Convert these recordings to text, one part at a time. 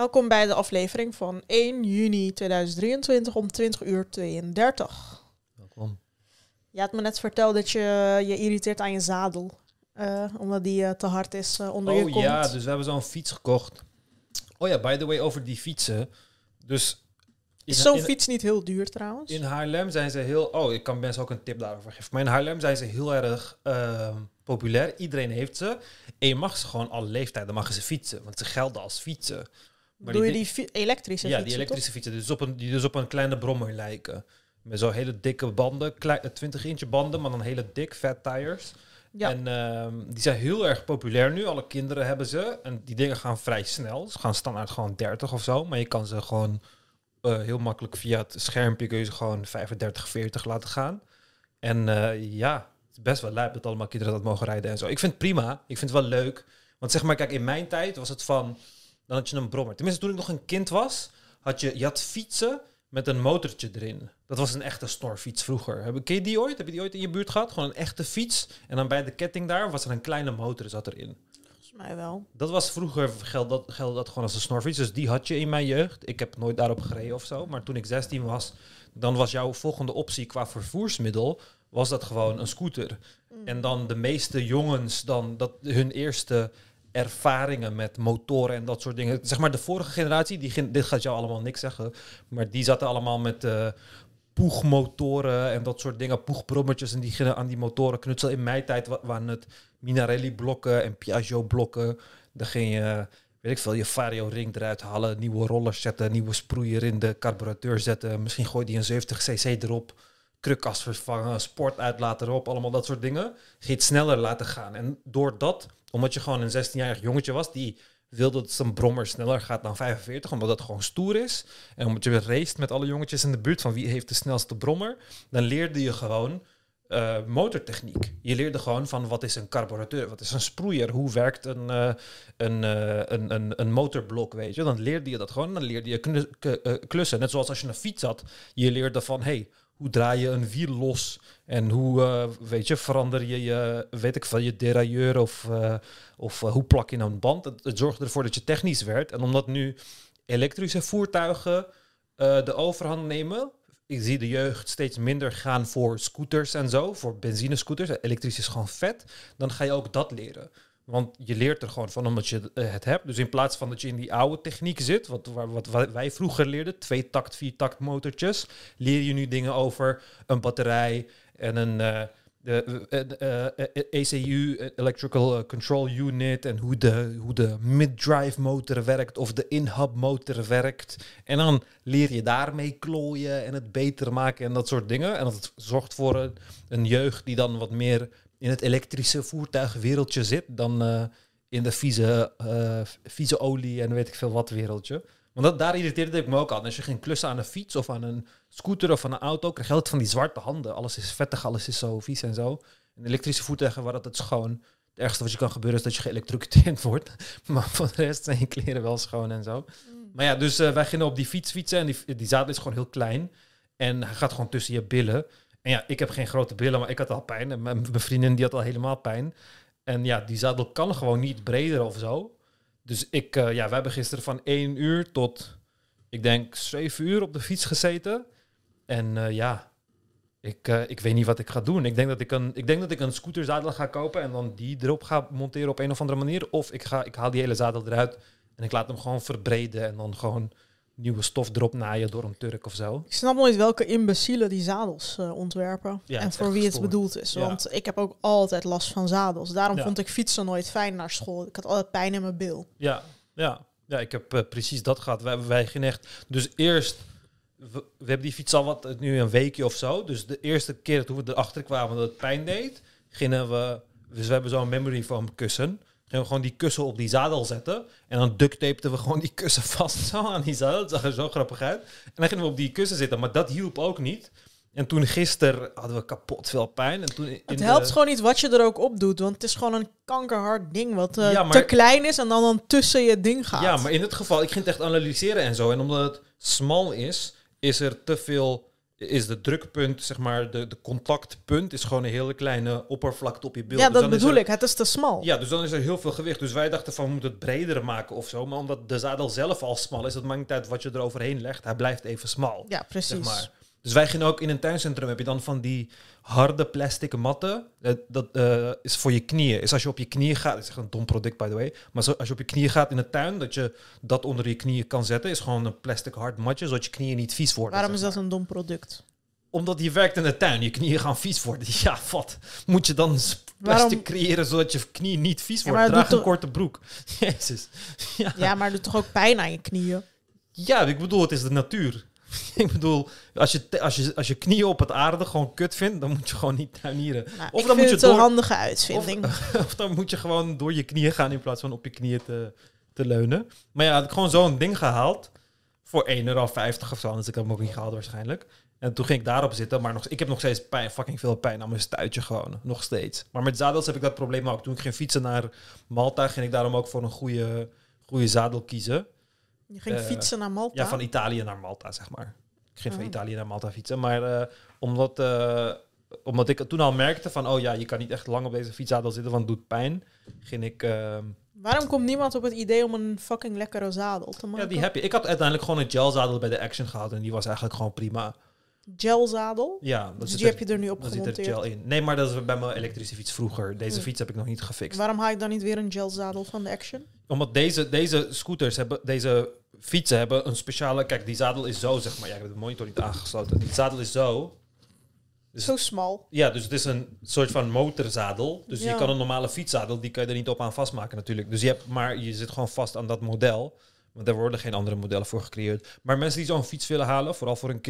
Welkom bij de aflevering van 1 juni 2023 om 20 uur 32. Welkom. Je had me net verteld dat je je irriteert aan je zadel. eh, omdat die eh, te hard is eh, onder je Oh ja, dus we hebben zo'n fiets gekocht. Oh ja, by the way, over die fietsen. Dus is zo'n fiets niet heel duur trouwens? in Haarlem zijn ze heel... Oh, ik kan mensen ook een tip daarover geven. Maar in Haarlem zijn ze heel erg ehm, populair. Iedereen heeft ze. En je mag ze gewoon alle leeftijden mag ze fietsen. Want ze gelden als fietsen. Maar Doe je die die fi- elektrische ja, fietsen, die elektrische fietsen. Dus op een, die dus op een kleine brommer lijken. Met zo'n hele dikke banden. klei- 20 inch banden, maar dan hele dik, fat tires. Ja. En ehm, die zijn heel erg populair nu. Alle kinderen hebben ze. En die dingen gaan vrij snel. Ze gaan standaard gewoon 30 of zo. Maar je kan ze gewoon eh, heel makkelijk via het schermpje kun je ze gewoon 35, 40 laten gaan. En eh, ja, het is best wel lijp dat allemaal kinderen dat mogen rijden en zo. Ik vind het prima. Ik vind het wel leuk. Want zeg maar, kijk, in mijn tijd was het van... Dan had je een brommer. Tenminste, toen ik nog een kind was, had je, je had fietsen met een motortje erin. Dat was een echte snorfiets vroeger. Heb, ken je die ooit? Heb je die ooit in je buurt gehad? Gewoon een echte fiets. En dan bij de ketting daar was er een kleine motor zat erin. Volgens mij wel. Dat was vroeger, geld dat, gelde dat gewoon als een snorfiets. Dus die had je in mijn jeugd. Ik heb nooit daarop gereden of zo. Maar toen ik 16 was, dan was jouw volgende optie qua vervoersmiddel... was dat gewoon een scooter. Mm. En dan de meeste jongens, dan dat hun eerste ervaringen met motoren en dat soort dingen. Zeg maar de vorige generatie, die, dit gaat jou allemaal niks zeggen, maar die zaten allemaal met eh poegmotoren en dat soort dingen, poegbrommetjes en die gingen aan die motoren knutselen. In mijn tijd wa- waren het Minarelli-blokken en Piaggio-blokken. Dan ging je, weet ik veel, je Vario-ring eruit halen, nieuwe rollers zetten, nieuwe sproeier in de carburateur zetten. Misschien gooi die een 70cc erop krukas vervangen, sportuitlaat erop, allemaal dat soort dingen. Je sneller laten gaan. En door dat, omdat je gewoon een 16-jarig jongetje was, die wilde dat zijn brommer sneller gaat dan 45, omdat dat gewoon stoer is. En omdat je raced met alle jongetjes in de buurt van wie heeft de snelste brommer, dan leerde je gewoon eh, motortechniek. Je leerde gewoon van wat is een carburateur, wat is een sproeier, hoe werkt een, eh, een, eh, een, een, een motorblok, weet je. Dan leerde je dat gewoon, dan leerde je klussen. Net zoals als je een fiets had, je leerde van, hey, hoe draai je een wiel los en hoe, eh, weet je, verander je je, weet ik veel, je derailleur of, eh, of eh, hoe plak je nou een band. Het, het zorgde ervoor dat je technisch werd. En omdat nu elektrische voertuigen de overhand nemen, ik zie de jeugd steeds minder gaan voor scooters en zo, voor benzinescooters. Elektrisch is gewoon vet. Dan ga je ook dat leren. Want je leert er gewoon van omdat je eh, het hebt. Dus in plaats van dat je in die oude techniek zit, wat, wat wij- vroeger leerden, twee takt, vier takt motortjes, leer je nu dingen over een batterij en een de, eh, eh, ECU, Electrical Control Unit, en hoe de, hoe de mid-drive motor werkt of de in-hub motor werkt. En dan leer je daarmee klooien en het beter maken en dat soort dingen. En dat zorgt voor een, een jeugd die dan wat meer in het elektrische voertuigwereldje zit dan eh, in de vieze, eh, vieze olie en weet ik veel wat wereldje. Want dat, daar irriteerde ik me ook aan. Als je ging klussen aan een fiets of aan een scooter of aan een auto, krijg je altijd van die zwarte handen. Alles is vettig, alles is zo vies en zo. En elektrische voertuigen dat het schoon. Het ergste wat je kan gebeuren is dat je geëlektrocuteerd wordt. Maar voor de rest zijn je kleren wel schoon en zo. Maar ja, dus eh, wij gingen op die fiets fietsen en die, die zadel is gewoon heel klein. En hij gaat gewoon tussen je billen. En ja, ik heb geen grote billen, maar ik had al pijn. En mijn, vriendin die had al helemaal pijn. En ja, die zadel kan gewoon niet breder of zo. Dus ik, eh, ja, we hebben gisteren van 1 uur tot, ik denk, 7 uur op de fiets gezeten. En eh, ja, ik, eh, ik weet niet wat ik ga doen. Ik denk, dat ik, een, ik denk dat ik een scooterzadel ga kopen en dan die erop ga monteren op een of andere manier. Of ik, ga, ik haal die hele zadel eruit en ik laat hem gewoon verbreden en dan gewoon nieuwe stof erop naaien door een Turk of zo. Ik snap nooit welke imbecielen die zadels eh, ontwerpen. Ja, en voor wie het bedoeld is. Ja. Want ik heb ook altijd last van zadels. Daarom Ja. vond ik fietsen nooit fijn naar school. Ik had altijd pijn in mijn bil. Ja, ja. ja ik heb eh, precies dat gehad. Wij, wij gingen echt... Dus eerst... We, we hebben die fiets al wat, eh, nu een weekje of zo. Dus de eerste keer toen we erachter kwamen dat het pijn deed, gingen we... Dus we hebben zo'n memory foam kussen. Gingen we gewoon die kussen op die zadel zetten. En dan duct tapeten we gewoon die kussen vast zo aan die zadel. Dat zag er zo grappig uit. En dan gingen we op die kussen zitten. Maar dat hielp ook niet. En toen gisteren hadden we kapot veel pijn. En toen in Het de- helpt gewoon niet wat je er ook op doet. Want het is gewoon een kankerhard ding wat eh, Ja, maar- te klein is en dan, dan tussen je ding gaat. Ja, maar in dit geval, ik ging het echt analyseren en zo. En omdat het smal is, is er te veel is de drukpunt, zeg maar, de, de contactpunt is gewoon een hele kleine oppervlakte op je beeld. Ja, Dus dat dan bedoel er- ik. Het is te smal. Ja, dus dan is er heel veel gewicht. Dus wij dachten van, we moeten het breder maken of zo. Maar omdat de zadel zelf al smal is, dat maakt niet uit wat je eroverheen legt. Hij blijft even smal. Ja, precies. zeg maar. Dus wij gingen ook in een tuincentrum, heb je dan van die harde plastic matten. Eh, dat eh, is voor je knieën. Is als je op je knieën gaat, dat is echt een dom product by the way. Maar als je op je knieën gaat in de tuin, dat je dat onder je knieën kan zetten, is gewoon een plastic hard matje, zodat je knieën niet vies worden. Waarom is dat een dom product? omdat je werkt in de tuin, je knieën gaan vies worden. Ja, wat? Moet je dan plastic Waarom- creëren zodat je knieën niet vies Ja, het Draag een korte broek. Jezus. Ja. Ja, maar het doet toch ook pijn aan je knieën? ja, ik bedoel, het is de natuur. ik bedoel, als je, als, je, als je knieën op het aarde gewoon kut vindt, dan moet je gewoon niet tuinieren. Nou, Of dan moet je het een handige uitvinding. Of dan moet je gewoon door je knieën gaan in plaats van op je knieën te, te leunen. Maar ja, had ik gewoon zo'n ding gehaald voor 1,50 euro of zo. Dus ik heb hem ook niet gehaald waarschijnlijk. En toen ging ik daarop zitten, maar nog, ik heb nog steeds pijn, fucking veel pijn aan mijn stuitje gewoon. Nog steeds. Maar met zadels heb ik dat probleem ook. Toen ik ging fietsen naar Malta, ging ik daarom ook voor een goede, goede zadel kiezen. Je ging eh, fietsen naar Malta. Ja, van Italië naar Malta, zeg maar. Ik ging van. Italië naar Malta fietsen. Maar eh, omdat, eh, omdat ik toen al merkte van... oh ja, je kan niet echt lang op deze fietszadel zitten, want het doet pijn. Ging ik... ehm, Waarom komt niemand op het idee om een fucking lekkere zadel te maken? ja, die heb je. Ik had uiteindelijk gewoon een gelzadel bij de Action gehad... en die was eigenlijk gewoon prima. Gelzadel. Ja, Dus die er- heb je er nu op dan zit er gemonteerd. gel in. Nee, maar dat is bij mijn elektrische fiets vroeger. Deze Hmm. fiets heb ik nog niet gefixt. Waarom haal ik dan niet weer een gelzadel van de Action? Omdat deze, deze scooters hebben, deze fietsen hebben een speciale... Kijk, die zadel is zo, zeg maar. Ja, ik heb de monitor niet aangesloten. Die zadel is zo. Dus- Zo smal. Ja, dus het is een soort van motorzadel. Dus Ja. je kan een normale fietszadel, die kan je er niet op aan vastmaken natuurlijk. Dus je hebt, maar je zit gewoon vast aan dat model. Want er worden geen andere modellen voor gecreëerd. Maar mensen die zo'n fiets willen halen, vooral voor een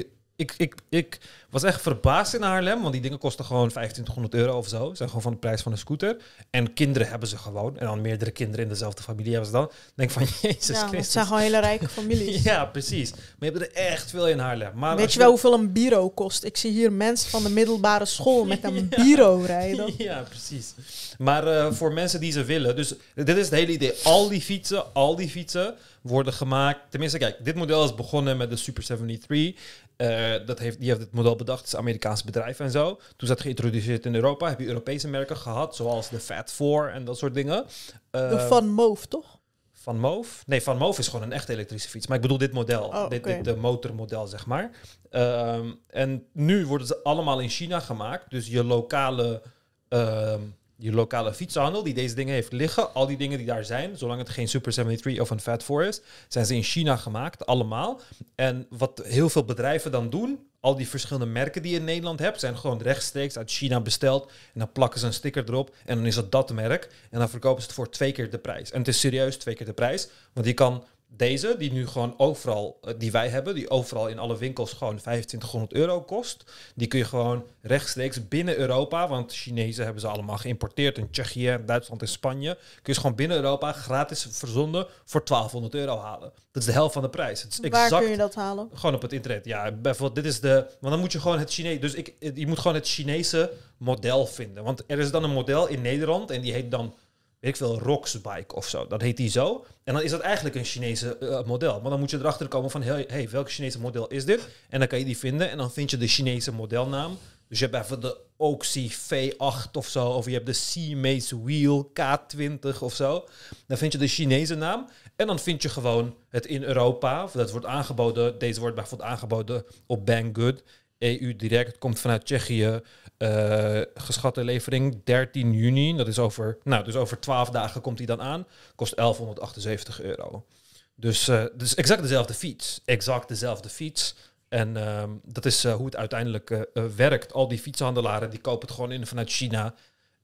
ik, ik, ik was echt verbaasd in Haarlem, want die dingen kosten gewoon 2500 euro of zo. Zijn gewoon van de prijs van een scooter. En kinderen hebben ze gewoon. En dan meerdere kinderen in dezelfde familie hebben ze dan. Denk van, jezus Ja, het zijn gewoon hele rijke families. Ja, precies. Maar je hebt er echt veel in Haarlem. Maar Weet je wel hoeveel een bureau kost? Ik zie hier mensen van de middelbare school met een bureau rijden. Ja, precies. Maar eh, voor mensen die ze willen, dus dit is het hele idee. Al die fietsen, al die fietsen worden gemaakt. Tenminste, kijk, dit model is begonnen met de Super 73. Eh, dat heeft, die heeft het model bedacht, het is een Amerikaans bedrijf en zo. Toen is dat geïntroduceerd in Europa. Heb je Europese merken gehad, zoals de Fat 4 en dat soort dingen. De Eh, Van Moof, toch? van Moof? Nee, Van Moof is gewoon een echte elektrische fiets. Maar ik bedoel dit model. Oh, dit de motormodel, zeg maar. Ehm, en nu worden ze allemaal in China gemaakt. Dus je lokale, ehm, je lokale fietshandel die deze dingen heeft liggen, al die dingen die daar zijn, zolang het geen Super 73 of een Fat 4 is, zijn ze in China gemaakt, allemaal. En wat heel veel bedrijven dan doen, al die verschillende merken die je in Nederland hebt, zijn gewoon rechtstreeks uit China besteld. En dan plakken ze een sticker erop en dan is het dat merk. En dan verkopen ze het voor twee keer de prijs. En het is serieus twee keer de prijs. Want je kan deze, die nu gewoon overal, eh, die wij hebben, die overal in alle winkels gewoon 2500 euro kost. Die kun je gewoon rechtstreeks binnen Europa, want Chinezen hebben ze allemaal geïmporteerd in Tsjechië, Duitsland en Spanje. Kun je ze gewoon binnen Europa gratis verzonden voor 1200 euro halen. Dat is de helft van de prijs. Het is Waar exact kun je dat halen? gewoon op het internet. Ja, bijvoorbeeld, dit is de. Want dan moet je gewoon het Chinees. Dus ik, je moet gewoon het Chinese model vinden. Want er is dan een model in Nederland en die heet dan. Weet ik veel, Roxbike of zo. Dat heet die zo. En dan is dat eigenlijk een Chinese eh, model. Maar dan moet je erachter komen van, hey, hey, welk Chinese model is dit? En dan kan je die vinden en dan vind je de Chinese modelnaam. Dus je hebt even de Oxy V8 of zo. Of je hebt de C-Mace Wheel K20 of zo. Dan vind je de Chinese naam. En dan vind je gewoon het in Europa. Dat wordt aangeboden. Deze wordt bijvoorbeeld aangeboden op Banggood. EU direct. Komt vanuit Tsjechië. Eh, geschatte levering 13 juni. Dat is over, nou, dus over 12 dagen komt hij dan aan. Kost 1178 euro. Dus, eh dus exact dezelfde fiets. Exact dezelfde fiets. En ehm, dat is eh, hoe het uiteindelijk werkt. Al die fietshandelaren die kopen het gewoon in vanuit China.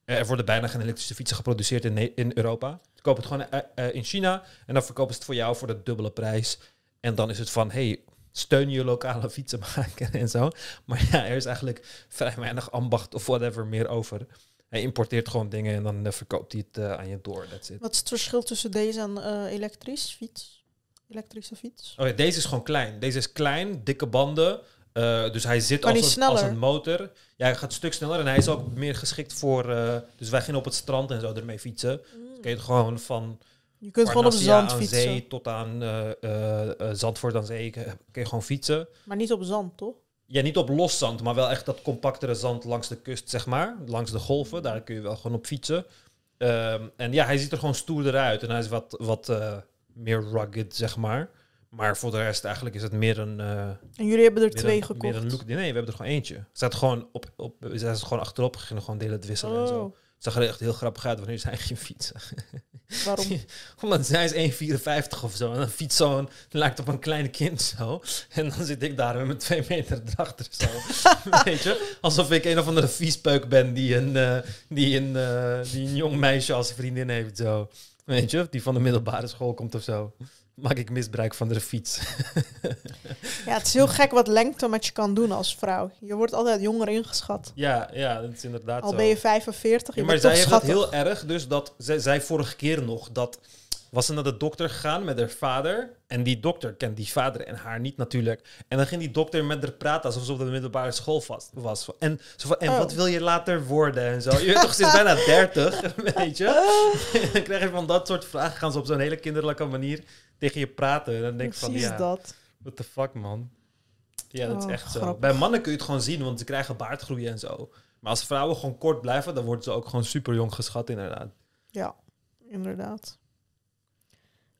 Er worden bijna geen elektrische fietsen geproduceerd in, in Europa. Ze kopen het gewoon in China. En dan verkopen ze het voor jou voor de dubbele prijs. En dan is het van, hey, steun je lokale fietsenmaker en zo. Maar ja, er is eigenlijk vrij weinig ambacht of whatever meer over. Hij importeert gewoon dingen en dan eh, verkoopt hij het eh, aan je door. That's it. Wat is het verschil tussen deze en eh elektrisch fiets? Elektrische fiets? Oké, deze is gewoon klein. Deze is klein, dikke banden. Dus hij zit als een, als een motor. Ja, hij gaat een stuk sneller en hij is ook meer geschikt voor... dus wij gingen op het strand en zo ermee fietsen. Kun je het gewoon van Je kunt gewoon op zand aan fietsen. zee tot aan eh, eh, Zandvoort aan zee. Kun kun je gewoon fietsen. Maar niet op zand, toch? Ja, niet op los zand, maar wel echt dat compactere zand langs de kust, zeg maar. Langs de golven, daar kun je wel gewoon op fietsen. Ehm, en ja, hij ziet er gewoon stoerder uit. En hij is wat, wat meer rugged, zeg maar. Maar voor de rest eigenlijk is het meer een... En jullie hebben er twee een- gekocht. Meer een look. Nee, we hebben er gewoon eentje. Ze staat gewoon op, op, ze zijn gewoon achterop gegaan, gewoon delen het wisselen en zo. Zag er echt heel grappig uit wanneer zij ging fietsen. waarom? Omdat zij is 1,54 of zo. En dan fietst zo'n, lijkt op een klein kind zo. En dan zit ik daar met mijn twee meter erachter zo. Weet je? Alsof ik een of andere viespeuk ben die een, eh, die een, eh, die een jong meisje als vriendin heeft zo. Weet je? Die van de middelbare school komt of zo. Maak ik misbruik van de fiets. Ja, het is heel gek wat lengte met je kan doen als vrouw. Je wordt altijd jonger ingeschat. ja, ja, dat is inderdaad Al zo. ben je 45, je Ja, maar bent zij heeft dat heel erg, dus dat zij, zij vorige keer nog dat was ze naar de dokter gegaan met haar vader en die dokter kent die vader en haar niet natuurlijk en dan ging die dokter met haar praten alsof ze op de middelbare school vast was en zo van en Oh. wat wil je later worden en zo je weet toch is bijna 30 weet je dan krijg je van dat soort vragen gaan ze op zo'n hele kinderlijke manier tegen je praten en dan denk ik van ja dat. what the fuck man ja dat Oh, is echt zo grappig. bij mannen kun je het gewoon zien want ze krijgen baardgroei en zo maar als vrouwen gewoon kort blijven, dan worden ze ook gewoon super jong geschat, inderdaad. Ja, inderdaad.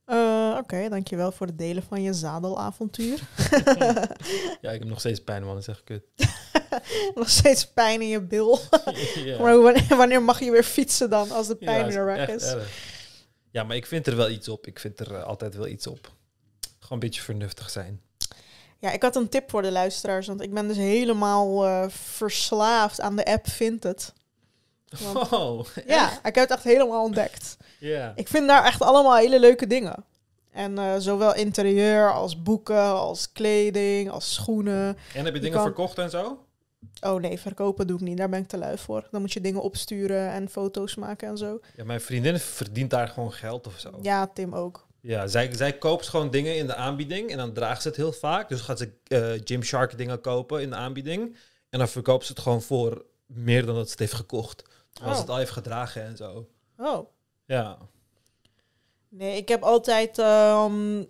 Eh, Oké, dankjewel voor het delen van je zadelavontuur. Ja, ik heb nog steeds pijn, man. Dat is echt kut. Nog steeds pijn in je bil. ja. Maar wanneer, wanneer mag je weer fietsen dan, als de Ja, pijn is weer weg echt is? erg. Ja, maar ik vind er wel iets op. Ik vind er eh, altijd wel iets op. Gewoon een beetje vernuftig zijn. Ja, ik had een tip voor de luisteraars, want ik ben dus helemaal eh, verslaafd aan de app Vinted. Want- Oh, Ja, ik heb het echt helemaal ontdekt. ja. Ik vind daar echt allemaal hele leuke dingen. En eh, zowel interieur als boeken, als kleding, als schoenen. En heb je dingen kan- verkocht en zo? Oh nee, verkopen doe ik niet. Daar ben ik te lui voor. Dan moet je dingen opsturen en foto's maken en zo. Ja, mijn vriendin verdient daar gewoon geld of zo. Ja, Tim ook. Ja, zij, zij koopt gewoon dingen in de aanbieding en dan draagt ze het heel vaak. Dus gaat ze eh Gymshark dingen kopen in de aanbieding. En dan verkoopt ze het gewoon voor meer dan dat ze het heeft gekocht. Als Oh. het al heeft gedragen en zo. Oh. Ja. Nee, ik heb altijd... ehm,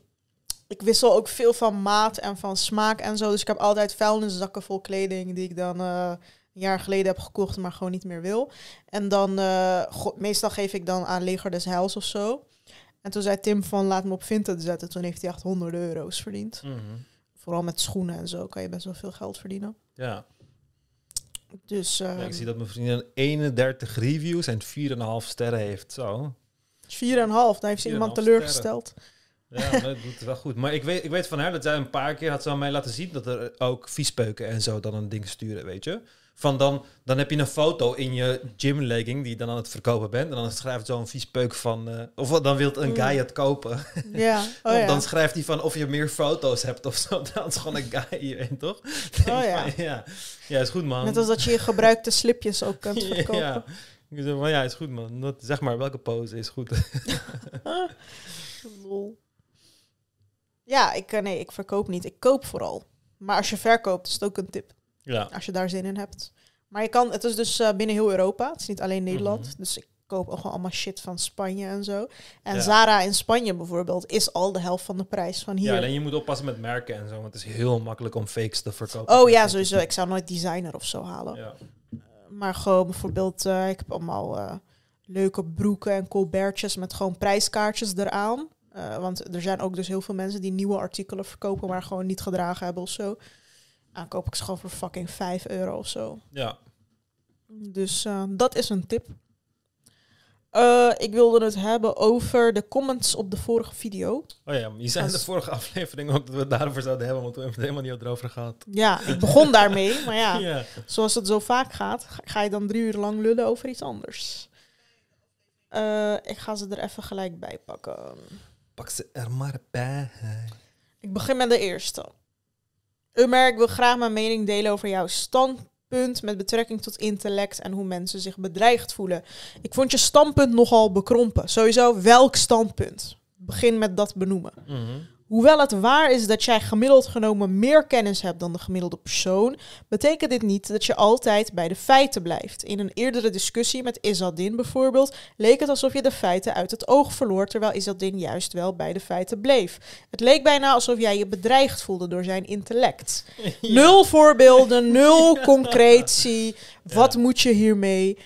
ik wissel ook veel van maat en van smaak en zo. Dus ik heb altijd vuilniszakken vol kleding die ik dan eh, een jaar geleden heb gekocht, maar gewoon niet meer wil. En dan, go- meestal geef ik dan aan Leger des Heils of zo. En toen zei Tim van, laat me op Vinted zetten. Toen heeft hij echt honderden euro's verdiend. Mhm. Vooral met schoenen en zo kan je best wel veel geld verdienen. Ja. Dus Ja, ik zie dat mijn vriendin 31 reviews en 4,5 sterren heeft. Zo. 4,5, dan heeft ze 4,5 iemand teleurgesteld. Ja, dat doet het wel goed. Maar ik weet, ik weet van haar dat zij een paar keer had ze aan mij laten zien dat er ook viespeuken en zo dan een ding sturen, weet je. Van dan, dan heb je een foto in je gymlegging die je dan aan het verkopen bent. En dan schrijft zo'n viespeuk van... eh, of dan wil een guy het kopen. Ja, oh dan schrijft hij van of je meer foto's hebt of zo. Dat is gewoon een guy, weet toch? Oh ja. ja. Ja, is goed man. Net als dat je je gebruikte slipjes ook kunt verkopen. Ja. Ik zeg van ja, is goed man. Dat, zeg maar, welke pose is goed? Lol. Ja, ik, eh, nee, ik verkoop niet. Ik koop vooral. Maar als je verkoopt, is het ook een tip. ja. Als je daar zin in hebt. Maar je kan, het is dus eh, binnen heel Europa. Het is niet alleen Nederland. Mhm. Dus ik koop ook gewoon allemaal shit van Spanje en zo. En Ja. Zara in Spanje bijvoorbeeld is al de helft van de prijs van hier. ja, alleen je moet oppassen met merken en zo. Want het is heel makkelijk om fakes te verkopen. oh ja, sowieso. Ik zou nooit designer of zo halen. Ja. Maar gewoon bijvoorbeeld, eh, ik heb allemaal eh, leuke broeken en colbertjes met gewoon prijskaartjes eraan. Eh, want er zijn ook dus heel veel mensen die nieuwe artikelen verkopen, maar gewoon niet gedragen hebben of zo. Dan koop ik ze gewoon voor fucking 5 euro of zo. ja. Dus eh, dat is een tip. Eh, ik wilde het hebben over de comments op de vorige video. Oh ja, je zei in de vorige aflevering ook dat we het daarover zouden hebben. Want we hebben het helemaal niet erover gehad. Ja, ik begon daarmee, maar ja, ja. zoals het zo vaak gaat, ga- je dan drie uur lang lullen over iets anders. Ik ga ze er even gelijk bij pakken. Pak ze er maar bij. Ik begin met de eerste. Umer, ik wil graag mijn mening delen over jouw standpunt met betrekking tot intellect en hoe mensen zich bedreigd voelen. Ik vond je standpunt nogal bekrompen. Sowieso, welk standpunt? Begin met dat benoemen. Mhm. Hoewel het waar is dat jij gemiddeld genomen meer kennis hebt dan de gemiddelde persoon, betekent dit niet dat je altijd bij de feiten blijft. In een eerdere discussie met Isadin bijvoorbeeld leek het alsof je de feiten uit het oog verloor, terwijl Isadin juist wel bij de feiten bleef. Het leek bijna alsof jij je bedreigd voelde door zijn intellect. Nul voorbeelden, nul concretie. Wat moet je hiermee?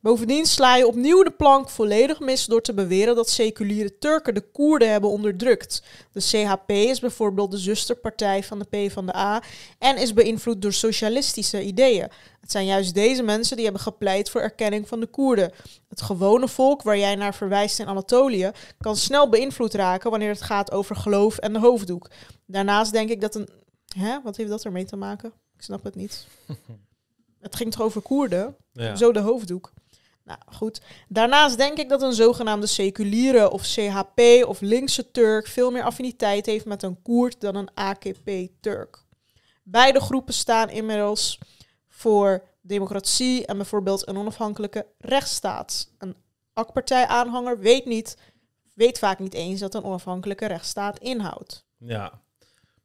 Bovendien sla je opnieuw de plank volledig mis door te beweren dat seculiere Turken de Koerden hebben onderdrukt. De CHP is bijvoorbeeld de zusterpartij van de PvdA en is beïnvloed door socialistische ideeën. Het zijn juist deze mensen die hebben gepleit voor erkenning van de Koerden. Het gewone volk waar jij naar verwijst in Anatolië kan snel beïnvloed raken wanneer het gaat over geloof en de hoofddoek. Daarnaast denk ik dat een... Hè? Wat heeft dat ermee te maken? Ik snap het niet. het ging toch over Koerden? Ja. Zo de hoofddoek. Nou goed. Daarnaast denk ik dat een zogenaamde seculiere of CHP of linkse Turk veel meer affiniteit heeft met een Koerd dan een AKP-Turk. Beide groepen staan inmiddels voor democratie en bijvoorbeeld een onafhankelijke rechtsstaat. Een AK-partij-aanhanger weet, niet, weet vaak niet eens dat een onafhankelijke rechtsstaat inhoudt. Ja.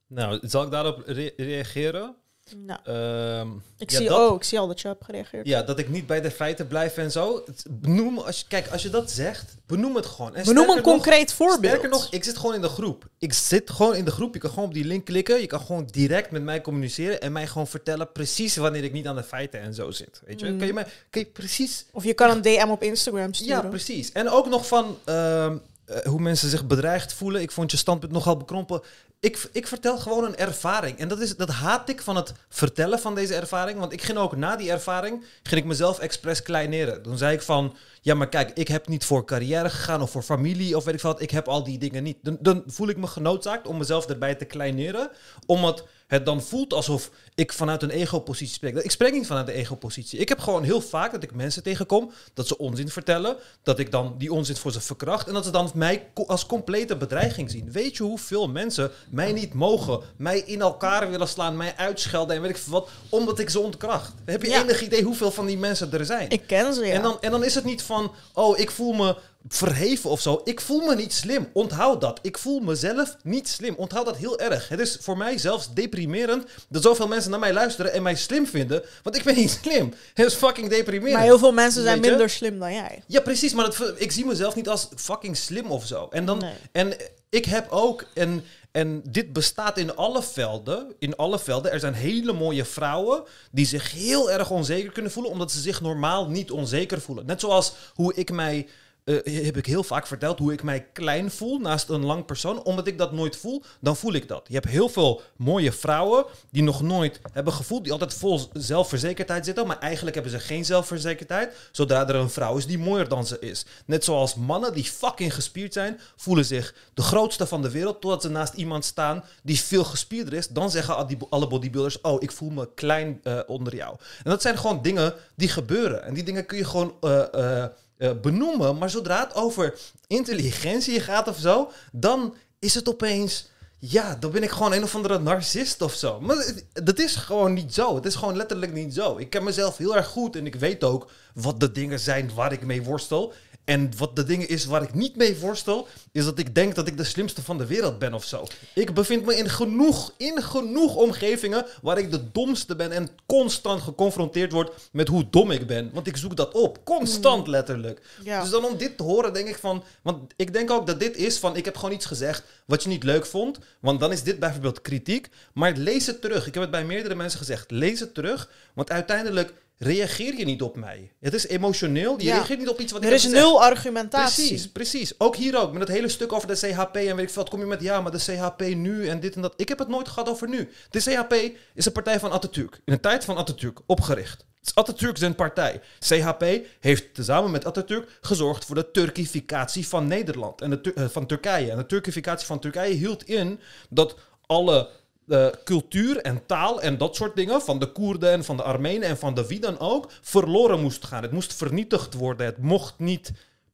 Nou, zal ik daarop re- reageren? Nou, Ehm, ik, ja, zie, dat- oh, ik zie al dat je hebt gereageerd. Ja, dat ik niet bij de feiten blijf en zo. Benoem, als je, kijk, als je dat zegt, benoem het gewoon. En Benoem een nog- concreet voorbeeld. Sterker nog, ik zit gewoon in de groep. Ik zit gewoon in de groep. Je kan gewoon op die link klikken. Je kan gewoon direct met mij communiceren en mij gewoon vertellen precies wanneer ik niet aan de feiten en zo zit. Weet je? Mm. Kan je mij kan je precies Of je kan een DM op Instagram sturen. ja, precies. En ook nog van ehm, eh, hoe mensen zich bedreigd voelen. Ik vond je standpunt nogal bekrompen. Ik, ik vertel gewoon een ervaring. En dat, is, dat haat ik van het vertellen van deze ervaring. Want ik ging ook na die ervaring, ging ik mezelf expres kleineren. Toen zei ik van, ja maar kijk, ik heb niet voor carrière gegaan of voor familie of weet ik wat. Ik heb al die dingen niet. Dan, dan voel ik me genoodzaakt om mezelf erbij te kleineren. Het dan voelt alsof ik vanuit een ego-positie spreek. Ik spreek niet vanuit de ego-positie. Ik heb gewoon heel vaak dat ik mensen tegenkom, dat ze onzin vertellen, dat ik dan die onzin voor ze verkracht en dat ze dan mij als complete bedreiging zien. Weet je hoeveel mensen mij niet mogen, mij in elkaar willen slaan, mij uitschelden en weet ik veel wat, omdat ik ze ontkracht? Heb je Ja. enig idee hoeveel van die mensen er zijn? Ik ken ze, ja. En, dan, en dan is het niet van, oh, ik voel me verheven of zo. Ik voel me niet slim. Onthoud dat. Ik voel mezelf niet slim. Onthoud dat heel erg. Het is voor mij zelfs deprimerend dat zoveel mensen naar mij luisteren en mij slim vinden. Want ik ben niet slim. Het is fucking deprimerend. maar heel veel mensen zijn minder slim dan jij. Ja, precies. Maar dat, ik zie mezelf niet als fucking slim of zo. En, dan, Nee. en ik heb ook, en, en dit bestaat in alle velden, in alle velden. Er zijn hele mooie vrouwen die zich heel erg onzeker kunnen voelen, omdat ze zich normaal niet onzeker voelen. Net zoals hoe ik mij, eh, heb ik heel vaak verteld, hoe ik mij klein voel naast een lang persoon. Omdat ik dat nooit voel, dan voel ik dat. Je hebt heel veel mooie vrouwen die nog nooit hebben gevoeld, die altijd vol zelfverzekerdheid zitten, maar eigenlijk hebben ze geen zelfverzekerdheid, zodra er een vrouw is die mooier dan ze is. Net zoals mannen die fucking gespierd zijn, voelen zich de grootste van de wereld, totdat ze naast iemand staan die veel gespierder is. Dan zeggen alle bodybuilders, oh, ik voel me klein eh, onder jou. En dat zijn gewoon dingen die gebeuren. En die dingen kun je gewoon... eh, eh, benoemen, maar zodra het over intelligentie gaat of zo, dan is het opeens, ja, dan ben ik gewoon een of andere narcist of zo. Maar dat is gewoon niet zo. Het is gewoon letterlijk niet zo. Ik ken mezelf heel erg goed en ik weet ook wat de dingen zijn waar ik mee worstel. En wat de dingen is waar ik niet mee worstel, is dat ik denk dat ik de slimste van de wereld ben of zo. Ik bevind me in genoeg, in genoeg omgevingen waar ik de domste ben en constant geconfronteerd word met hoe dom ik ben. Want ik zoek dat op, constant letterlijk. Ja. Dus dan om dit te horen, denk ik van. Want ik denk ook dat dit is van. Ik heb gewoon iets gezegd wat je niet leuk vond. Want dan is dit bijvoorbeeld kritiek. Maar lees het terug. Ik heb het bij meerdere mensen gezegd. Lees het terug. Want uiteindelijk reageer je niet op mij. Het is emotioneel. Je Ja. reageert niet op iets wat Er ik is heb gezegd. nul argumentatie. Precies, precies. Ook hier ook, met het hele stuk over de CHP en weet ik veel, wat, kom je met ja, maar de CHP nu en dit en dat. Ik heb het nooit gehad over nu. De CHP is een partij van Atatürk. In de tijd van Atatürk opgericht. Het is Atatürk zijn partij. CHP heeft tezamen met Atatürk gezorgd voor de Turkificatie van Nederland en de eh, van Turkije. En de Turkificatie van Turkije hield in dat alle eh, cultuur en taal en dat soort dingen van de Koerden en van de Armenen en van de wie ook verloren moest gaan. Het moest vernietigd worden. Het mocht niet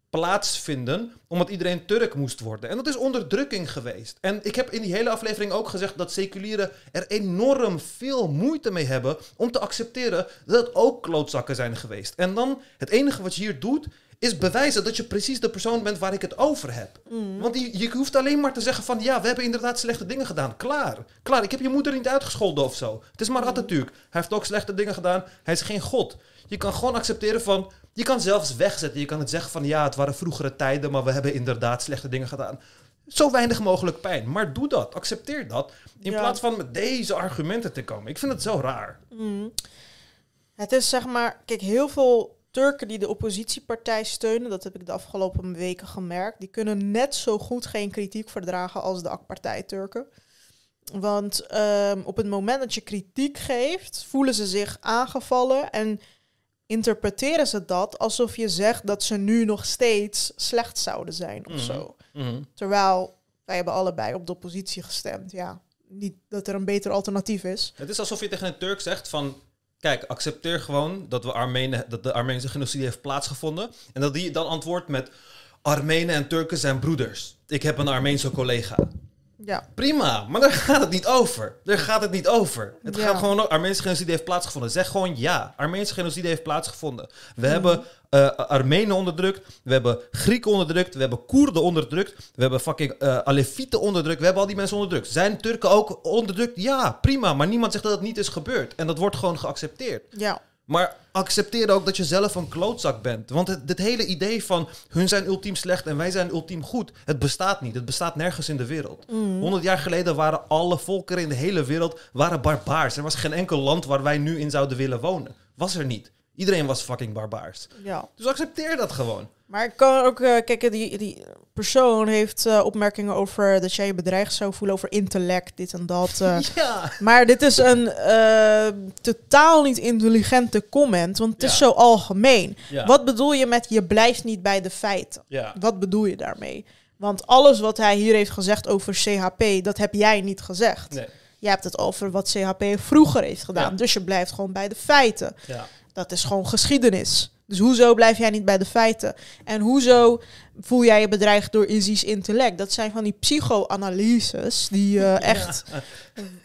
plaatsvinden omdat iedereen Turk moest worden. En dat is onderdrukking geweest. En ik heb in die hele aflevering ook gezegd dat seculieren er enorm veel moeite mee hebben om te accepteren dat het ook klootzakken zijn geweest. En dan het enige wat je hier doet is bewijzen dat je precies de persoon bent waar ik het over heb. Mm. Want je, je hoeft alleen maar te zeggen van ja, we hebben inderdaad slechte dingen gedaan. Klaar. Klaar. Ik heb je moeder niet uitgescholden of zo. Het is maar Atatürk. Hij heeft ook slechte dingen gedaan. Hij is geen god. Je kan gewoon accepteren van. Je kan zelfs wegzetten. Je kan het zeggen van ja, het waren vroegere tijden, maar we hebben inderdaad slechte dingen gedaan. Zo weinig mogelijk pijn. Maar doe dat. Accepteer dat. In Ja. plaats van met deze argumenten te komen. Ik vind het zo raar. Mm. Het is zeg maar, kijk, heel veel Turken die de oppositiepartij steunen, dat heb ik de afgelopen weken gemerkt, die kunnen net zo goed geen kritiek verdragen als de AK-partij Turken. Want ehm, op het moment dat je kritiek geeft, voelen ze zich aangevallen en interpreteren ze dat alsof je zegt dat ze nu nog steeds slecht zouden zijn of Mhm. zo. Terwijl wij hebben allebei op de oppositie gestemd. Ja, niet dat er een beter alternatief is. Het is alsof je tegen een Turk zegt van... Kijk, accepteer gewoon dat, we Armenen, dat de Armeense genocide heeft plaatsgevonden. En dat die dan antwoordt met... Armenen en Turken zijn broeders. Ik heb een Armeense collega. Ja. Prima, maar daar gaat het niet over. Daar gaat het niet over. Het Ja. gaat gewoon over Armeense genocide heeft plaatsgevonden. Zeg gewoon ja, Armeense genocide heeft plaatsgevonden. We hebben eh, Armenen onderdrukt, we hebben Grieken onderdrukt, we hebben Koerden onderdrukt, we hebben fucking eh Alefieten onderdrukt, we hebben al die mensen onderdrukt. Zijn Turken ook onderdrukt? Ja, prima, maar niemand zegt dat het niet is gebeurd. En dat wordt gewoon geaccepteerd. Ja. Maar accepteer ook dat je zelf een klootzak bent. Want het, dit hele idee van hun zijn ultiem slecht en wij zijn ultiem goed, het bestaat niet. Het bestaat nergens in de wereld. Mhm. 100 jaar geleden waren alle volkeren in de hele wereld waren barbaars. Er was geen enkel land waar wij nu in zouden willen wonen. Was er niet. Iedereen was fucking barbaars. ja. Dus accepteer dat gewoon. Maar ik kan ook, eh kijk, die, die persoon heeft eh, opmerkingen over dat jij je bedreigd zou voelen over intellect, dit en dat. eh. Ja. maar dit is een totaal niet intelligente comment, want het is zo algemeen. Ja. Wat bedoel je met je blijft niet bij de feiten? Ja. Wat bedoel je daarmee? Want alles wat hij hier heeft gezegd over CHP, dat heb jij niet gezegd. Nee. Jij hebt het over wat CHP vroeger heeft gedaan. Dus je blijft gewoon bij de feiten. Ja. Dat is gewoon geschiedenis. Dus hoezo blijf jij niet bij de feiten? En hoezo voel jij je bedreigd door Izzy's intellect? Dat zijn van die psychoanalyses die eh, echt,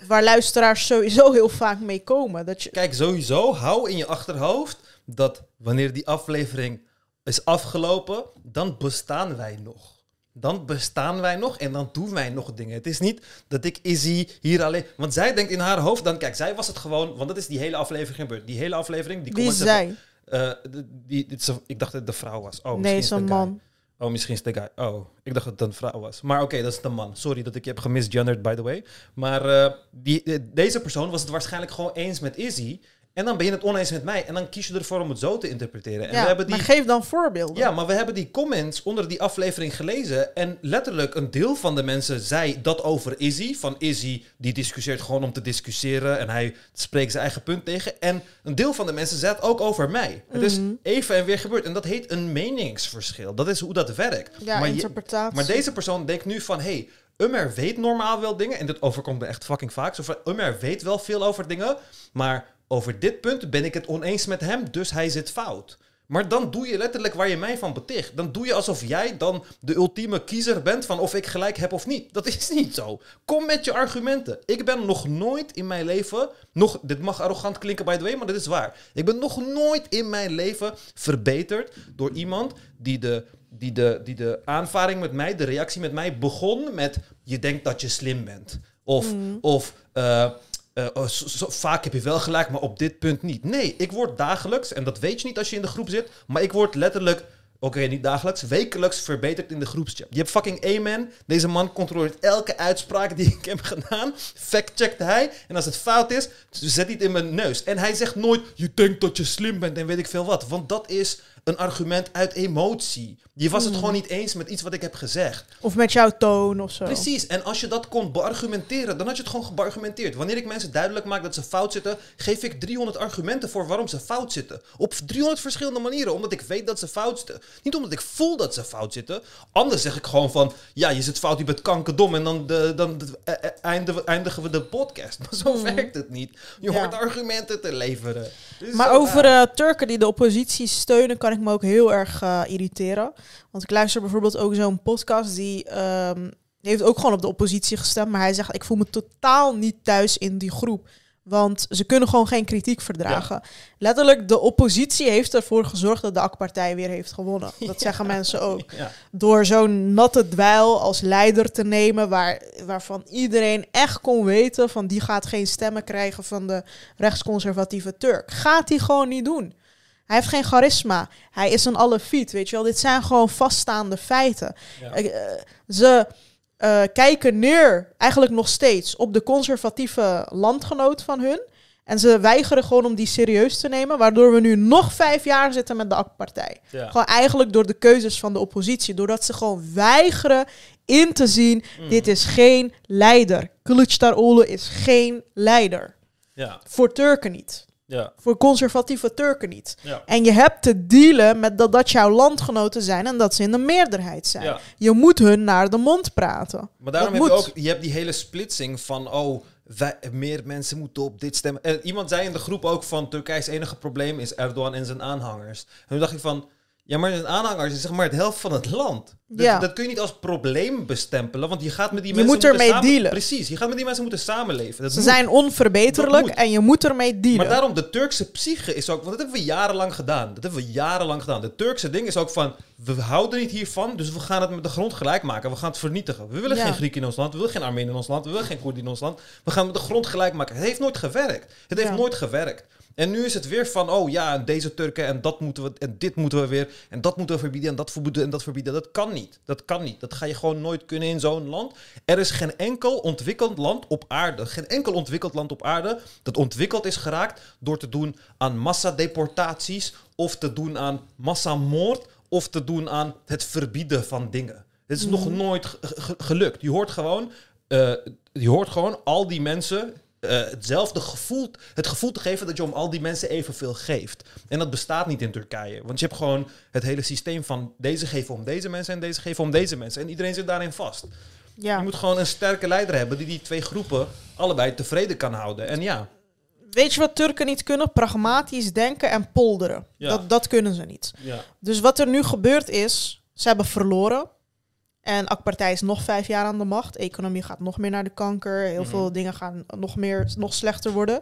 waar luisteraars sowieso heel vaak mee komen. Dat je, Kijk, sowieso hou in je achterhoofd dat wanneer die aflevering is afgelopen, dan bestaan wij nog. Dan bestaan wij nog en dan doen wij nog dingen. Het is niet dat ik Izzy hier alleen... Want zij denkt in haar hoofd dan... Kijk, zij was het gewoon... Want dat is die hele aflevering gebeurd. Die hele aflevering... Die wie zij? eh, die, ik dacht dat het de vrouw was. Oh, nee, misschien is een de guy. man. Oh, misschien is het de guy. Oh, ik dacht dat het een vrouw was. Maar oké, dat is de man. Sorry dat ik je heb gemisgenderd, by the way. Maar eh, die, eh, deze persoon was het waarschijnlijk gewoon eens met Izzy. En dan ben je het oneens met mij. En dan kies je ervoor om het zo te interpreteren. En Ja, we hebben die... Maar geef dan voorbeelden. Ja, maar we hebben die comments onder die aflevering gelezen. En letterlijk een deel van de mensen zei dat over Izzy. Van Izzy, die discussieert gewoon om te discussiëren. En hij spreekt zijn eigen punt tegen. En een deel van de mensen zei het ook over mij. Het is Mhm. even en weer gebeurd. En dat heet een meningsverschil. Dat is hoe dat werkt. Ja, maar, je- interpretatie. maar deze persoon denkt nu van... Hey, Ummer weet normaal wel dingen. En dit overkomt me echt fucking vaak. Zo van, Ummer weet wel veel over dingen. Maar over dit punt ben ik het oneens met hem. Dus hij zit fout. Maar dan doe je letterlijk waar je mij van beticht. Dan doe je alsof jij dan de ultieme kiezer bent van of ik gelijk heb of niet. Dat is niet zo. Kom met je argumenten. Ik ben nog nooit in mijn leven, nog, dit mag arrogant klinken by the way, maar dit is waar. Ik ben nog nooit in mijn leven verbeterd door iemand die de, die de, die de aanvaring met mij, de reactie met mij begon met je denkt dat je slim bent. Of, of eh, eh, oh, vaak heb je wel gelijk, maar op dit punt niet. Nee, ik word dagelijks, en dat weet je niet als je in de groep zit, maar ik word letterlijk, oké, niet dagelijks, wekelijks verbeterd in de groepschat. Je hebt fucking Amen. Deze man controleert elke uitspraak die ik heb gedaan. Fact-checkt hij. En als het fout is, zet hij het in mijn neus. En hij zegt nooit, je denkt dat je slim bent en weet ik veel wat. Want dat is een argument uit emotie. Je was het gewoon niet eens met iets wat ik heb gezegd. Of met jouw toon of zo. Precies, en als je dat kon beargumenteren, dan had je het gewoon geargumenteerd. Wanneer ik mensen duidelijk maak dat ze fout zitten, geef ik 300 argumenten voor waarom ze fout zitten. Op 300 verschillende manieren, omdat ik weet dat ze fout zitten. Niet omdat ik voel dat ze fout zitten. Anders zeg ik gewoon van, ja, je zit fout, je bent kankerdom en dan, de, dan de- eh, eh, eindigen, eindigen we de podcast. Maar zo werkt het niet. Je Ja. hoort argumenten te leveren. Is Maar over eh, Turken die de oppositie steunen, kan ik me ook heel erg eh, irriteren. Want ik luister bijvoorbeeld ook zo'n podcast die, ehm, die heeft ook gewoon op de oppositie gestemd. Maar hij zegt, ik voel me totaal niet thuis in die groep. Want ze kunnen gewoon geen kritiek verdragen. Letterlijk, de oppositie heeft ervoor gezorgd dat de AK-partij weer heeft gewonnen. Dat zeggen mensen ook. Ja. Door zo'n natte dweil als leider te nemen, waar, waarvan iedereen echt kon weten van die gaat geen stemmen krijgen van de rechtsconservatieve Turk. Gaat hij gewoon niet doen. Hij heeft geen charisma. Hij is een alefiet, weet je wel. Dit zijn gewoon vaststaande feiten. Ja. Eh, ze eh, kijken neer, eigenlijk nog steeds, op de conservatieve landgenoot van hun. En ze weigeren gewoon om die serieus te nemen, waardoor we nu nog vijf jaar zitten met de AK-partij. Ja. Gewoon eigenlijk door de keuzes van de oppositie. Doordat ze gewoon weigeren in te zien, Mm. dit is geen leider. Kılıçdaroğlu is geen leider. Ja. Voor Turken niet. Ja. Voor conservatieve Turken niet. Ja. En je hebt te dealen met dat dat jouw landgenoten zijn en dat ze in de meerderheid zijn. Ja. Je moet hun naar de mond praten. Maar daarom Dat heb je ook je hebt die hele splitsing van oh wij, meer mensen moeten op dit stemmen. En iemand zei in de groep ook van Turkij's enige probleem is Erdogan en zijn aanhangers. En toen dacht ik van ja, maar zijn aanhangers is zeg maar het helft van het land. Dat, Ja. dat kun je niet als probleem bestempelen, want je gaat met die Je mensen moet ermee samen- dealen. Precies, je gaat met die mensen moeten samenleven. Dat Ze moet. zijn onverbeterlijk en je moet ermee dealen. Maar daarom, de Turkse psyche is ook... Want dat hebben we jarenlang gedaan. Dat hebben we jarenlang gedaan. De Turkse ding is ook van... We houden niet hiervan, dus we gaan het met de grond gelijk maken. We gaan het vernietigen. We willen Ja. geen Grieken in ons land. We willen geen Armenen in ons land. We willen geen Koerden in ons land. We gaan het met de grond gelijk maken. Het heeft nooit gewerkt. Het heeft Ja. nooit gewerkt. En nu is het weer van... Oh ja, en deze Turken en dat moeten we... En dit moeten we weer... En dat moeten we verbieden en dat verbieden en dat verbieden. Dat kan niet. Dat kan niet. Dat ga je gewoon nooit kunnen in zo'n land. Er is geen enkel ontwikkeld land op aarde. Geen enkel ontwikkeld land op aarde dat ontwikkeld is geraakt door te doen aan massadeportaties of te doen aan massamoord of te doen aan het verbieden van dingen. Het is nog nooit ge- ge- gelukt. Je hoort gewoon, eh, je hoort gewoon al die mensen hetzelfde gevoel, het gevoel te geven dat je om al die mensen evenveel geeft. En dat bestaat niet in Turkije. Want je hebt gewoon het hele systeem van deze geven om deze mensen en deze geven om deze mensen. En iedereen zit daarin vast. ja. Je moet gewoon een sterke leider hebben die die twee groepen allebei tevreden kan houden. En ja, Weet je wat Turken niet kunnen? Pragmatisch denken en polderen. Ja. Dat, dat kunnen ze niet. ja. Dus wat er nu gebeurd is, ze hebben verloren. En AK-partij is nog vijf jaar aan de macht. Economie gaat nog meer naar de kanker. Heel Mhm. veel dingen gaan nog meer, nog slechter worden.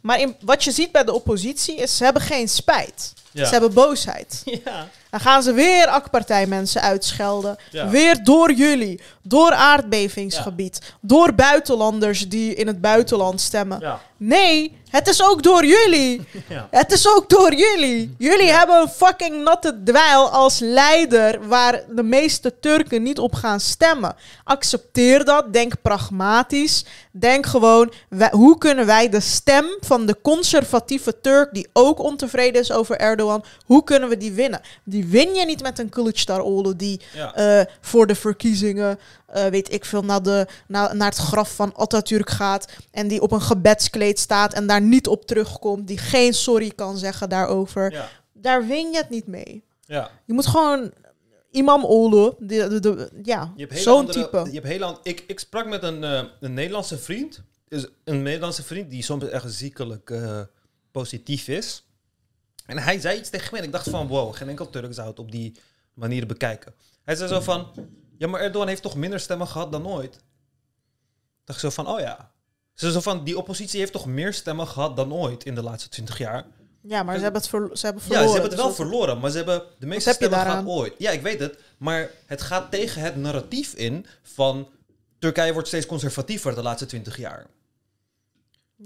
Maar in, wat je ziet bij de oppositie is, ze hebben geen spijt. Ja. Ze hebben boosheid. Ja. Dan gaan ze weer AK-partij mensen uitschelden. Ja. Weer door jullie. Door aardbevingsgebied. Door buitenlanders die in het buitenland stemmen. Ja. Nee, het is ook door jullie. Ja. Het is ook door jullie. Jullie hebben een fucking natte dweil als leider waar de meeste Turken niet op gaan stemmen. Accepteer dat. Denk pragmatisch. Denk gewoon, wij- hoe kunnen wij de stem van de conservatieve Turk die ook ontevreden is over Erdogan, hoe kunnen we die winnen? Die win je niet met een Kılıçdaroğlu die Ja. eh, voor de verkiezingen, eh, weet ik veel, naar, de, naar, naar het graf van Atatürk gaat. En die op een gebedskleed staat en daar niet op terugkomt. Die geen sorry kan zeggen daarover. Ja. Daar win je het niet mee. Ja. Je moet gewoon Imam Olu, de, de, de- ja, Je hebt hele zo'n type. Je hebt hele an- ik, ik sprak met een, eh, een Nederlandse vriend. Dus een Nederlandse vriend die soms echt ziekelijk eh, positief is. En hij zei iets tegen me en ik dacht van wow, geen enkel Turk zou het op die manier bekijken. Hij zei zo van, ja maar Erdogan heeft toch minder stemmen gehad dan ooit? dacht ik zo van, oh ja. Ze zo van, die oppositie heeft toch meer stemmen gehad dan ooit in de laatste twintig jaar? Ja, maar ze hebben het, ver- ze hebben Ja, verloren. ze hebben het dus wel verloren, maar ze hebben de meeste stemmen gehad ooit. Ja, ik weet het. Maar het gaat tegen het narratief in van Turkije wordt steeds conservatiever de laatste twintig jaar.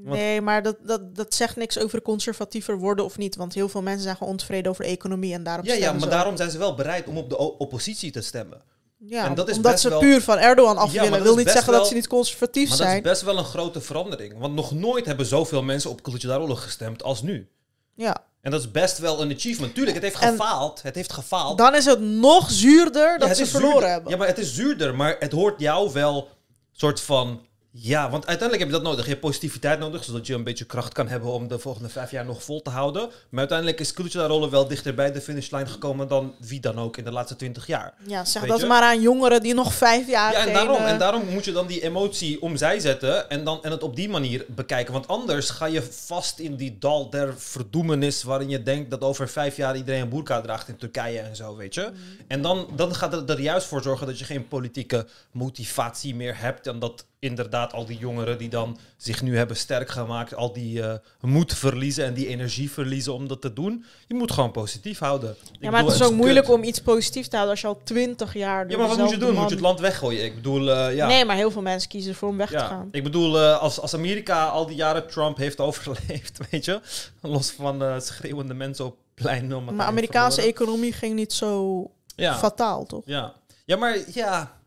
Nee, maar dat, dat, dat zegt niks over conservatiever worden of niet. Want heel veel mensen zijn gewoon ontevreden over de economie en daarom Ja, ja, maar ze. daarom zijn ze wel bereid om op de oppositie te stemmen. Ja, en dat is omdat ze wel- puur van Erdogan af willen. dat wil niet zeggen dat ze niet conservatief Maar dat zijn. is best wel een grote verandering. Want nog nooit hebben zoveel mensen op Kılıçdaroğlu gestemd als nu. Ja. En dat is best wel een achievement. Tuurlijk, het heeft En- gefaald. Het heeft gefaald. Dan is het nog zuurder dat ze verloren zuurder. hebben. Ja, maar het is zuurder, maar het hoort jou wel soort van... Ja, want uiteindelijk heb je dat nodig. Je hebt positiviteit nodig, zodat je een beetje kracht kan hebben om de volgende vijf jaar nog vol te houden. Maar uiteindelijk is Kılıçdaroğlu wel dichter bij de finishlijn gekomen dan wie dan ook in de laatste twintig jaar. Ja, zeg Weet dat je? maar aan jongeren die nog vijf jaar Ja, en daarom, eh, en daarom moet je dan die emotie omzij zetten en, dan, en het op die manier bekijken. Want anders ga je vast in die dal der verdoemenis waarin je denkt dat over vijf jaar iedereen een boerka draagt in Turkije en zo, weet je. En dan, dan gaat het er juist voor zorgen dat je geen politieke motivatie meer hebt en dat inderdaad al die jongeren die dan zich nu hebben sterk gemaakt, al die eh, moed verliezen en die energie verliezen om dat te doen. Je moet gewoon positief houden. Ik Ja, maar bedoel, het is ook moeilijk om iets positiefs te houden als je al twintig jaar... Ja, maar wat moet je doen? Moet je het land weggooien? Ik bedoel, eh, ja. Nee, maar heel veel mensen kiezen ervoor om weg te Ja, gaan. ik bedoel, eh, als, als Amerika al die jaren Trump heeft overleefd, weet je, los van schreeuwende mensen op het Maar aan Amerikaanse verloren. economie ging niet zo ja, fataal, toch? ja. ja, maar ja.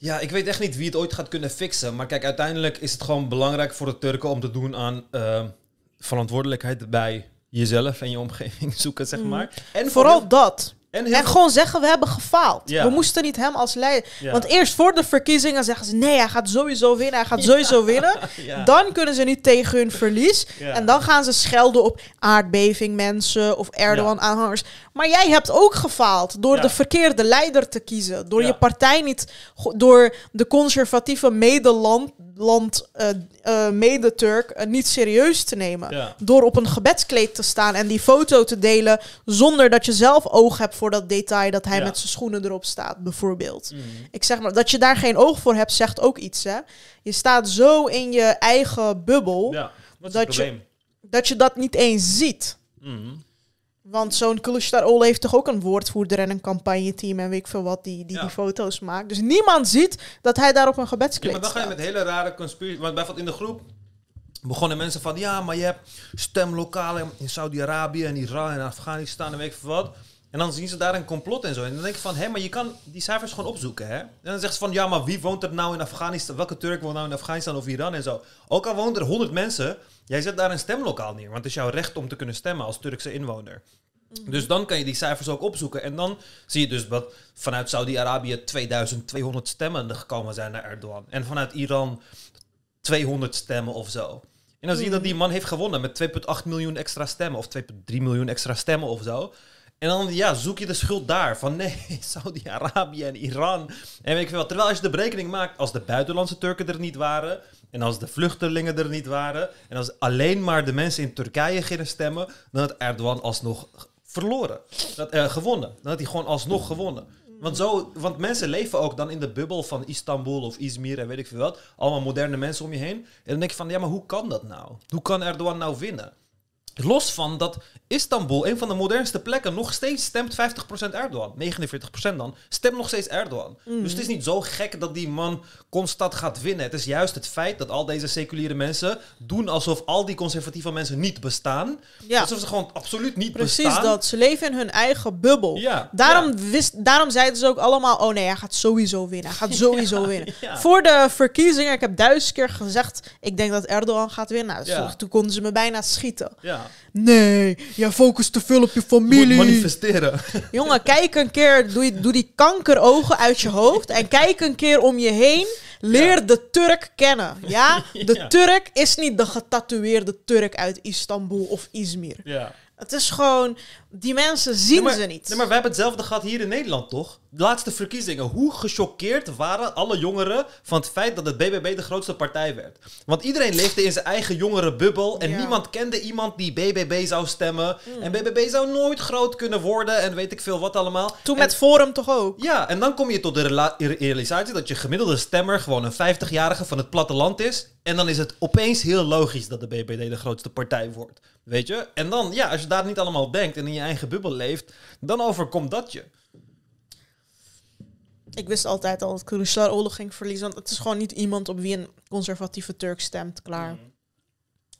Ja, ik weet echt niet wie het ooit gaat kunnen fixen. Maar kijk, uiteindelijk is het gewoon belangrijk voor de Turken om te doen aan eh, verantwoordelijkheid bij jezelf en je omgeving zoeken, zeg Mm. maar. En voor Vooral dat. En veel- gewoon zeggen, we hebben gefaald. Ja. We moesten niet hem als leider... ja. Want eerst voor de verkiezingen zeggen ze... nee, hij gaat sowieso winnen, hij gaat sowieso winnen. Dan kunnen ze niet tegen hun verlies. En dan gaan ze schelden op aardbeving mensen of Erdogan-aanhangers. Maar jij hebt ook gefaald door de verkeerde leider te kiezen. Door je partij niet... Door de conservatieve medeland, land, eh, mede-Turk eh, niet serieus te nemen. Ja. Door op een gebedskleed te staan en die foto te delen... zonder dat je zelf oog hebt voor dat detail... dat hij Ja. met zijn schoenen erop staat, bijvoorbeeld. Mm. Ik zeg maar, dat je daar geen oog voor hebt, zegt ook iets, hè. Je staat zo in je eigen bubbel... ja, Dat je- dat je dat niet eens ziet. Mm. Want zo'n Kılıçdaroğlu heeft toch ook een woordvoerder en een campagneteam en weet ik veel wat die die, Ja. die foto's maakt. Dus niemand ziet dat hij daar op een Ja, gebedskleed maar dan ga je met hele rare conspiratie. Want bijvoorbeeld in de groep begonnen mensen van ja, maar je hebt stemlokalen in Saudi-Arabië en Iran en Afghanistan en weet ik veel wat. En dan zien ze daar een complot en zo. En dan denk ik van, hé, maar je kan die cijfers gewoon opzoeken, hè? En dan zeggen ze van, ja, maar wie woont er nou in Afghanistan? Welke Turk woont nou in Afghanistan of Iran en zo? Ook al woont er 100 mensen, jij zet daar een stemlokaal neer. Want het is jouw recht om te kunnen stemmen als Turkse inwoner. Dus dan kan je die cijfers ook opzoeken. En dan zie je dus dat vanuit Saudi-Arabië 2200 stemmen gekomen zijn naar Erdogan. En vanuit Iran 200 stemmen of zo. En dan zie je dat die man heeft gewonnen met 2,8 miljoen extra stemmen. Of 2,3 miljoen extra stemmen of zo. En dan ja, zoek je de schuld daar. Van nee, Saudi-Arabië en Iran. En weet ik veel wat. Terwijl als je de berekening maakt, als de buitenlandse Turken er niet waren. En als de vluchtelingen er niet waren. En als alleen maar de mensen in Turkije gingen stemmen. Dan had Erdogan alsnog verloren. Dat, eh, gewonnen. Dan had hij gewoon alsnog gewonnen. Want, zo, want mensen leven ook dan in de bubbel van Istanbul of Izmir en weet ik veel wat. Allemaal moderne mensen om je heen. En dan denk je van, ja, maar hoe kan dat nou? Hoe kan Erdogan nou winnen? Los van dat Istanbul, een van de modernste plekken, nog steeds stemt 50% Erdogan. 49% dan, stemt nog steeds Erdogan. Dus het is niet zo gek dat die man constant gaat winnen. Het is juist het feit dat al deze seculiere mensen doen alsof al die conservatieve mensen niet bestaan. Ja. Alsof ze gewoon absoluut niet Precies bestaan. dat. Ze leven in hun eigen bubbel. Ja, Daarom, ja. wist, daarom zeiden ze ook allemaal... oh nee, hij gaat sowieso winnen. Hij gaat sowieso winnen. Voor de verkiezingen, ik heb duizend keer gezegd... ik denk dat Erdogan gaat winnen. Nou, Toen konden ze me bijna schieten. Ja. Nee, jij focust te veel op je Je moet familie. manifesteren. Jongen, kijk een keer, doe, je- doe die kankerogen uit je hoofd en kijk een keer om je heen. Leer Ja. de Turk kennen. Ja? De Ja. Turk is niet de getatoeëerde Turk uit Istanbul of Izmir. Ja. Het is gewoon, die mensen zien Nee, maar, ze niet. Nee, maar we hebben hetzelfde gehad hier in Nederland, toch? De laatste verkiezingen. Hoe gechoqueerd waren alle jongeren van het feit dat het BBB de grootste partij werd? Want iedereen leefde in zijn eigen jongerenbubbel en Ja. niemand kende iemand die BBB zou stemmen. En BBB zou nooit groot kunnen worden en weet ik veel wat allemaal. Toen En- met Forum toch ook. Ja, en dan kom je tot de realisatie dat je gemiddelde stemmer gewoon een 50-jarige van het platteland is. En dan is het opeens heel logisch dat de BBD de grootste partij wordt. Weet je? En dan, ja, als je daar niet allemaal denkt en in je eigen bubbel leeft, dan overkomt dat je. Ik wist altijd al dat Kılıçdaroğlu ging verliezen. Want het is gewoon niet iemand op wie een conservatieve Turk stemt. Klaar.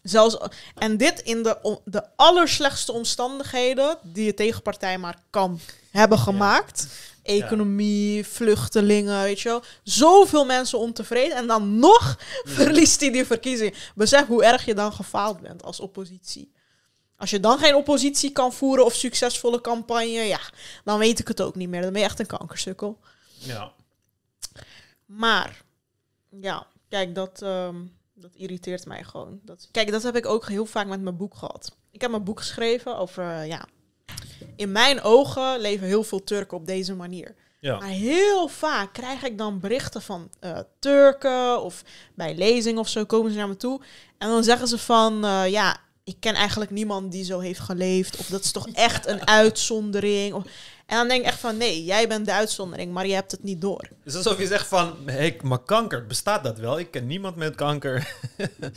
Zelfs, en dit in de, de allerslechtste omstandigheden die je tegenpartij maar kan hebben gemaakt. Economie, vluchtelingen, weet je wel. Zoveel mensen ontevreden. En dan nog verliest hij die verkiezing. Besef hoe erg je dan gefaald bent als oppositie. Als je dan geen oppositie kan voeren of succesvolle campagne, ja, dan weet ik het ook niet meer. Dan ben je echt een kankersukkel. Ja. Maar, ja, kijk, dat, ehm, dat irriteert mij gewoon. Dat, kijk, dat heb ik ook heel vaak met mijn boek gehad. Ik heb mijn boek geschreven over, eh, ja... In mijn ogen leven heel veel Turken op deze manier. Ja. Maar heel vaak krijg ik dan berichten van eh, Turken of bij lezing of zo komen ze naar me toe. En dan zeggen ze van, eh, ja, ik ken eigenlijk niemand die zo heeft geleefd. Of dat is toch echt een uitzondering. Of, En dan denk ik echt van, nee, jij bent de uitzondering, maar je hebt het niet door. Het is alsof je zegt van, hey, maar kanker, bestaat dat wel? Ik ken niemand met kanker.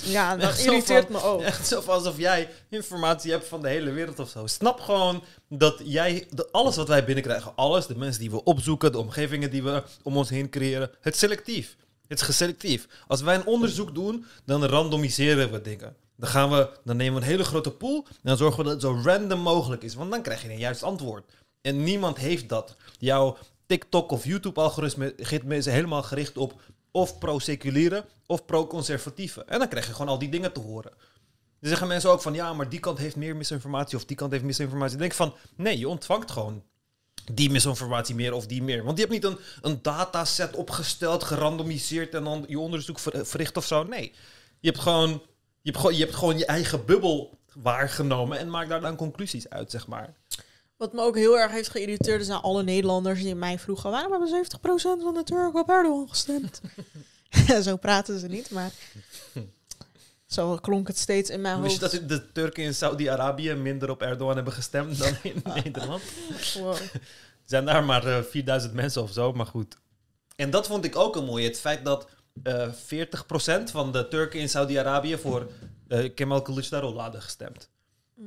Ja, dat irriteert van- me ook. Echt zo alsof jij informatie hebt van de hele wereld of zo. Snap gewoon dat jij, dat alles wat wij binnenkrijgen, alles, de mensen die we opzoeken, de omgevingen die we om ons heen creëren, het selectief. Het is geselectief. Als wij een onderzoek doen, dan randomiseren we dingen. Dan, gaan we, dan nemen we een hele grote pool en dan zorgen we dat het zo random mogelijk is. Want dan krijg je een juist antwoord. En niemand heeft dat. Jouw TikTok of YouTube-algoritme is helemaal gericht op of pro-seculiere of pro-conservatieve. En dan krijg je gewoon al die dingen te horen. Dan zeggen mensen ook van ja, maar die kant heeft meer misinformatie of die kant heeft misinformatie. Dan denk van nee, je ontvangt gewoon die misinformatie meer of die meer. Want je hebt niet een, een dataset opgesteld, gerandomiseerd en dan je onderzoek ver- verricht of zo. Nee, je hebt gewoon je, hebt gewoon, je, hebt gewoon je eigen bubbel waargenomen en maakt daar dan conclusies uit, zeg maar. Wat me ook heel erg heeft geïrriteerd zijn alle Nederlanders die mij vroegen... waarom hebben 70% van de Turken op Erdogan gestemd? zo praten ze niet, maar... Zo klonk het steeds in mijn Wist je hoofd. dat de Turken in Saudi-Arabië minder op Erdogan hebben gestemd dan in Nederland? Wow. Er zijn daar maar eh, 4000 mensen of zo, maar goed. En dat vond ik ook een mooi. Het feit dat eh 40% van de Turken in Saudi-Arabië voor eh Kemal Kılıçdaroğlu hadden gestemd.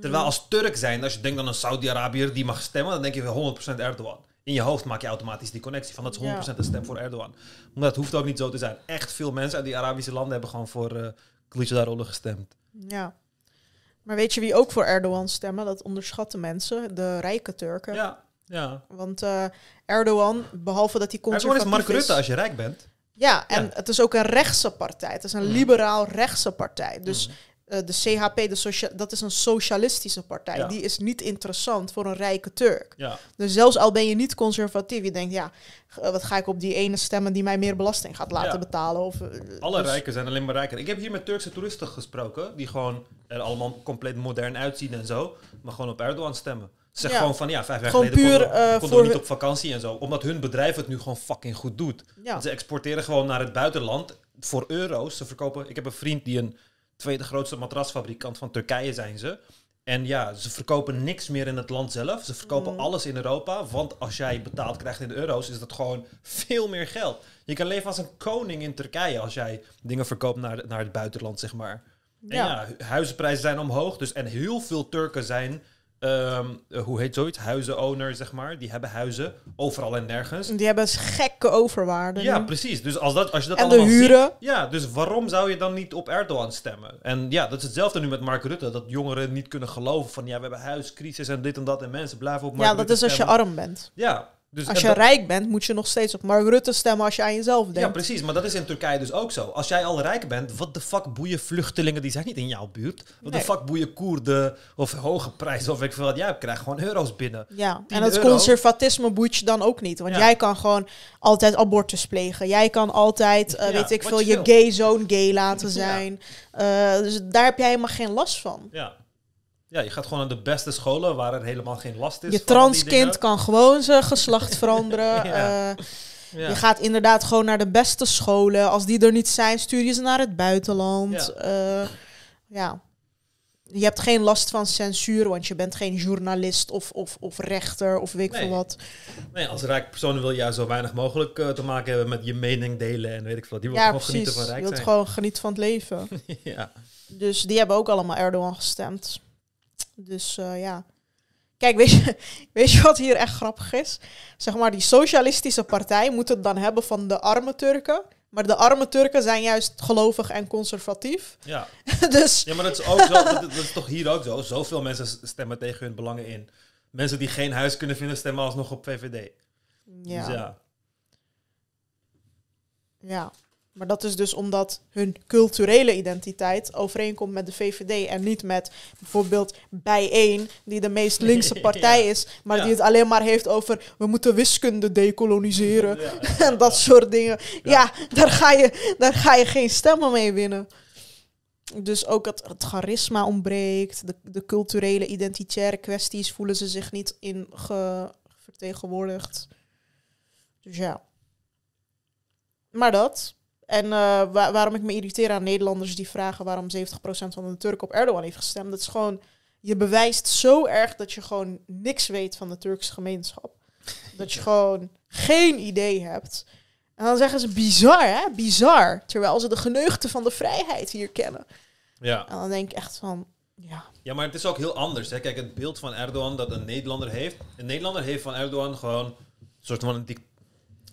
Terwijl als Turk zijn, als je denkt aan een Saudi-Arabiër die mag stemmen, dan denk je wel 100% Erdogan. In je hoofd maak je automatisch die connectie van dat is 100% Ja. een stem voor Erdogan. Maar dat hoeft ook niet zo te zijn. Echt veel mensen uit die Arabische landen hebben gewoon voor eh Kılıçdaroğlu gestemd. Ja. Maar weet je wie ook voor Erdogan stemmen? Dat onderschatten mensen, de rijke Turken. Ja, ja. Want eh, Erdogan, behalve dat hij Erdogan conservatief is Mark Rutte als je rijk bent. Ja, en Ja. het is ook een rechtse partij. Het is een Mm. liberaal rechtse partij. Dus Mhm. eh, de CHP, de socia- dat is een socialistische partij. Ja. Die is niet interessant voor een rijke Turk. Ja. Dus zelfs al ben je niet conservatief, je denkt, ja, g- wat ga ik op die ene stemmen die mij meer belasting gaat laten betalen? Of, eh, Alle dus- rijken zijn alleen maar rijker. Ik heb hier met Turkse toeristen gesproken, die gewoon er allemaal compleet modern uitzien en zo, maar gewoon op Erdogan stemmen. Ze zeggen Ja. gewoon van ja, vijf jaar Gewoon geleden puur, konden we- eh, konden voor we niet op vakantie en zo, omdat hun bedrijf het nu gewoon fucking goed doet. Ja. Ze exporteren gewoon naar het buitenland voor euro's. Ze verkopen, ik heb een vriend die een tweede grootste matrasfabrikant van Turkije zijn ze. En ja, ze verkopen niks meer in het land zelf. Ze verkopen Mm. alles in Europa. Want als jij betaald krijgt in euro's, is dat gewoon veel meer geld. Je kan leven als een koning in Turkije als jij dingen verkoopt naar, naar het buitenland, zeg maar. En Ja. ja, hu- huizenprijzen zijn omhoog. Dus, en heel veel Turken zijn, ehm, eh, hoe heet zoiets? Huizenowner, zeg maar. Die hebben huizen overal en nergens. Die hebben gekke overwaarden. Ja, nu. precies. Dus als, dat, als je dat En de allemaal huren. ziet... Ja, dus waarom zou je dan niet op Erdogan stemmen? En ja, dat is hetzelfde nu met Mark Rutte. Dat jongeren niet kunnen geloven van... Ja, we hebben huiscrisis en dit en dat. En mensen blijven op Mark ja, dat Rutte is als je arm bent. Ja, dus Als je dat- rijk bent, moet je nog steeds op Mark Rutte stemmen als je aan jezelf Ja, denkt. precies. Maar dat is in Turkije dus ook zo. Als jij al rijk bent, wat de fuck boeien vluchtelingen? Die zijn niet in jouw buurt. Wat de fuck boeien Koerden of hoge prijzen of ik veel wat. Jij krijgt gewoon euro's binnen. Ja, 10 en het euro. conservatisme boeit je dan ook niet. Want Ja. jij kan gewoon altijd abortus plegen. Jij kan altijd, eh, Ja, weet ik veel, je gay zoon gay laten Ja. zijn. Eh, dus daar heb jij helemaal geen last van. Ja. Ja, je gaat gewoon naar de beste scholen waar er helemaal geen last is. Je transkind kan gewoon zijn geslacht veranderen. Ja. Eh, Ja. Je gaat inderdaad gewoon naar de beste scholen. Als die er niet zijn, stuur je ze naar het buitenland. Ja. Ja. ja. Je hebt geen last van censuur, want je bent geen journalist of, of, of rechter of weet ik Nee. veel wat. Nee, als rijk persoon wil je juist zo weinig mogelijk eh, te maken hebben met je mening delen en weet ik veel. Die wil Ja, gewoon precies. genieten van Je rijk wilt zijn. gewoon genieten van het leven. ja. Dus die hebben ook allemaal Erdogan gestemd. Dus eh, ja. Kijk, weet je, weet je wat hier echt grappig is? Zeg maar, die socialistische partij moet het dan hebben van de arme Turken. Maar de arme Turken zijn juist gelovig en conservatief. Ja. dus ja, maar dat is ook zo. Dat, dat is toch hier ook zo. Zoveel mensen stemmen tegen hun belangen in. Mensen die geen huis kunnen vinden, stemmen alsnog op VVD. ja, Dus ja. ja. Maar dat is dus omdat hun culturele identiteit overeenkomt met de VVD en niet met bijvoorbeeld Bijeen, die de meest linkse partij is, maar Ja. die het alleen maar heeft over we moeten wiskunde decoloniseren. Ja, en dat soort dingen. Ja, daar, ga je, daar ga je geen stemmen mee winnen. Dus ook het, het charisma ontbreekt. De, de culturele, identitaire kwesties voelen ze zich niet in ge, vertegenwoordigd. Dus ja. Maar dat. En eh, wa- waarom ik me irriteer aan Nederlanders die vragen waarom 70% van de Turken op Erdogan heeft gestemd. Dat is gewoon, je bewijst zo erg dat je gewoon niks weet van de Turkse gemeenschap. Dat je gewoon geen idee hebt. En dan zeggen ze bizar, hè? Bizar. Terwijl ze de geneugten van de vrijheid hier kennen. Ja. En dan denk ik echt van, ja. ja, maar het is ook heel anders. Hè. Kijk, het beeld van Erdogan dat een Nederlander heeft. Een Nederlander heeft van Erdogan gewoon een soort van een dik-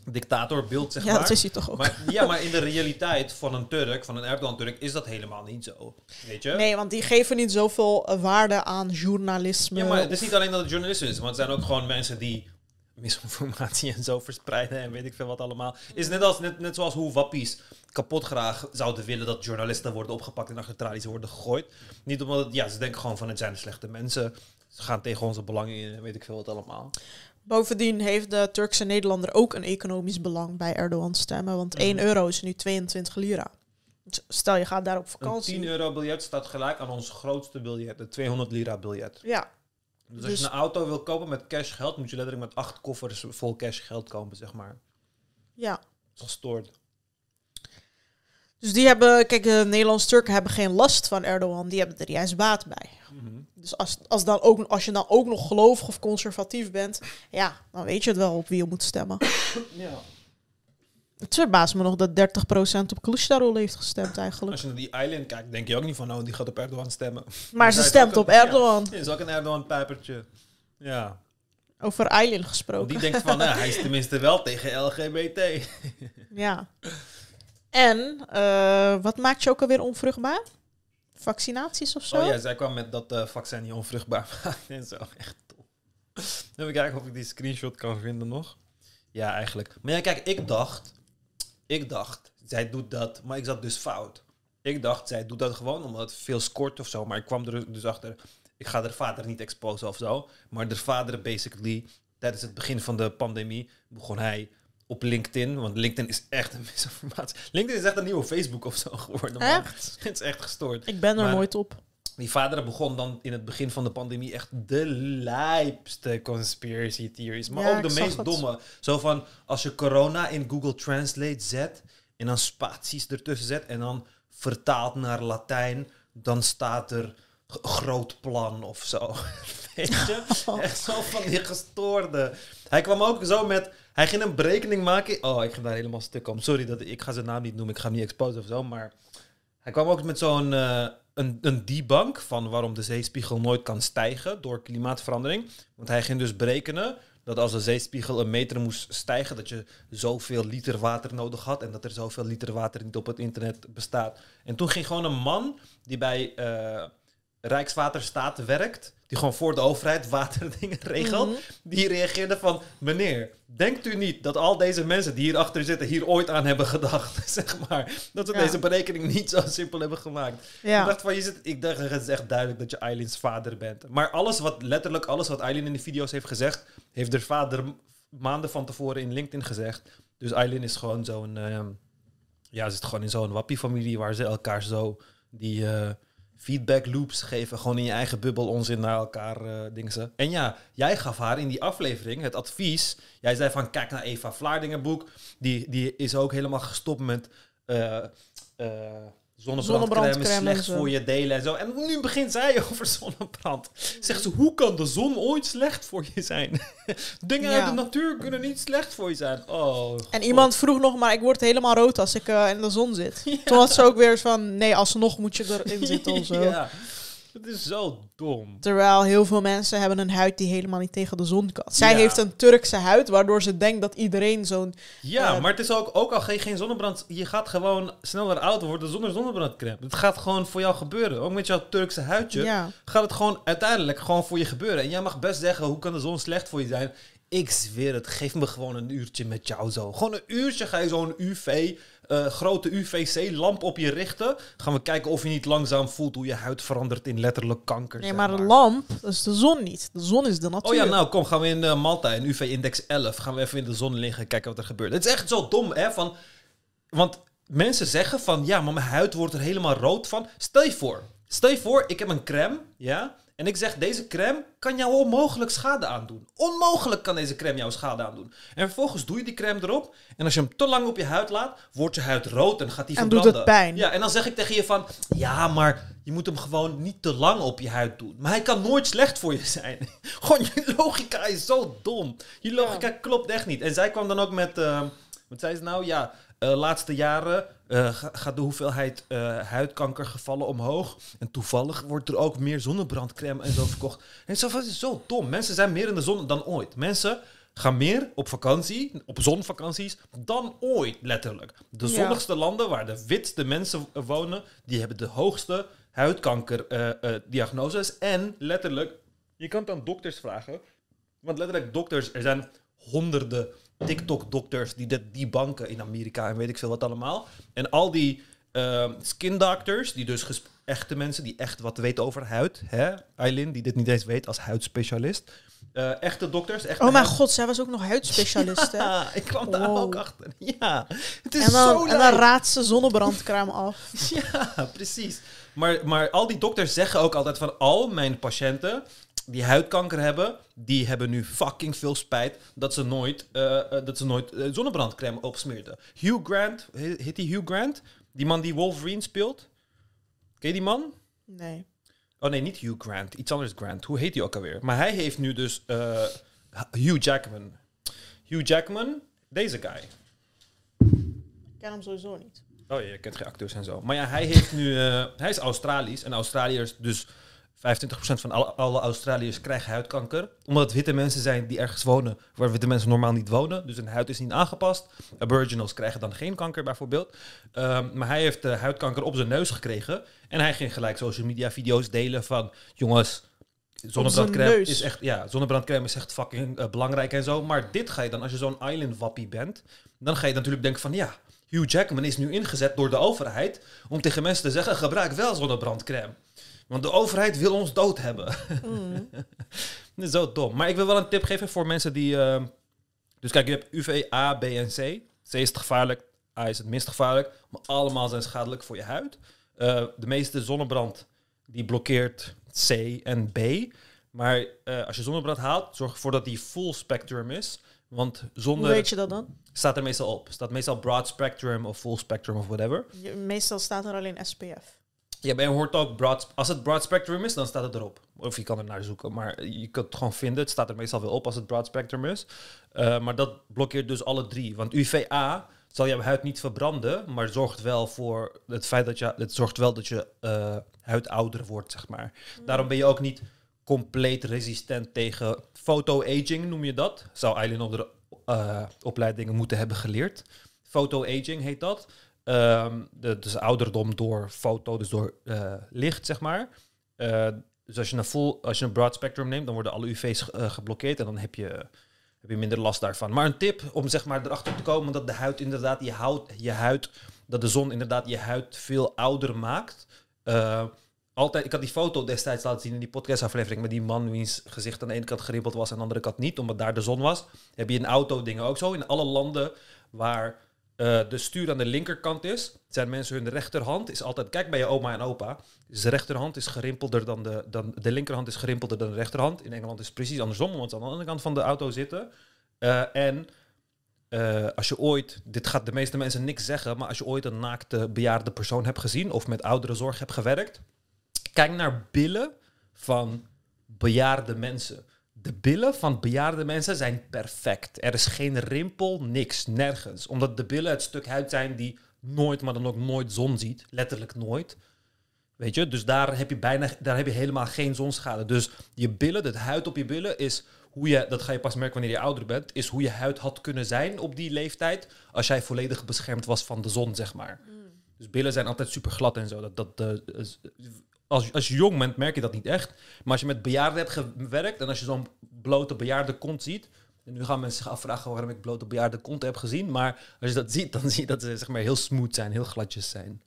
dictatorbeeld, zeg Ja, maar. dat is hij toch ook. Maar, ja, maar in de realiteit van een Turk, van een Erdogan-Turk, is dat helemaal niet zo. Weet je? Nee, want die geven niet zoveel eh, waarde aan journalisme. Ja, maar het is niet alleen dat het journalisten is, want het zijn ook gewoon mensen die misinformatie en zo verspreiden en weet ik veel wat allemaal. Is net, als, net, net zoals hoe wappies kapot graag zouden willen dat journalisten worden opgepakt en achter tralies worden gegooid. Niet omdat het, ja, ze denken gewoon van het zijn slechte mensen. Ze gaan tegen onze belangen in en weet ik veel wat allemaal. Bovendien heeft de Turkse Nederlander ook een economisch belang bij Erdogan stemmen. Want 1 Mhm. euro is nu 22 lira. Dus Stel, je gaat daar op Een vakantie. 10 euro biljet staat gelijk aan ons grootste biljet, de 200 lira biljet. Ja, Dus als Dus- je een auto wil kopen met cash geld, moet je letterlijk met acht koffers vol cash geld kopen, zeg maar. ja. Dat is gestoord. Dus die hebben, kijk, de Nederlandse Turken hebben geen last van Erdogan. Die hebben er juist baat bij. Mhm. Dus als, als, dan ook, als je dan ook nog gelovig of conservatief bent, ja, dan weet je het wel op wie je moet stemmen. Ja. Het verbaast me nog dat 30% op Kılıçdaroğlu heeft gestemd eigenlijk. Als je naar die island kijkt, denk je ook niet van, oh, die gaat op Erdogan stemmen. Maar ze stemt op een- ja. Erdogan. Dit is ook een Erdogan-pijpertje. Ja. Over Want gesproken. die denkt van, nou, hij is tenminste wel tegen LGBT. Ja. En, eh, wat maakt je ook alweer onvruchtbaar? Vaccinaties of zo? Oh ja, zij kwam met dat eh vaccin niet onvruchtbaar maakt en zo. Echt top. Even kijken of ik die screenshot kan vinden nog. Ja, eigenlijk. Maar ja, kijk, ik dacht... Ik dacht, zij doet dat, maar ik zat dus fout. Ik dacht, zij doet dat gewoon omdat het veel scoort of zo. Maar ik kwam er dus achter, ik ga haar vader niet exposen of zo. Maar de vader basically, tijdens het begin van de pandemie, begon hij op LinkedIn. Want LinkedIn is echt een misinformatie. LinkedIn is echt een nieuwe Facebook of zo geworden. Man. Echt? Het is echt gestoord. Ik ben er Maar- nooit op. Die vader begon dan in het begin van de pandemie echt de lijpste conspiracy theories. Maar Ja, ook de meest domme. Zo van, als je corona in Google Translate zet... en dan spaties ertussen zet... en dan vertaalt naar Latijn... dan staat er groot plan of zo. Weet je? Echt zo van die gestoorde. Hij kwam ook zo met... Hij ging een berekening maken. Oh, ik ga daar helemaal stuk om. Sorry, dat, ik ga zijn naam niet noemen. Ik ga niet exposen of zo. Maar hij kwam ook met zo'n eh, een, een van waarom de zeespiegel nooit kan stijgen door klimaatverandering. Want hij ging dus berekenen dat als de zeespiegel een meter moest stijgen, dat je zoveel liter water nodig had en dat er zoveel liter water niet op het internet bestaat. En toen ging gewoon een man die bij eh, Rijkswaterstaat werkt, die gewoon voor de overheid waterdingen regelt, Mhm. die reageerde van, meneer, denkt u niet dat al deze mensen die hierachter zitten hier ooit aan hebben gedacht, zeg maar, dat ze Ja. deze berekening niet zo simpel hebben gemaakt. Ik dacht van, je zit, ik dacht, het is echt duidelijk dat je Eileen's vader bent. Maar alles wat, letterlijk alles wat Eileen in de video's heeft gezegd, heeft haar vader maanden van tevoren in LinkedIn gezegd. Dus Eileen is gewoon zo'n, ehm, ja, zit gewoon in zo'n wappie-familie waar ze elkaar zo die eh, feedback loops geven. Gewoon in je eigen bubbel onzin naar elkaar eh dingen ze. En ja, jij gaf haar in die aflevering het advies. Jij zei van, kijk naar Eva Vlaardingen boek. Die, die is ook helemaal gestopt met... eh eh zonnebrandcrème slecht voor je delen en zo. En nu begint zij over zonnebrand. Zegt ze, hoe kan de zon ooit slecht voor je zijn? Dingen Ja. uit de natuur kunnen niet slecht voor je zijn. Oh, En God. iemand vroeg nog, maar ik word helemaal rood als ik eh, in de zon zit. Toen had ze ook weer van, nee, alsnog moet je erin zitten of zo. ja, het is zo dom. Terwijl heel veel mensen hebben een huid die helemaal niet tegen de zon kan. Zij Ja. heeft een Turkse huid, waardoor ze denkt dat iedereen zo'n... Ja, Eh, maar het is ook, ook al geen, geen zonnebrand, je gaat gewoon sneller oud worden zonder zonnebrandcrème. Het gaat gewoon voor jou gebeuren. Ook met jouw Turkse huidje Ja. gaat het gewoon uiteindelijk gewoon voor je gebeuren. En jij mag best zeggen, hoe kan de zon slecht voor je zijn? Ik zweer het, geef me gewoon een uurtje met jou zo. Gewoon een uurtje ga je zo'n UV, eh, grote UVC-lamp op je richten. Gaan we kijken of je niet langzaam voelt hoe je huid verandert in letterlijk kanker. Nee, maar een lamp, dat is de zon niet. De zon is de natuur. Oh ja, nou kom, gaan we in eh, Malta, in UV-index 11, gaan we even in de zon liggen, kijken wat er gebeurt. Het is echt zo dom, hè? Van, want mensen zeggen van, ja, maar mijn huid wordt er helemaal rood van. Stel je voor, stel je voor, ik heb een crème, ja, En ik zeg, deze crème kan jou onmogelijk schade aandoen. Onmogelijk kan deze crème jou schade aandoen. En vervolgens doe je die crème erop. En als je hem te lang op je huid laat, wordt je huid rood en gaat die En verbranden. doet het pijn. Ja, en dan zeg ik tegen je van, ja, maar je moet hem gewoon niet te lang op je huid doen. Maar hij kan nooit slecht voor je zijn. gewoon, je logica is zo dom. Je logica klopt echt niet. En zij kwam dan ook met, eh, wat zei ze nou? Ja, eh, laatste jaren eh, ga- gaat de hoeveelheid eh, huidkankergevallen omhoog. En toevallig wordt er ook meer zonnebrandcrème en zo verkocht. En zo, dat is zo dom. Mensen zijn meer in de zon dan ooit. Mensen gaan meer op vakantie, op zonvakanties, dan ooit, letterlijk. De Ja. zonnigste landen waar de witste mensen wonen, die hebben de hoogste huidkankerdiagnoses. en letterlijk, je kan het aan dokters vragen. Want letterlijk dokters, er zijn honderden TikTok-dokters die dit debunken in Amerika en weet ik veel wat allemaal. En al die ehm skin doctors, die dus echte mensen die echt wat weten over huid, hè, Eileen, die dit niet eens weet als huidspecialist. Eh, echte dokters, echte Oh mijn huid- god, zij was ook nog huidspecialist, hè? Ja, ik kwam daar ook achter. Ja, het is En zo dan, en dan raadt ze zonnebrandcrème af. Ja, precies. Maar, maar al die dokters zeggen ook altijd van al mijn patiënten die huidkanker hebben, die hebben nu fucking veel spijt dat ze nooit, eh, dat ze nooit eh, zonnebrandcrème opsmeerden. Hugh Grant, he- heet die Hugh Grant? Die man die Wolverine speelt? Ken je die man? Nee. Oh nee, niet Hugh Grant. Iets anders Grant. Hoe heet hij ook alweer? Maar hij heeft nu dus Hugh Jackman. Hugh Jackman, deze guy. Ik ken hem sowieso niet. Oh ja, je kent geen acteurs en zo. Maar ja, hij heeft nu... hij is Australisch. En Australiërs, dus 25% van alle, alle Australiërs krijgen huidkanker. Omdat het witte mensen zijn die ergens wonen waar witte mensen normaal niet wonen. Dus hun huid is niet aangepast. Aboriginals krijgen dan geen kanker bijvoorbeeld. Ehm, maar hij heeft eh, huidkanker op zijn neus gekregen. En hij ging gelijk social media video's delen van... Jongens, zonnebrandcrème is echt... Ja, zonnebrandcrème is echt fucking eh, belangrijk en zo. Maar dit ga je dan, als je zo'n island wappie bent... Dan ga je natuurlijk denken van ja... Hugh Jackman is nu ingezet door de overheid om tegen mensen te zeggen: gebruik wel zonnebrandcrème. Want de overheid wil ons dood hebben. Mm. Dat is zo dom. Maar ik wil wel een tip geven voor mensen die. ehm, dus kijk, je hebt UV A, B en C. C is het gevaarlijk, A is het minst gevaarlijk. Maar allemaal zijn schadelijk voor je huid. Eh, de meeste zonnebrand die blokkeert C en B. Maar eh, als je zonnebrand haalt, zorg ervoor dat die full spectrum is. Want Hoe zonder. weet je dat dan? Staat er meestal op. Staat meestal broad spectrum of full spectrum of whatever. Je- meestal staat er alleen SPF. Ja, je hoort ook broad... Als het broad spectrum is, dan staat het erop. Of je kan er naar zoeken, maar je kunt het gewoon vinden. Het staat er meestal wel op als het broad spectrum is. Uh, maar dat blokkeert dus alle drie. Want UVA zal jouw huid niet verbranden, maar zorgt wel voor het feit dat je... Het zorgt wel dat je uh, huid ouder wordt, zeg maar. Mm. Daarom ben je ook niet compleet resistent tegen photo-aging, noem je dat. Zou Eileen op de uh, opleidingen moeten hebben geleerd. Photo-aging heet dat. Um, de, dus ouderdom door foto, dus door uh, licht, zeg maar. Uh, dus als je, een full, als je een broad spectrum neemt, dan worden alle UV's uh, geblokkeerd en dan heb je, heb je minder last daarvan. Maar een tip om zeg maar erachter te komen dat de huid inderdaad je, hout, je huid, dat de zon inderdaad je huid veel ouder maakt. Altijd, ik had die foto destijds laten zien in die podcastaflevering met die man wiens gezicht aan de ene kant gerimpeld was en aan de andere kant niet, omdat daar de zon was. Heb je in auto dingen ook zo. In alle landen waar uh, de stuur aan de linkerkant is, zijn mensen hun rechterhand is altijd, kijk bij je oma en opa, de rechterhand is gerimpelder dan de, dan de linkerhand is gerimpelder dan de rechterhand. In Engeland is het precies andersom, want ze aan de andere kant van de auto zitten. Uh, en uh, als je ooit, dit gaat de meeste mensen niks zeggen, maar als je ooit een naakte bejaarde persoon hebt gezien of met ouderenzorg hebt gewerkt, kijk naar billen van bejaarde mensen. De billen van bejaarde mensen zijn perfect. Er is geen rimpel, niks, nergens. Omdat de billen het stuk huid zijn die nooit, maar dan ook nooit zon ziet. Letterlijk nooit. Weet je, dus daar heb je bijna, daar heb je helemaal geen zonschade. Dus je billen, het huid op je billen is hoe je, dat ga je pas merken wanneer je ouder bent, is hoe je huid had kunnen zijn op die leeftijd als jij volledig beschermd was van de zon, zeg maar. Mm. Dus billen zijn altijd super glad en zo. Dat, dat, uh, als, als je jong bent, merk je dat niet echt. Maar als je met bejaarden hebt gewerkt en als je zo'n blote bejaarde kont ziet. En nu gaan mensen zich afvragen waarom ik blote bejaarde kont heb gezien. Maar als je dat ziet, dan zie je dat ze zeg maar, heel smooth zijn, heel gladjes zijn.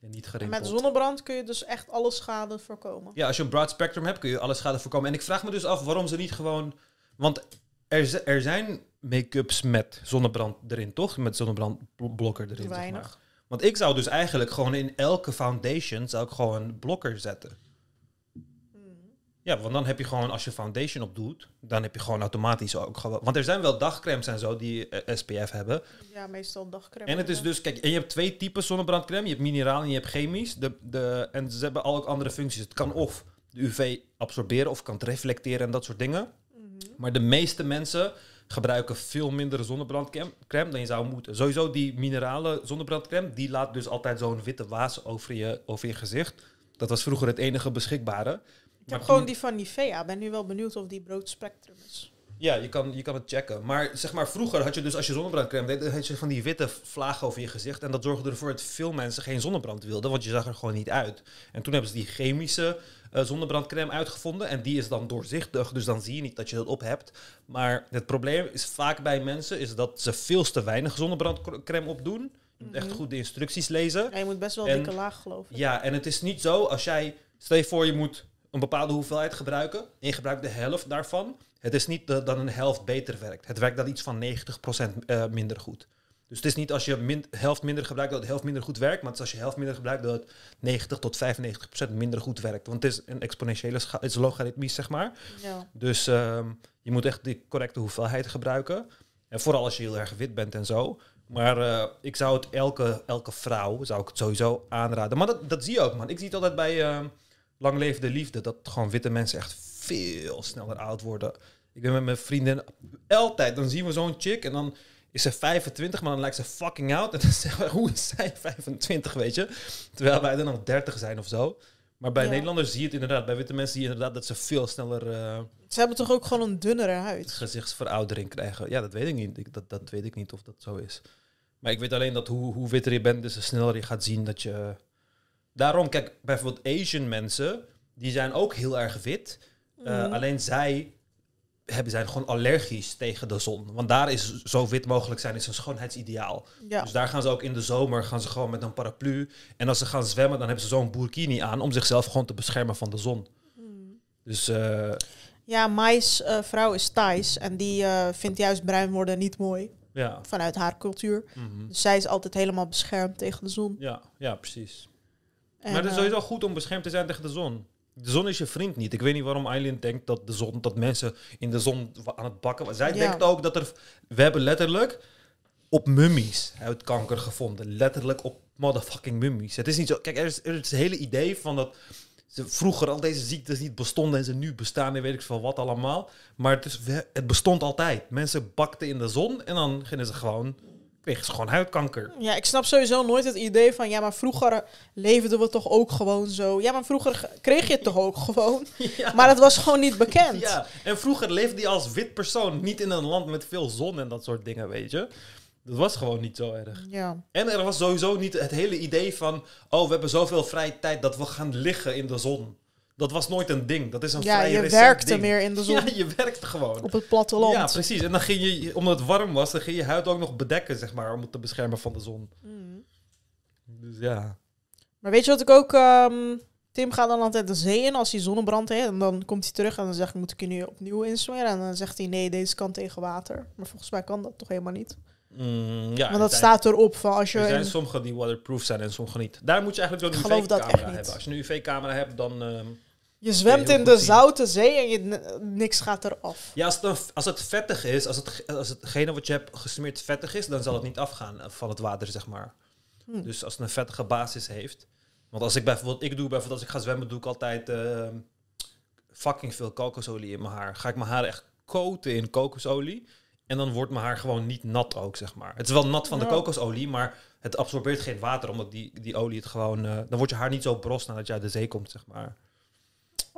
En niet gerimpeld. Met zonnebrand kun je dus echt alle schade voorkomen. Ja, als je een broad spectrum hebt, kun je alle schade voorkomen. En ik vraag me dus af waarom ze niet gewoon. Want er, er zijn make-ups met zonnebrand erin, toch? Met zonnebrandblokker erin. Weinig. Zeg maar. Want ik zou dus eigenlijk gewoon in elke foundation zou ik gewoon een blokker zetten. Hmm. Ja, want dan heb je gewoon, als je foundation op doet, dan heb je gewoon automatisch ook gewoon... Want er zijn wel dagcremes en zo die eh, SPF hebben. Ja, meestal dagcreme. En het is dus, kijk, en je hebt twee typen zonnebrandcreme. Je hebt mineraal en je hebt chemisch. De, de, en ze hebben al ook andere functies. Het kan of de UV absorberen of kan het reflecteren en dat soort dingen. Mhm. Maar de meeste mensen gebruiken veel minder zonnebrandcreme crème dan je zou moeten. Sowieso die minerale zonnebrandcreme, die laat dus altijd zo'n witte waas over je, over je gezicht. Dat was vroeger het enige beschikbare. Ik heb Maar gewoon die van Nivea. Ben nu wel benieuwd of die brood spectrum is. Ja, je kan, je kan het checken. Maar zeg maar, vroeger had je dus als je zonnebrandcreme deed, had je van die witte vlagen over je gezicht. En dat zorgde ervoor dat veel mensen geen zonnebrand wilden, want je zag er gewoon niet uit. En toen hebben ze die chemische eh, zonnebrandcreme uitgevonden. En die is dan doorzichtig, dus dan zie je niet dat je dat op hebt. Maar het probleem is vaak bij mensen is dat ze veel te weinig zonnebrandcreme opdoen. Je moet echt Mhm. goed de instructies lezen. Ja, je moet best wel En- dikke laag geloven. Ja, en het is niet zo als jij, stel je voor je moet een bepaalde hoeveelheid gebruiken en je gebruikt de helft daarvan. Het is niet dat dan een helft beter werkt. Het werkt dan iets van 90% eh, minder goed. Dus het is niet als je min, helft minder gebruikt dat het helft minder goed werkt, maar het is als je helft minder gebruikt dat het 90 tot 95% minder goed werkt. Want het is een exponentiële schaal, het is logaritmisch zeg maar. Ja. Dus ehm, je moet echt de correcte hoeveelheid gebruiken. En vooral als je heel erg wit bent en zo. Maar eh, ik zou het elke, elke vrouw zou ik het sowieso aanraden. Maar dat, dat zie je ook, man. Ik zie het altijd bij ehm Lang Leven de Liefde. Dat gewoon witte mensen echt veel sneller oud worden. Ik ben met mijn vrienden altijd. Dan zien we zo'n chick en dan is ze 25, maar dan lijkt ze fucking oud. En dan zeggen we, hoe is zij 25, weet je? Terwijl wij dan nog 30 zijn of zo. Maar bij Ja. Nederlanders zie je het inderdaad. Bij witte mensen zie je inderdaad dat ze veel sneller... eh, Ze hebben toch ook gewoon een dunnere huid? gezichtsveroudering krijgen. Ja, dat weet ik niet. Ik, dat, dat weet ik niet of dat zo is. Maar ik weet alleen dat hoe, hoe witter je bent, dus sneller je gaat zien dat je... Daarom, kijk, bijvoorbeeld Asian mensen, die zijn ook heel erg wit. Eh, Mhm. Alleen zij hebben, zijn gewoon allergisch tegen de zon. Want daar is zo wit mogelijk zijn, is een schoonheidsideaal. Ja. Dus daar gaan ze ook in de zomer gaan ze gewoon met een paraplu. En als ze gaan zwemmen, dan hebben ze zo'n burkini aan om zichzelf gewoon te beschermen van de zon. Mm. Dus eh, Ja, Mai's eh, vrouw is Thais en die eh, vindt juist bruin worden niet mooi ja. vanuit haar cultuur. Mhm. Dus zij is altijd helemaal beschermd tegen de zon. ja, ja, precies. En, maar het is sowieso goed om beschermd te zijn tegen de zon. De zon is je vriend niet. Ik weet niet waarom Eileen denkt dat de zon, dat mensen in de zon aan het bakken. Zij Ja. denkt ook dat er. We hebben letterlijk op mummies huidkanker gevonden. Letterlijk op motherfucking mummies. Het is niet zo. Kijk, er is, er is het hele idee van dat ze vroeger al deze ziektes niet bestonden en ze nu bestaan en weet ik veel wat allemaal. Maar het, is, het bestond altijd. Mensen bakten in de zon en dan gingen ze gewoon. Gewoon huidkanker. Ja, ik snap sowieso nooit het idee van, ja, maar vroeger leefden we toch ook gewoon zo. Ja, maar vroeger kreeg je het toch ook gewoon. Ja. Maar het was gewoon niet bekend. Ja, en vroeger leefde hij als wit persoon niet in een land met veel zon en dat soort dingen, weet je. Dat was gewoon niet zo erg. Ja. En er was sowieso niet het hele idee van... oh, we hebben zoveel vrije tijd dat we gaan liggen in de zon. Dat was nooit een ding. Dat is een Ja, vrij je werkte ding. meer in de zon Ja, je werkte gewoon. op het platteland. Ja, precies. En dan ging je, omdat het warm was, dan ging je huid ook nog bedekken, zeg maar, om het te beschermen van de zon. Mm. Dus ja. Maar weet je wat ik ook... ehm, Tim gaat dan altijd de zee in als hij zonnebrand heeft. En dan komt hij terug en dan zegt hij, moet ik je nu opnieuw insmeren? En dan zegt hij, nee, deze kan tegen water. Maar volgens mij kan dat toch helemaal niet? Mm, ja, Want er dat staat erop van als je... Er zijn sommige die waterproof zijn en sommige niet. Daar moet je eigenlijk dat echt UV-camera hebben. Als je een UV-camera hebt, dan... ehm, je zwemt in de zoute zee en je, niks gaat eraf. Ja, als het, een- als het vettig is, als, het, als hetgene wat je hebt gesmeerd vettig is, dan zal het niet afgaan eh, van het water, zeg maar. Hm. Dus als het een vettige basis heeft. Want als ik bijvoorbeeld, ik doe bijvoorbeeld als ik ga zwemmen, doe ik altijd ehm, fucking veel kokosolie in mijn haar. Ga ik mijn haar echt koten in kokosolie. En dan wordt mijn haar gewoon niet nat ook, zeg maar. Het is wel nat van de kokosolie, maar het absorbeert geen water, omdat die, die olie het gewoon... eh, dan wordt je haar niet zo bros nadat je uit de zee komt, zeg maar.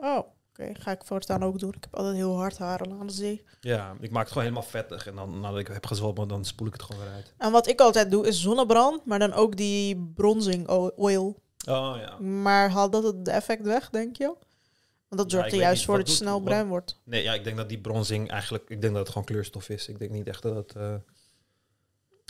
Oh, oké. Ga ik voortaan ook doen. Ik heb altijd heel hard haren aan de zee. Ja, ik maak het gewoon helemaal vettig. En dan nadat ik heb gezwommen, dan spoel ik het gewoon weer uit. En wat ik altijd doe is zonnebrand, maar dan ook die bronzing oil. Oh ja. Maar haalt dat het effect weg, denk je? Want dat zorgt er juist voor dat je snel bruin wordt. Nee, ja, ik denk dat die bronzing eigenlijk... Ik denk dat het gewoon kleurstof is. Ik denk niet echt dat het... eh,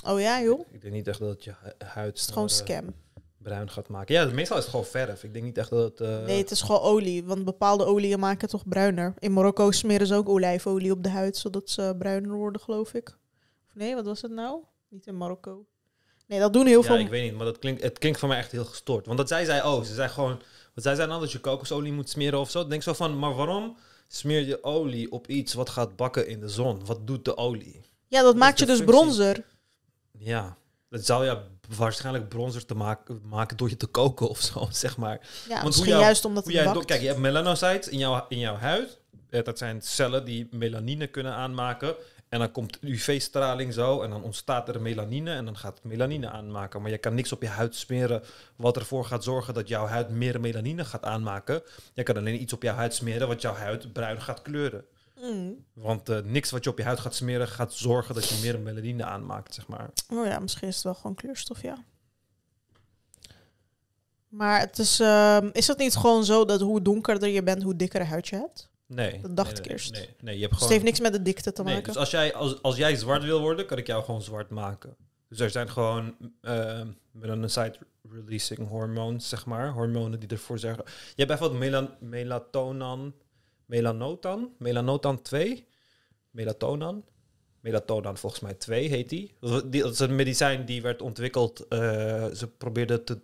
Oh ja, joh. ik denk niet echt dat het je hu- huid Het is gewoon eh, scam. Bruin gaat maken. Ja, meestal is het gewoon verf. Ik denk niet echt dat het... eh, Nee, het is gewoon olie. Want bepaalde oliën maken het toch bruiner. In Marokko smeren ze ook olijfolie op de huid, zodat ze bruiner worden, geloof ik. Of nee, wat was het nou? Niet in Marokko. Nee, dat doen heel ja, veel... ik weet niet, maar dat klinkt, het klinkt voor mij echt heel gestoord. Want dat zij zei, oh, ze zei gewoon... Wat zij zijn al dat je kokosolie moet smeren of zo. Denk zo van, maar waarom smeer je olie op iets wat gaat bakken in de zon? Wat doet de olie? Ja, dat maakt je dus functie. bronzer. Ja, dat zou je waarschijnlijk bronzer te maken, maken door je te koken of zo, zeg maar. Ja, hoe misschien jou- juist omdat Hoe jij kijk, je hebt melanocytes in jouw, in jouw huid. Dat zijn cellen die melanine kunnen aanmaken. En dan komt UV-straling zo en dan ontstaat er melanine en dan gaat het melanine aanmaken. Maar je kan niks op je huid smeren wat ervoor gaat zorgen dat jouw huid meer melanine gaat aanmaken. Je kan alleen iets op jouw huid smeren wat jouw huid bruin gaat kleuren. Mm. Want eh, niks wat je op je huid gaat smeren gaat zorgen dat je meer melanine aanmaakt, zeg maar. Oh ja, misschien is het wel gewoon kleurstof, ja. Maar het is, ehm, is het niet gewoon zo dat hoe donkerder je bent, hoe dikkere huid je hebt? Nee. Dat dacht nee, ik eerst. Nee, nee, je hebt Dus gewoon... het heeft niks met de dikte te Nee, maken. dus als jij, als, als jij zwart wil worden, kan ik jou gewoon zwart maken. Dus er zijn gewoon uh, melanocyte-releasing hormones, zeg maar. Hormonen die ervoor zeggen... Je hebt bijvoorbeeld melan melatonan... Melanotan? Melanotan 2? Melatonan? Melatonan volgens mij 2 heet die. Dat is een medicijn die werd ontwikkeld... eh, ze probeerden te... wat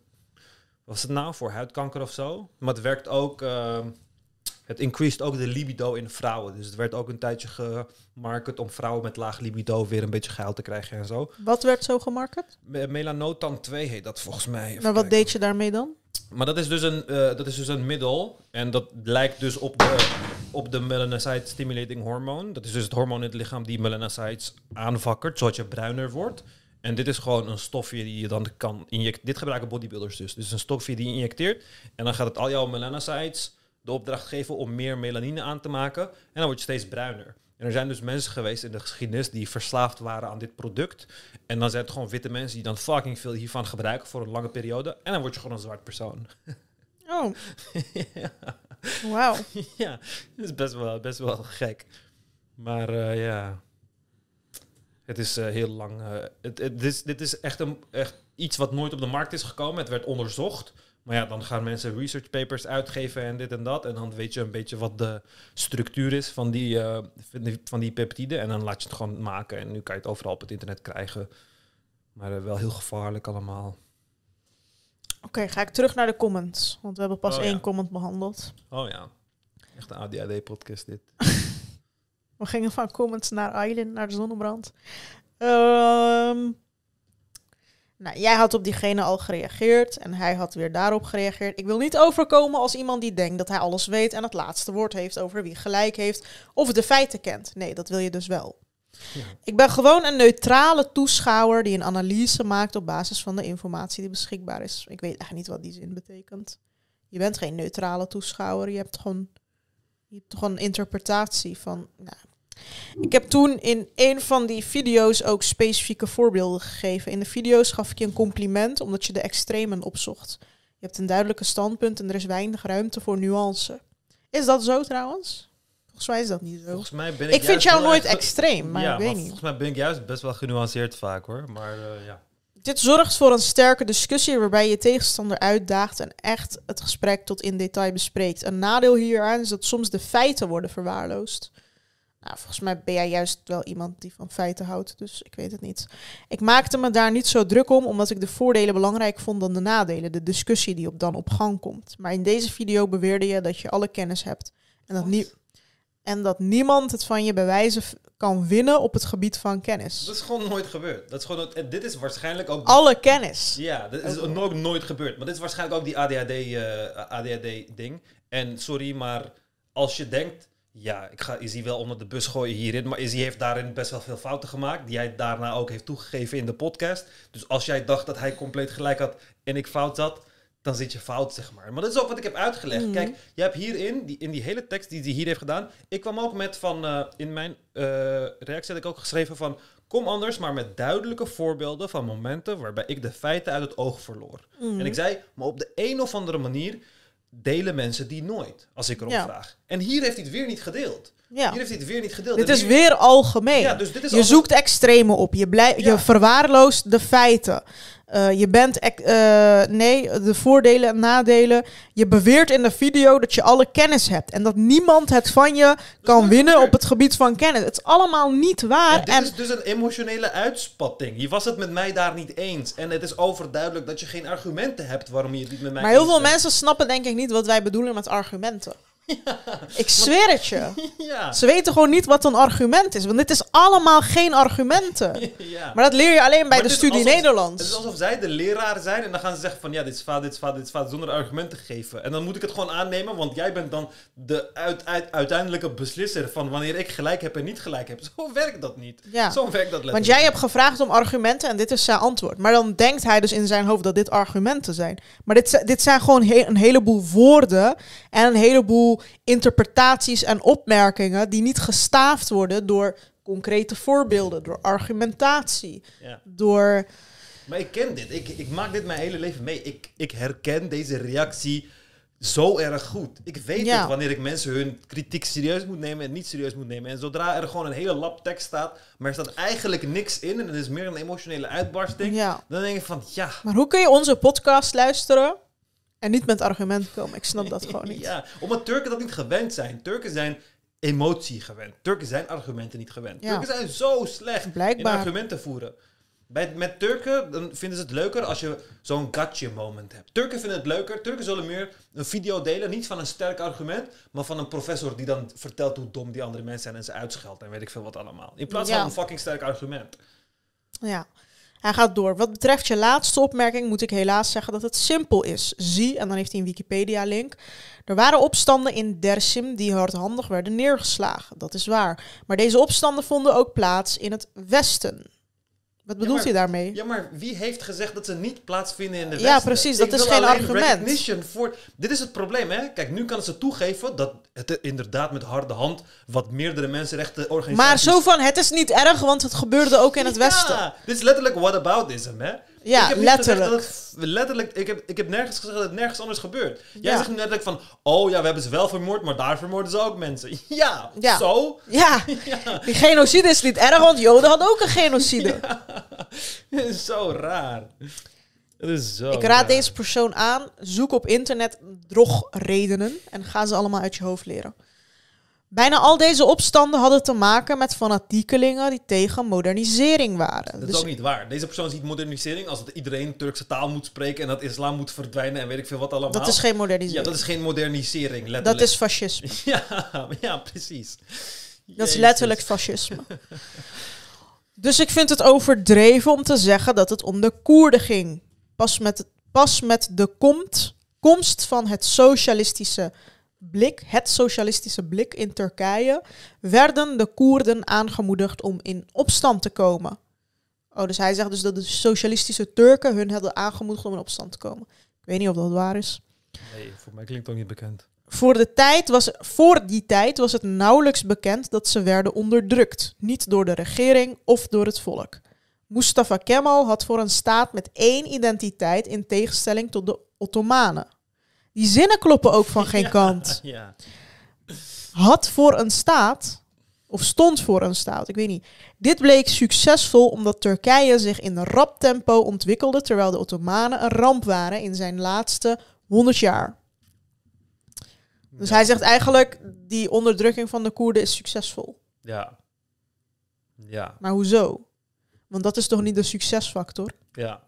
Was het nou? Voor huidkanker of zo? Maar het werkt ook... eh, het increased ook de libido in vrouwen. Dus het werd ook een tijdje gemarket om vrouwen met laag libido weer een beetje geil te krijgen en zo. Wat werd zo gemarket? Me- Melanotan 2 heet dat volgens mij. Maar wat kijken. deed je daarmee dan? Maar dat is, dus een, eh, dat is dus een middel. En dat lijkt dus op de, op de melanocyte stimulating hormoon. Dat is dus het hormoon in het lichaam die melanocytes aanvakkert, zodat je bruiner wordt. En dit is gewoon een stofje die je dan kan injecteren. Dit gebruiken bodybuilders dus. Dus een stofje die je injecteert. En dan gaat het al jouw melanocytes de opdracht geven om meer melanine aan te maken. En dan word je steeds bruiner. En er zijn dus mensen geweest in de geschiedenis die verslaafd waren aan dit product. En dan zijn het gewoon witte mensen die dan fucking veel hiervan gebruiken voor een lange periode. En dan word je gewoon een zwart persoon. Oh, ja, wauw. ja, dat is best wel, best wel gek. Maar eh, ja, het is eh, heel lang. eh, het, het, dit, is, dit is echt, een, echt iets wat nooit op de markt is gekomen. Het werd onderzocht. Maar ja, dan gaan mensen research papers uitgeven en dit en dat. En dan weet je een beetje wat de structuur is van die, eh, van die, peptiden. En dan laat je het gewoon maken. En nu kan je het overal op het internet krijgen. Maar eh, wel heel gevaarlijk allemaal. Oké, ga ik terug naar de comments. Want we hebben pas Oh, ja. één comment behandeld. Oh ja, echt een ADHD-podcast dit. We gingen van comments naar Island, naar de zonnebrand. Ehm, nou, jij had op diegene al gereageerd en hij had weer daarop gereageerd. Ik wil niet overkomen als iemand die denkt dat hij alles weet en het laatste woord heeft over wie gelijk heeft of de feiten kent. Nee, dat wil je dus wel. Ja. Ik ben gewoon een neutrale toeschouwer die een analyse maakt op basis van de informatie die beschikbaar is. Ik weet echt niet wat die zin betekent. Je bent geen neutrale toeschouwer, je hebt gewoon, je hebt gewoon een interpretatie van. Nou, ik heb toen in een van die video's ook specifieke voorbeelden gegeven. In de video's gaf ik je een compliment omdat je de extremen opzocht. Je hebt een duidelijke standpunt en er is weinig ruimte voor nuance. Is dat zo trouwens? Volgens mij is dat niet zo. Volgens mij ben ik Ik vind jou nooit extreem, maar ja, ik weet maar niet. volgens mij ben ik juist best wel genuanceerd vaak hoor. Maar eh, ja. Dit zorgt voor een sterke discussie waarbij je tegenstander uitdaagt en echt het gesprek tot in detail bespreekt. Een nadeel hieraan is dat soms de feiten worden verwaarloosd. Nou, volgens mij ben jij juist wel iemand die van feiten houdt, dus ik weet het niet. Ik maakte me daar niet zo druk om, omdat ik de voordelen belangrijk vond dan de nadelen, de discussie die op dan op gang komt. Maar in deze video beweerde je dat je alle kennis hebt en dat, nie- en dat niemand het van je bewijzen kan winnen op het gebied van kennis. Dat is gewoon nooit gebeurd. Dat is gewoon, en dit is waarschijnlijk ook... Alle kennis. Ja, dat is Ook- ook nooit gebeurd. Maar dit is waarschijnlijk ook die ADHD-ding. en sorry, maar als je denkt... Ja, ik ga Izzy wel onder de bus gooien hierin. Maar Izzy heeft daarin best wel veel fouten gemaakt. Die hij daarna ook heeft toegegeven in de podcast. Dus als jij dacht dat hij compleet gelijk had en ik fout zat... Dan zit je fout, zeg maar. Maar dat is ook wat ik heb uitgelegd. Mhm. Kijk, je hebt hierin, die, in die hele tekst die hij hier heeft gedaan... Ik kwam ook met van... eh, in mijn eh, reactie had ik ook geschreven van... Kom anders, maar met duidelijke voorbeelden van momenten waarbij ik de feiten uit het oog verloor. Mm. En ik zei, maar op de een of andere manier delen mensen die nooit, als ik erom Ja. vraag. En hier heeft hij het weer niet gedeeld. Ja. Hier heeft hij het weer niet gedeeld. Dit is hier- weer algemeen. Ja, dus dit is je zoekt extreme op. Je, Ja. je verwaarloost de feiten. Eh, je bent... eh, nee, de voordelen en nadelen. Je beweert in de video dat je alle kennis hebt. En dat niemand het van je kan winnen op het gebied van kennis. Het is allemaal niet waar. En dit En is dus een emotionele uitspatting. Je was het met mij daar niet eens. En het is overduidelijk dat je geen argumenten hebt waarom je het niet met mij maar heel veel bent. mensen snappen denk ik niet wat wij bedoelen met argumenten. Ik zweer het je. Ja. Ze weten gewoon niet wat een argument is. Want dit is allemaal geen argumenten. ja. Maar dat leer je alleen bij Maar de studie alsof- Nederlands. Het is alsof zij de leraar zijn en dan gaan ze zeggen van ja, dit is fout, dit is fout, dit is fout, zonder argumenten te geven. En dan moet ik het gewoon aannemen, want jij bent dan de uit, uit- uiteindelijke beslisser van wanneer ik gelijk heb en niet gelijk heb. Zo werkt dat niet. Zo werkt dat letterlijk. Want jij hebt gevraagd om argumenten en dit is zijn antwoord. Maar dan denkt hij dus in zijn hoofd dat dit argumenten zijn. Maar dit, dit zijn gewoon he- een heleboel woorden en een heleboel interpretaties en opmerkingen die niet gestaafd worden door concrete voorbeelden, door argumentatie, Ja. door... Maar ik ken dit. Ik, ik maak dit mijn hele leven mee. Ik, ik herken deze reactie zo erg goed. Ik weet Ja. het wanneer ik mensen hun kritiek serieus moet nemen en niet serieus moet nemen. En zodra er gewoon een hele lap tekst staat, maar er staat eigenlijk niks in en het is meer een emotionele uitbarsting, Ja. dan denk ik van ja. Maar hoe kun je onze podcast luisteren en niet met argumenten komen? Ik snap dat gewoon niet. Ja, omdat Turken dat niet gewend zijn. Turken zijn emotie gewend. Turken zijn argumenten niet gewend. Ja. Turken zijn zo slecht Blijkbaar. in argumenten voeren. Bij, met Turken dan vinden ze het leuker als je zo'n gotcha moment hebt. Turken vinden het leuker. Turken zullen meer een video delen, niet van een sterk argument, maar van een professor die dan vertelt hoe dom die andere mensen zijn en ze uitscheldt en weet ik veel wat allemaal. In plaats Ja. van een fucking sterk argument. Ja, hij gaat door. Wat betreft je laatste opmerking moet ik helaas zeggen dat het simpel is. Zie, en dan heeft hij een Wikipedia-link. Er waren opstanden in Dersim die hardhandig werden neergeslagen. Dat is waar. Maar deze opstanden vonden ook plaats in het Westen. Wat bedoelt maar- hij daarmee? Ja, maar wie heeft gezegd dat ze niet plaatsvinden in de Ja, Westen? precies, dat Ik is geen argument. Voor... Dit is het probleem, hè? Kijk, nu kan ze toegeven dat het inderdaad met harde hand wat meerdere mensenrechtenorganisaties... Maar zo van, het is niet erg, want het gebeurde ook in het Westen. Ja, dit is letterlijk whataboutism, hè? Ja, ik letterlijk. dat letterlijk. Ik heb, ik heb nergens gezegd dat het nergens anders gebeurt. Jij Ja. zegt nu letterlijk van, oh ja, we hebben ze wel vermoord, maar daar vermoorden ze ook mensen. Ja, Ja. zo. Ja, die genocide is niet erg, want Joden hadden ook een genocide. Zo raar. Het is zo Ik raad raar. deze persoon aan. Zoek op internet drogredenen en ga ze allemaal uit je hoofd leren. Bijna al deze opstanden hadden te maken met fanatiekelingen die tegen modernisering waren. Dat is Dus ook niet waar. Deze persoon ziet modernisering als dat iedereen Turkse taal moet spreken en dat islam moet verdwijnen en weet ik veel wat allemaal. dat is geen ja, modernisering. dat is geen modernisering, letterlijk. dat is fascisme. Ja, ja, precies. Dat is letterlijk fascisme. Dus ik vind het overdreven om te zeggen dat het om de Koerden ging. Pas met, pas met de komt, komst van het socialistische blik, het socialistische blik in Turkije, werden de Koerden aangemoedigd om in opstand te komen. Oh, dus hij zegt dus dat de socialistische Turken hun hadden aangemoedigd om in opstand te komen. Ik weet niet of dat waar is. Nee, voor mij klinkt ook niet bekend. Voor, de tijd was, voor die tijd was het nauwelijks bekend dat ze werden onderdrukt. Niet door de regering of door het volk. Mustafa Kemal had voor een staat met één identiteit in tegenstelling tot de Ottomanen. Die zinnen kloppen ook van geen kant. Ja. Had voor een staat, of stond voor een staat, ik weet niet. Dit bleek succesvol omdat Turkije zich in rap tempo ontwikkelde, terwijl de Ottomanen een ramp waren in zijn laatste 100 jaar. Dus hij zegt eigenlijk, die onderdrukking van de Koerden is succesvol. Ja. Ja. Maar hoezo? Want dat is toch niet de succesfactor? Ja.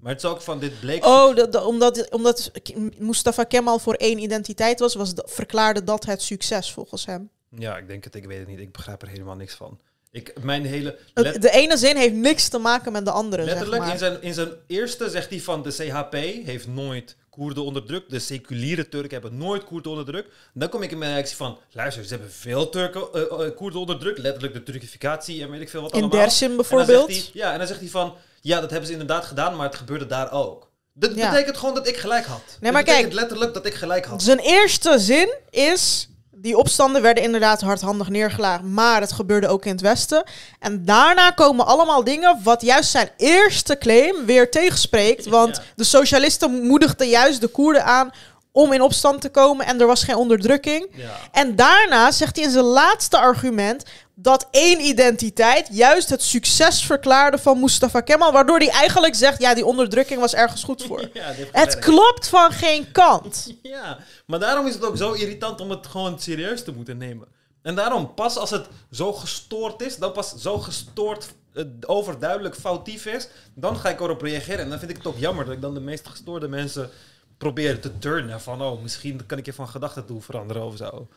Maar het is ook van dit bleek... Oh, dat, dat- omdat, omdat Mustafa Kemal voor één identiteit was, was verklaarde dat het succes volgens hem. Ja, ik denk het. Ik weet het niet. Ik begrijp er helemaal niks van. Ik, mijn hele... De ene zin heeft niks te maken met de andere, zeg letterlijk, maar. in, zijn, in zijn eerste zegt hij van de CHP heeft nooit Koerden onderdrukt. De seculiere Turken hebben nooit Koerden onderdrukt. Dan kom ik in mijn reactie van, luister, ze hebben veel Turken, eh, eh, Koerden onderdrukt. Letterlijk de Turkificatie en weet ik veel wat In allemaal. Dersim En dan zegt bijvoorbeeld. hij- ja, en dan zegt hij van, ja, dat hebben ze inderdaad gedaan, maar het gebeurde daar ook. Dat Ja. betekent gewoon dat ik gelijk had. Nee, maar dat betekent kijk. letterlijk dat ik gelijk had. Zijn eerste zin is... Die opstanden werden inderdaad hardhandig neergelagen, maar het gebeurde ook in het Westen. En daarna komen allemaal dingen wat juist zijn eerste claim weer tegenspreekt. Want Ja. de socialisten moedigden juist de Koerden aan om in opstand te komen en er was geen onderdrukking. Ja. En daarna zegt hij in zijn laatste argument dat één identiteit juist het succes verklaarde van Mustafa Kemal, waardoor hij eigenlijk zegt, ja, die onderdrukking was ergens goed voor. Ja, Het klopt van geen kant. Ja, maar daarom is het ook zo irritant om het gewoon serieus te moeten nemen. En daarom, pas als het zo gestoord is, dan pas zo gestoord, eh, overduidelijk foutief is, dan ga ik erop reageren. En dan vind ik het ook jammer dat ik dan de meest gestoorde mensen probeer te turnen. Van, oh, misschien kan ik je van gedachten toe veranderen of zo.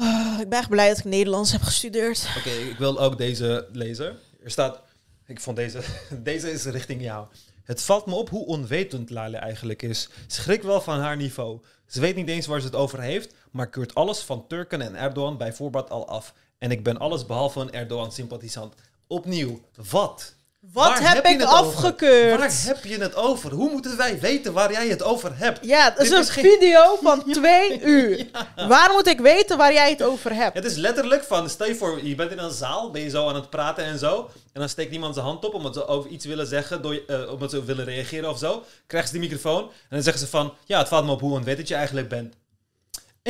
Ah, ik ben echt blij dat ik Nederlands heb gestudeerd. Oké, ik wil ook deze lezen. Er staat, ik vond deze, deze is richting jou. Het valt me op hoe onwetend Lale eigenlijk is. Schrik wel van haar niveau. Ze weet niet eens waar ze het over heeft, maar keurt alles van Turken en Erdogan bij voorbaat al af. En ik ben alles behalve een Erdogan-sympathisant. Opnieuw, wat? Wat heb ik het over? afgekeurd? Waar heb je het over? Hoe moeten wij weten waar jij het over hebt? Ja, dat is Dit een is geen- video van twee uur. Waar moet ik weten waar jij het over hebt? Het is letterlijk van, stel je voor, je bent in een zaal, ben je zo aan het praten en zo. En dan steekt iemand zijn hand op omdat ze over iets willen zeggen, door, eh, omdat ze willen reageren of zo. Krijgen ze die microfoon en dan zeggen ze van, ja, het valt me op hoe onwetend je eigenlijk bent.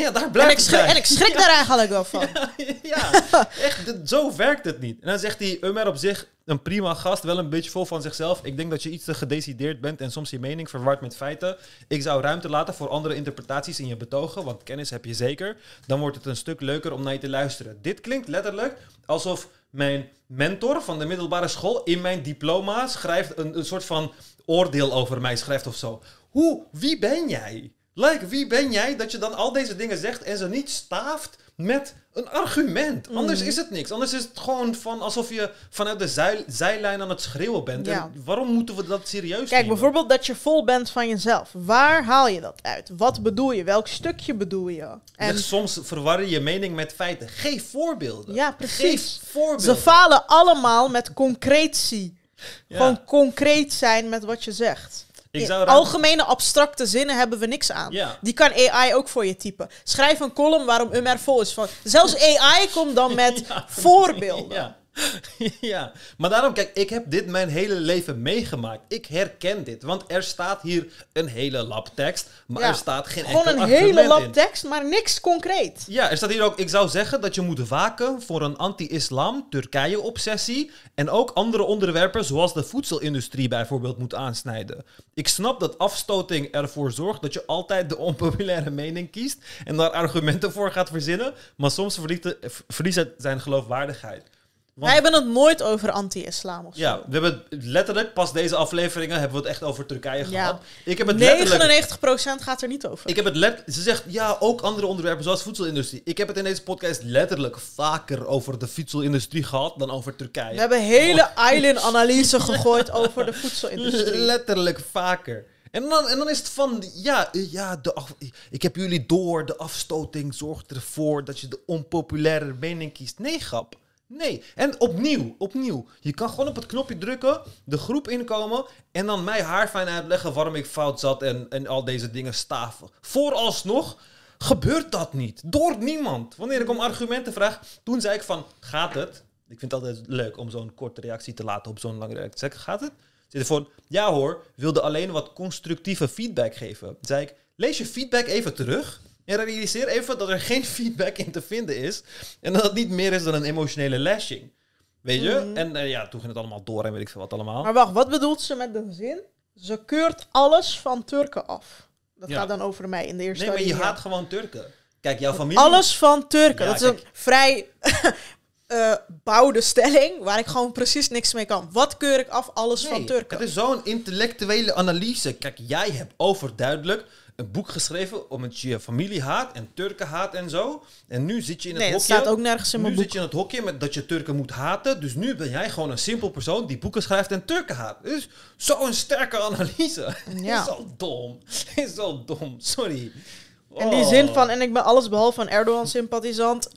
En ja, daar En ik, schrik, en ik schrik daar eigenlijk wel van. ja, echt, dit- zo werkt het niet. En dan zegt hij, Umer op zich, een prima gast, wel een beetje vol van zichzelf. Ik denk dat je iets te gedecideerd bent en soms je mening verward met feiten. Ik zou ruimte laten voor andere interpretaties in je betogen, want kennis heb je zeker. Dan wordt het een stuk leuker om naar je te luisteren. Dit klinkt letterlijk alsof mijn mentor van de middelbare school in mijn diploma schrijft, een, een soort van oordeel over mij schrijft of zo. Hoe, wie ben jij? Like, wie ben jij dat je dan al deze dingen zegt en ze niet staaft met een argument? Anders is het niks. Anders is het gewoon van alsof je vanuit de zijlijn aan het schreeuwen bent. Ja. En waarom moeten we dat serieus Kijk, nemen? bijvoorbeeld dat je vol bent van jezelf. Waar haal je dat uit? Wat bedoel je? Welk stukje bedoel je? En Zeg, soms verwar je je mening met feiten. Geef voorbeelden. Ja, precies. Geef voorbeelden. ze falen allemaal met concretie. Ja. Gewoon concreet zijn met wat je zegt. Ik zou algemene abstracte zinnen hebben we niks aan. Ja. Die kan AI ook voor je typen. Schrijf een column waarom Umer vol is van. Zelfs AI komt dan met voorbeelden. Ja. ja, maar daarom, kijk, ik heb dit mijn hele leven meegemaakt. Ik herken dit, want er staat hier een hele lab tekst, maar Ja. er staat geen Gewoon een hele in. tekst, maar niks concreet. Ja, er staat hier ook, ik zou zeggen dat je moet waken voor een anti-islam, Turkije-obsessie en ook andere onderwerpen zoals de voedselindustrie bijvoorbeeld moet aansnijden. Ik snap dat afstoting ervoor zorgt dat je altijd de onpopulaire mening kiest en daar argumenten voor gaat verzinnen, maar soms verliest het zijn geloofwaardigheid. Wij hebben het nooit over anti-islam of zo. ja, we hebben het letterlijk, pas deze afleveringen hebben we het echt over Turkije Ja. gehad. Ik heb het letterlijk 99% gaat er niet over. ik heb het let ze zegt ja, ook andere onderwerpen zoals voedselindustrie. Ik heb het in deze podcast letterlijk vaker over de voedselindustrie gehad dan over Turkije. We hebben hele Island-analyse gegooid over de voedselindustrie. letterlijk vaker. En dan, en dan is het van, ja, ja de af- ik heb jullie door, de afstoting zorgt ervoor dat je de onpopulaire mening kiest. Nee, grap. Nee. En opnieuw, opnieuw. Je kan gewoon op het knopje drukken, de groep inkomen en dan mij haarfijn uitleggen waarom ik fout zat en, en al deze dingen staven. Vooralsnog gebeurt dat niet. Door niemand. Wanneer ik om argumenten vraag, toen zei ik van, gaat het? Ik vind het altijd leuk om zo'n korte reactie te laten op zo'n lange reactie. Zeg gaat het? Zit er van, ja hoor, wilde alleen wat constructieve feedback geven. Zei ik, lees je feedback even terug en realiseer even dat er geen feedback in te vinden is. En dat het niet meer is dan een emotionele lashing. Weet je? En eh, ja, toen ging het allemaal door en weet ik veel wat allemaal. Maar wacht, wat bedoelt ze met de zin? Ze keurt alles van Turken af. Dat Ja. gaat dan over mij in de eerste nee, maar je haat gewoon Turken. Kijk, jouw familie... Alles van Turken. Ja, dat is een vrij eh bouwde stelling waar ik gewoon precies niks mee kan. Wat keur ik af? Alles van Turken. Het is zo'n intellectuele analyse. Kijk, jij hebt overduidelijk een boek geschreven om het je familie haat en Turken haat en zo. En nu zit je in het nee, hokje. staat ook nergens in nu mijn zit boek. je in het hokje met dat je Turken moet haten. Dus nu ben jij gewoon een simpel persoon die boeken schrijft en Turken haat. Dus zo'n sterke analyse. Ja. is zo dom. is zo dom. Sorry. In die Oh. zin van, en ik ben alles behalve een Erdogan-sympathisant.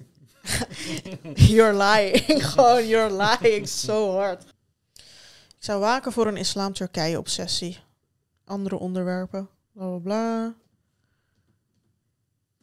you're lying. Gewoon, you're lying so hard. Ik zou waken voor een islam-Turkije-obsessie. Andere onderwerpen. Bla bla bla.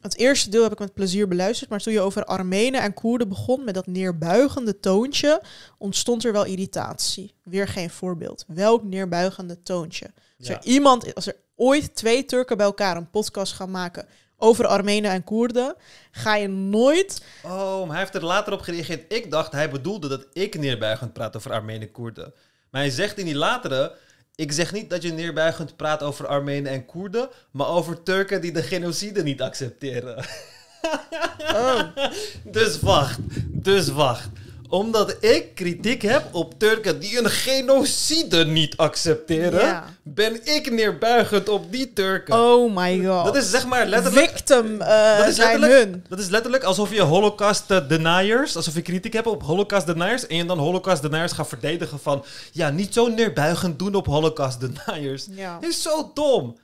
Het eerste deel heb ik met plezier beluisterd, maar toen je over Armenen en Koerden begon met dat neerbuigende toontje, ontstond er wel irritatie. Weer geen voorbeeld. Welk neerbuigende toontje? Als Ja. er iemand, als er ooit twee Turken bij elkaar een podcast gaan maken over Armenen en Koerden, ga je nooit. Oh, maar hij heeft er later op gereageerd. Ik dacht, hij bedoelde dat ik neerbuigend praat over Armenen Koerden. Maar hij zegt in die latere... Ik zeg niet dat je neerbuigend praat over Armenen en Koerden... maar over Turken die de genocide niet accepteren. Oh, Dus wacht, dus wacht. Omdat ik kritiek heb op Turken die een genocide niet accepteren... Ja. ben ik neerbuigend op die Turken. oh my god. Dat is zeg maar letterlijk... Victim eh, Dat is letterlijk- hun. Dat is letterlijk alsof je Holocaust eh, deniers, alsof je kritiek hebt op Holocaust deniers, en je dan Holocaust deniers gaat verdedigen van, ja, niet zo neerbuigend doen op Holocaust deniers. Ja. Is zo dom.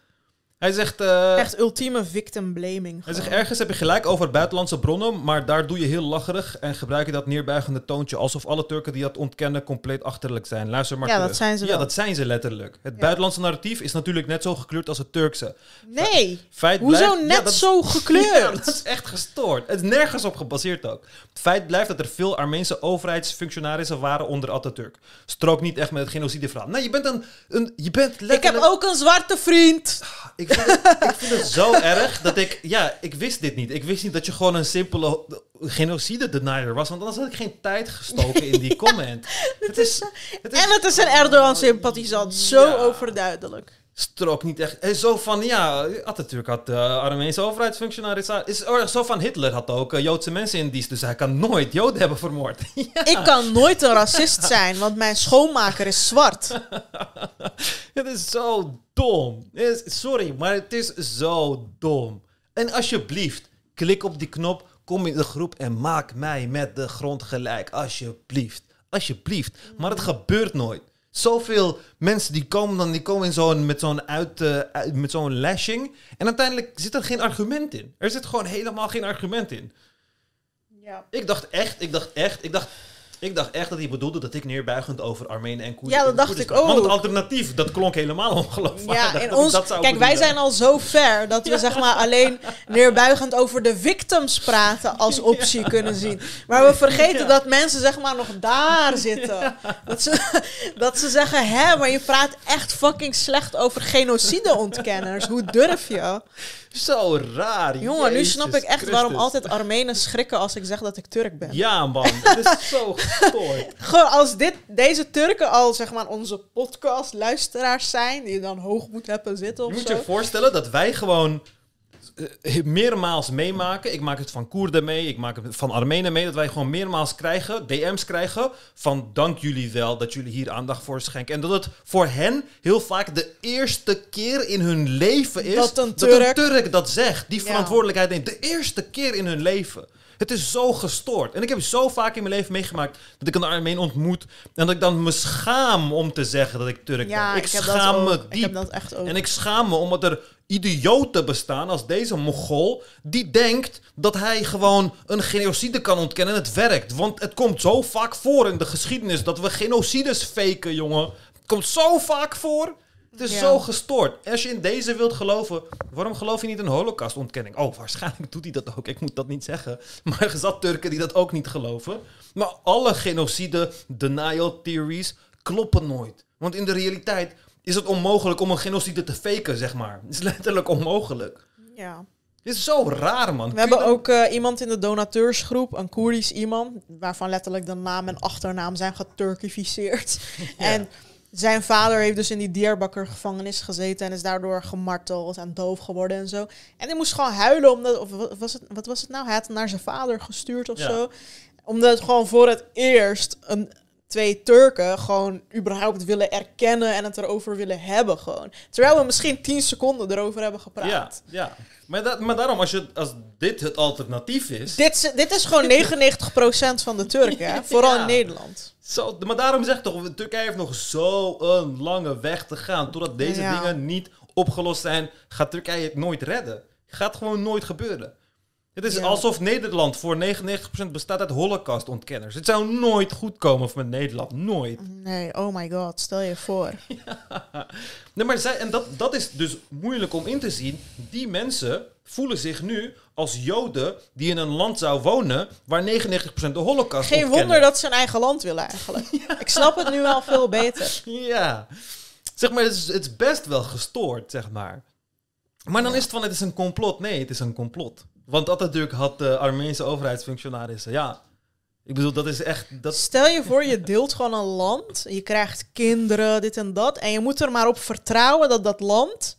Hij zegt, eh, Echt ultieme victim blaming. hij zegt, ergens heb je gelijk over buitenlandse bronnen, maar daar doe je heel lacherig en gebruik je dat neerbuigende toontje alsof alle Turken die dat ontkennen compleet achterlijk zijn. Luister maar Ja, terug. dat zijn ze Ja, wel. dat zijn ze letterlijk. Het Ja. buitenlandse narratief is natuurlijk net zo gekleurd als het Turkse. Nee, Feit hoezo blijft- net Ja, dat is- zo Ja, gekleurd? dat is echt gestoord. Het is nergens op gebaseerd ook. Het feit blijft dat er veel Armeense overheidsfunctionarissen waren onder Atatürk. Strook niet echt met het genocideverhaal. Nee, je bent een... een je bent Ik heb letterlijk... ook een zwarte vriend. Ik vind, het, ik vind het zo erg dat ik... Ja, ik wist dit niet. Ik wist niet dat je gewoon een simpele genocide-denier was. Want anders had ik geen tijd gestoken in die comment. Het is... Het is En het is een Erdogan-sympathisant. Zo Ja. overduidelijk. Strook niet echt. En zo van, ja, Atatürk had uh, Armeense overheidsfunctionarissen. Is, oh, zo van Hitler had ook eh, Joodse mensen in dienst. Dus hij kan nooit Joden hebben vermoord. ja. Ik kan nooit een racist zijn, want mijn schoonmaker is zwart. Het is zo dom. Is- sorry, maar het is zo dom. En alsjeblieft, klik op die knop, kom in de groep en maak mij met de grond gelijk. Alsjeblieft. Alsjeblieft. Maar het gebeurt nooit. Zoveel mensen die komen dan, die komen in zo'n, met zo'n uit, eh, uit- met zo'n lashing. En uiteindelijk zit er geen argument in. Er zit gewoon helemaal geen argument in. Ja. Ik dacht echt, ik dacht echt, ik dacht, ik dacht echt dat hij bedoelde dat ik neerbuigend over Armenen en Koerden Ja, dat dacht ik Maar het ook. alternatief, dat klonk helemaal ongeloofwaardig. Ja, ik ons, dat kijk, wij zijn al zo ver dat we zeg maar alleen neerbuigend over de victims praten als optie kunnen zien. Maar we vergeten dat mensen zeg maar nog daar zitten. Dat, ze, dat ze zeggen, hè, maar je praat echt fucking slecht over genocide-ontkenners. Hoe durf je? Zo raar. Jongen, nu snap ik echt waarom altijd Armenen schrikken als ik zeg dat ik Turk ben. Ja, man. Het is zo gestoord. Gewoon als dit, deze Turken al zeg maar onze podcast-luisteraars zijn, die je dan hoog moet hebben zitten of moet zo. je voorstellen dat wij gewoon eh, meermaals meemaken. Ik maak het van Koerden mee, ik maak het van Armenen mee. Dat wij gewoon meermaals krijgen, DM's krijgen van dank jullie wel dat jullie hier aandacht voor schenken. En dat het voor hen heel vaak de eerste keer in hun leven is Dat een Turk- Turk dat zegt. Die verantwoordelijkheid neemt. De eerste keer in hun leven. Het is zo gestoord. En ik heb zo vaak in mijn leven meegemaakt dat ik een Armeen ontmoet. En dat ik dan me schaam om te zeggen dat ik Turk Ja, ben. Ik, ik heb schaam dat me ook. Ik diep. heb dat echt ook. En ik schaam me omdat er idioten bestaan als deze Mogol... die denkt dat hij gewoon een genocide kan ontkennen en het werkt. Want het komt zo vaak voor in de geschiedenis dat we genocides faken, jongen. Het komt zo vaak voor. Het is Ja. zo gestoord. Als je in deze wilt geloven, waarom geloof je niet in holocaustontkenning? Oh, waarschijnlijk doet hij dat ook. Ik moet dat niet zeggen. Maar er zat Turken die dat ook niet geloven. Maar alle genocide denial theories kloppen nooit. Want in de realiteit is het onmogelijk om een genocide te faken, zeg maar. Het is letterlijk onmogelijk. ja. Het is zo raar, man. We hebben ook eh, iemand in de donateursgroep, een Koerdisch iemand, waarvan letterlijk de naam en achternaam zijn geturkificeerd. En zijn vader heeft dus in die Diyarbakir gevangenis gezeten en is daardoor gemarteld en doof geworden en zo. En hij moest gewoon huilen omdat, of was het, wat was het nou? Hij had naar zijn vader gestuurd of Ja. zo. Omdat het gewoon voor het eerst een, twee Turken gewoon überhaupt willen erkennen en het erover willen hebben gewoon. Terwijl we misschien tien seconden erover hebben gepraat. Ja, ja. Maar, dat, maar daarom, als, je, als dit het alternatief is... Dit, is- dit is gewoon 99% van de Turken, hè? vooral Ja. in Nederland. Zo, maar daarom zeg ik toch, Turkije heeft nog zo'n lange weg te gaan. Totdat deze Ja. dingen niet opgelost zijn, gaat Turkije het nooit redden. Gaat gewoon nooit gebeuren. Het is Ja. alsof Nederland voor 99% bestaat uit holocaustontkenners. Het zou nooit goed komen met Nederland. Nooit. Nee, oh my god, stel je voor. Nee, maar zij, en dat, dat is dus moeilijk om in te zien. Die mensen voelen zich nu als Joden die in een land zou wonen waar 99% de holocaust Geen ontkennen. wonder dat ze een eigen land willen eigenlijk. Ik snap het nu wel veel beter. Ja. Zeg maar, het is, het is best wel gestoord, zeg maar. Maar dan is het van, het is een complot. Nee, het is een complot. Want Atatürk had de Armeense overheidsfunctionarissen. Ja, ik bedoel, dat is echt... Dat, Stel je voor, je deelt gewoon een land. Je krijgt kinderen, dit en dat. En je moet er maar op vertrouwen dat dat land...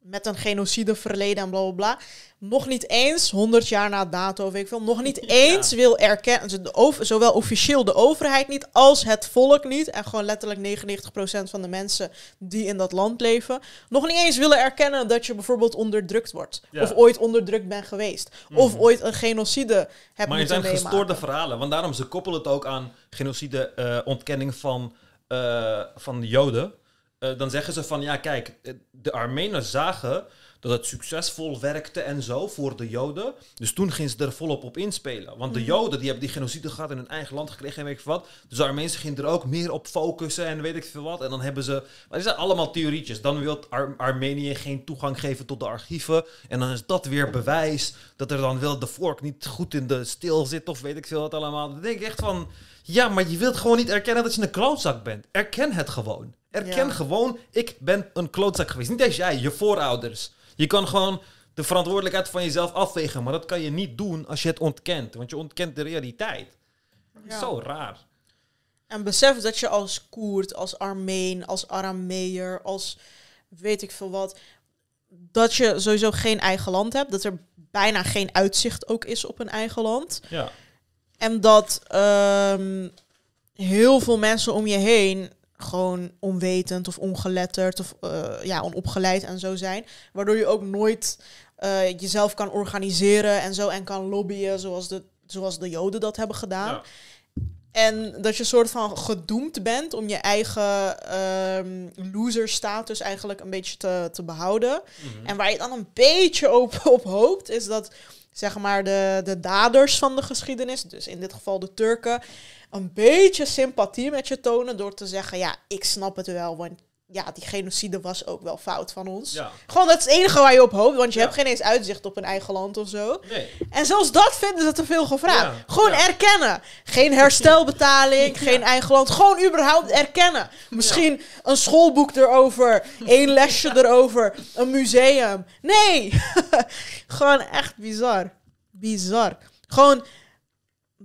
met een genocide verleden en bla bla bla... nog niet eens, 100 jaar na dato, weet ik veel... nog niet eens wil erkennen... zowel officieel de overheid niet als het volk niet... en gewoon letterlijk 99% van de mensen die in dat land leven... nog niet eens willen erkennen dat je bijvoorbeeld onderdrukt wordt. Ja. Of ooit onderdrukt bent geweest. Of Mhm. ooit een genocide hebt maar er moeten zijn meemaken. gestoorde verhalen. Want daarom, ze koppelen het ook aan genocide, eh, ontkenning van, eh, van de Joden. Eh, dan zeggen ze van, ja kijk, eh, de Armenen zagen dat het succesvol werkte en zo voor de Joden. Dus toen gingen ze er volop op inspelen. Want de Joden die hebben die genocide gehad in hun eigen land gekregen en weet ik veel wat. Dus de Armeense gingen er ook meer op focussen en weet ik veel wat. En dan hebben ze... Maar die zijn allemaal theorietjes. Dan wil Ar- Armenië geen toegang geven tot de archieven. En dan is dat weer bewijs dat er dan wel de vork niet goed in de stil zit of weet ik veel wat allemaal. Dan denk ik echt van... Ja, maar je wilt gewoon niet erkennen dat je een klootzak bent. Erken het gewoon. Erken Ja. gewoon, ik ben een klootzak geweest. Niet eens jij, je voorouders. Je kan gewoon de verantwoordelijkheid van jezelf afwegen. Maar dat kan je niet doen als je het ontkent. Want je ontkent de realiteit. Ja. Zo raar. En besef dat je als Koerd, als Armeen, als Arameer, als weet ik veel wat, dat je sowieso geen eigen land hebt. Dat er bijna geen uitzicht ook is op een eigen land. Ja. En dat ehm, heel veel mensen om je heen gewoon onwetend of ongeletterd of eh, ja, onopgeleid en zo zijn. Waardoor je ook nooit eh, jezelf kan organiseren en zo en kan lobbyen zoals de, zoals de Joden dat hebben gedaan. Ja. En dat je soort van gedoemd bent om je eigen ehm loser status eigenlijk een beetje te, te behouden. Mhm. En waar je dan een beetje op, op hoopt, is dat zeg maar de, de daders van de geschiedenis, dus in dit geval de Turken, een beetje sympathie met je tonen door te zeggen, ja, ik snap het wel, want ja, die genocide was ook wel fout van ons. Ja. Gewoon dat is het enige waar je op hoopt, want je Ja. hebt geen eens uitzicht op een eigen land of zo. Nee. En zelfs dat vinden ze te veel gevraagd. Ja, Gewoon erkennen. Geen herstelbetaling, geen eigen land. Gewoon überhaupt erkennen. Misschien een schoolboek erover, één lesje erover, een museum. Nee! gewoon echt bizar. Bizar. Gewoon,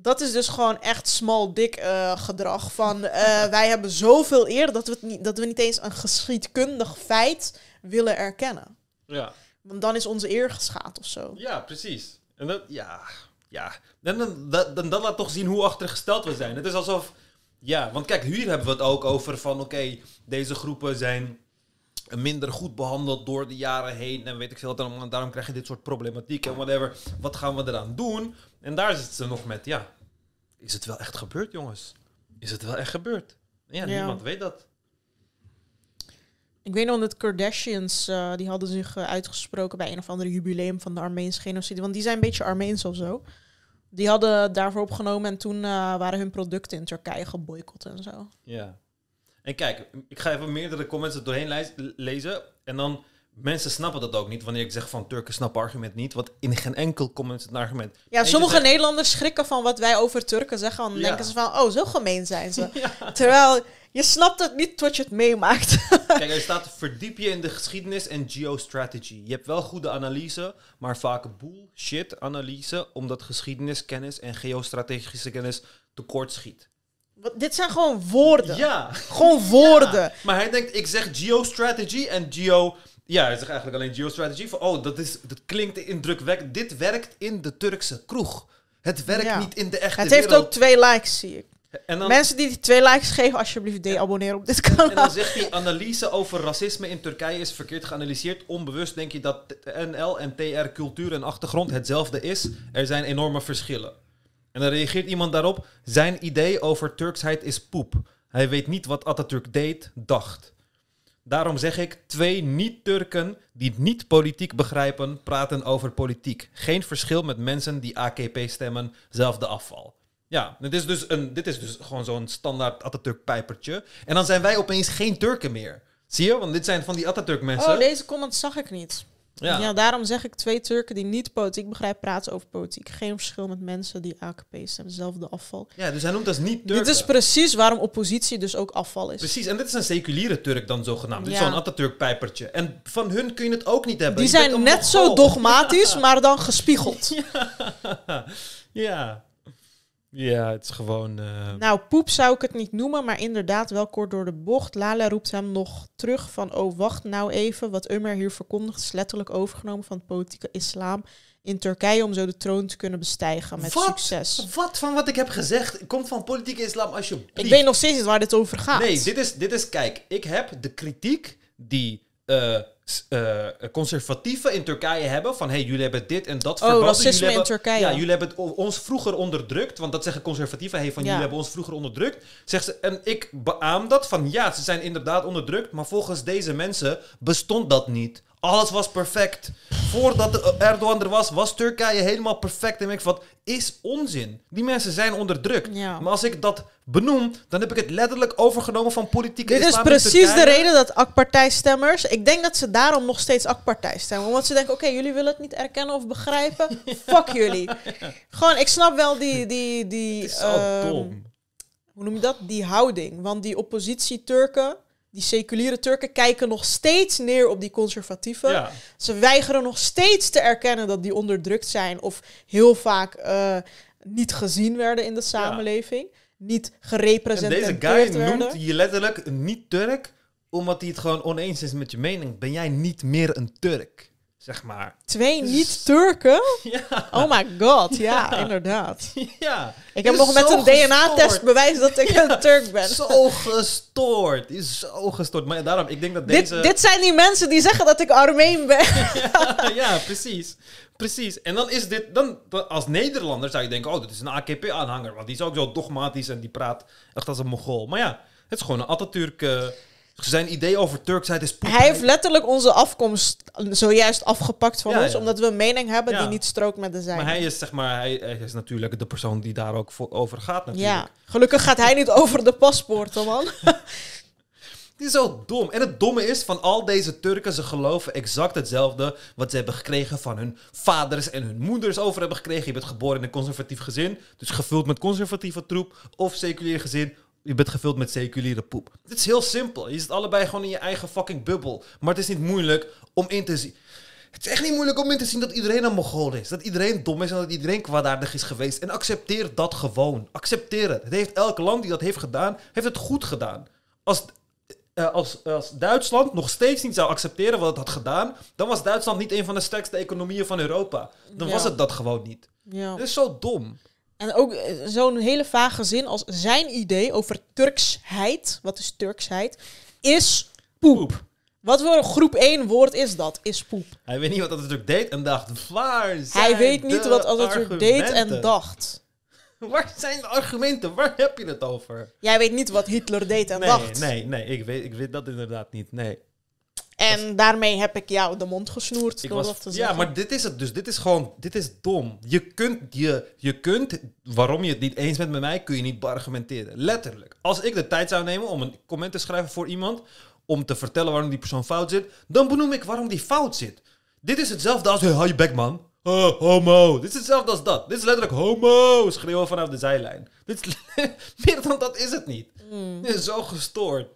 dat is dus gewoon echt small dik eh, gedrag. Van eh, wij hebben zoveel eer dat we, het niet, dat we niet eens een geschiedkundig feit willen erkennen. Ja. Want dan is onze eer geschaad of zo. Ja, precies. En dat, ja, ja. En dan, dat, dan, dat laat toch zien hoe achtergesteld we zijn. Het is alsof, ja, want kijk, hier hebben we het ook over van, oké, deze groepen zijn minder goed behandeld door de jaren heen en weet ik veel. En daarom krijg je dit soort problematiek en whatever. Wat gaan we eraan doen? En daar zit ze nog met, ja, is het wel echt gebeurd, jongens? Is het wel echt gebeurd? Ja, Ja. niemand weet dat. Ik weet nog dat Kardashians, eh, die hadden zich eh, uitgesproken bij een of andere jubileum van de Armeense genocide. Want die zijn een beetje Armeens of zo. Die hadden daarvoor opgenomen en toen eh, waren hun producten in Turkije geboycott en zo. Ja. En kijk, ik ga even meerdere comments er doorheen lezen. En dan, mensen snappen dat ook niet. Wanneer ik zeg van Turken snappen argument niet. Want in geen enkel comment het argument. Ja, Eentje sommige zegt- Nederlanders schrikken van wat wij over Turken zeggen. Dan Ja. denken ze van, oh, zo gemeen zijn ze. Terwijl, je snapt het niet tot je het meemaakt. Kijk, er staat verdiep je in de geschiedenis en geostrategy. Je hebt wel goede analyse, maar vaak bullshit analyse. Omdat geschiedeniskennis en geostrategische kennis tekort schiet. Wat- Dit zijn gewoon woorden. Ja. Gewoon woorden. Ja, Maar hij denkt, ik zeg geostrategy en geo... Ja, hij zegt eigenlijk alleen geostrategy. Van, oh, dat, is, dat klinkt indrukwekkend. Dit werkt in de Turkse kroeg. Het werkt Ja. niet in de echte Het heeft wereld. ook twee likes, zie ik. En dan, Mensen die die twee likes geven, alsjeblieft de-abonneren op dit kanaal. en dan zegt hij, analyse over racisme in Turkije is verkeerd geanalyseerd. Onbewust denk je dat NL en TR cultuur en achtergrond hetzelfde is. Er zijn enorme verschillen. En dan reageert iemand daarop, zijn idee over Turksheid is poep. Hij weet niet wat Atatürk deed, dacht. Daarom zeg ik, twee niet-Turken die niet politiek begrijpen, praten over politiek. Geen verschil met mensen die AKP stemmen, zelfde afval. Ja, dit is dus, een, dit is dus gewoon zo'n standaard Atatürk-pijpertje. En dan zijn wij opeens geen Turken meer. Zie je? Want dit zijn van die Atatürk-mensen. Oh, deze comment zag ik niet. Ja. Ja. daarom zeg ik twee Turken die niet politiek begrijpen praten over politiek. Geen verschil met mensen die AKP stemmen. Hetzelfde afval. Ja, dus hij noemt dat niet Turken. Dit is precies waarom oppositie dus ook afval is. Precies, en dit is een seculiere Turk dan zogenaamd. Dit is zo'n Atatürk-pijpertje. En van hun kun je het ook niet hebben. Die Je zijn net zo dogmatisch, maar dan gespiegeld. ja. Ja, het is gewoon... eh, Nou, poep zou ik het niet noemen, maar inderdaad wel kort door de bocht. Lala roept hem nog terug van, oh wacht nou even. Wat Umar hier verkondigt is letterlijk overgenomen van het politieke islam in Turkije om zo de troon te kunnen bestijgen met Wat? succes. Wat van wat ik heb gezegd komt van politieke islam alsjeblieft. Ik weet nog steeds niet waar dit over gaat. Nee, dit is, dit is, kijk, ik heb de kritiek die eh, eh, conservatieven in Turkije hebben van, hey, jullie hebben dit en dat Oh, verboden. racisme jullie in Turkije. Ja, jullie hebben ons vroeger onderdrukt, want dat zeggen conservatieven, hey, van Ja. jullie hebben ons vroeger onderdrukt. Zegt ze, en ik beaam dat van, ja, ze zijn inderdaad onderdrukt, maar volgens deze mensen bestond dat niet. Alles was perfect. Voordat de- Erdogan er was, was Turkije helemaal perfect. En ik van, is onzin. Die mensen zijn onderdrukt. Ja. Maar als ik dat benoem, dan heb ik het letterlijk overgenomen van politieke Dit is precies de reden dat AK-partijstemmers... Ik denk dat ze daarom nog steeds AK-partij stemmen. Omdat ze denken, oké, jullie willen het niet erkennen of begrijpen. Fuck jullie. Gewoon, ik snap wel die... die, die Het is zo ehm, dom. Hoe noem je dat? Die houding. Want die oppositie-Turken, die seculiere Turken... kijken nog steeds neer op die conservatieven. Ja. Ze weigeren nog steeds te erkennen dat die onderdrukt zijn... of heel vaak eh, niet gezien werden in de samenleving. Niet En gerepresenteerd deze guy werden. noemt je letterlijk een niet-Turk, omdat hij het gewoon oneens is met je mening. Ben jij niet meer een Turk? Zeg maar. Twee niet-Turken? Ja. Oh my god, ja, inderdaad. ja. Ik heb nog met een DNA-test bewijs dat ik een Turk ben. Zo gestoord. Is zo gestoord. Maar daarom, ik denk dat Dit, deze... dit zijn die mensen die zeggen dat ik Armeen ben. ja, precies. Precies. En dan is dit... Dan, als Nederlander zou je denken... Oh, dit is een AKP-aanhanger. Want die is ook zo dogmatisch en die praat echt als een Mongool. Maar ja, het is gewoon een Atatürk... eh, zijn idee over Turksheid is... poep. Hij heeft letterlijk onze afkomst zojuist afgepakt van Ja, ons, ja. omdat we een mening hebben die niet strookt met de zijne. Maar hij is, zeg maar, hij, hij is natuurlijk de persoon die daar ook voor, over gaat natuurlijk. ja, gelukkig gaat hij niet over de paspoorten, man. Die is zo dom. En het domme is, van al deze Turken, ze geloven exact hetzelfde wat ze hebben gekregen van hun vaders en hun moeders over hebben gekregen. Je bent geboren in een conservatief gezin, dus gevuld met conservatieve troep. Of seculier gezin, je bent gevuld met seculiere poep. Het is heel simpel. Je zit allebei gewoon in je eigen fucking bubbel. Maar het is niet moeilijk om in te zien. Het is echt niet moeilijk om in te zien dat iedereen een Mongool is. Dat iedereen dom is en dat iedereen kwaadaardig is geweest. En accepteer dat gewoon. Accepteer het. Het heeft elk land die dat heeft gedaan, heeft het goed gedaan. Als, eh, als, als Duitsland nog steeds niet zou accepteren wat het had gedaan, dan was Duitsland niet een van de sterkste economieën van Europa. Dan Ja. was het dat gewoon niet. Ja. Het is zo dom. En ook eh, zo'n hele vage zin als zijn idee over Turksheid, wat is Turksheid, is poep. Wat voor een groep 1 woord is dat? Is poep. Hij weet niet wat Atatürk deed en dacht, waar zijn Hij weet niet wat Atatürk deed en dacht. Waar zijn de argumenten? Waar heb je het over? Jij weet niet wat Hitler deed en Nee, dacht. nee, nee, ik weet, ik weet dat inderdaad niet. Nee. En daarmee heb ik jou de mond gesnoerd Ik door was, dat te ja, zeggen. maar dit is het dus. Dit is gewoon, dit is dom. Je kunt, je, je kunt, waarom je het niet eens bent met mij, kun je niet beargumenteren. Letterlijk. Als ik de tijd zou nemen om een comment te schrijven voor iemand, om te vertellen waarom die persoon fout zit, dan benoem ik waarom die fout zit. Dit is hetzelfde als, hey, hou je bek man. Oh, homo. Dit is hetzelfde als dat. Dit is letterlijk homo schreeuwen vanaf de zijlijn. Dit is, meer dan dat is het niet. Mm. Dit is zo gestoord.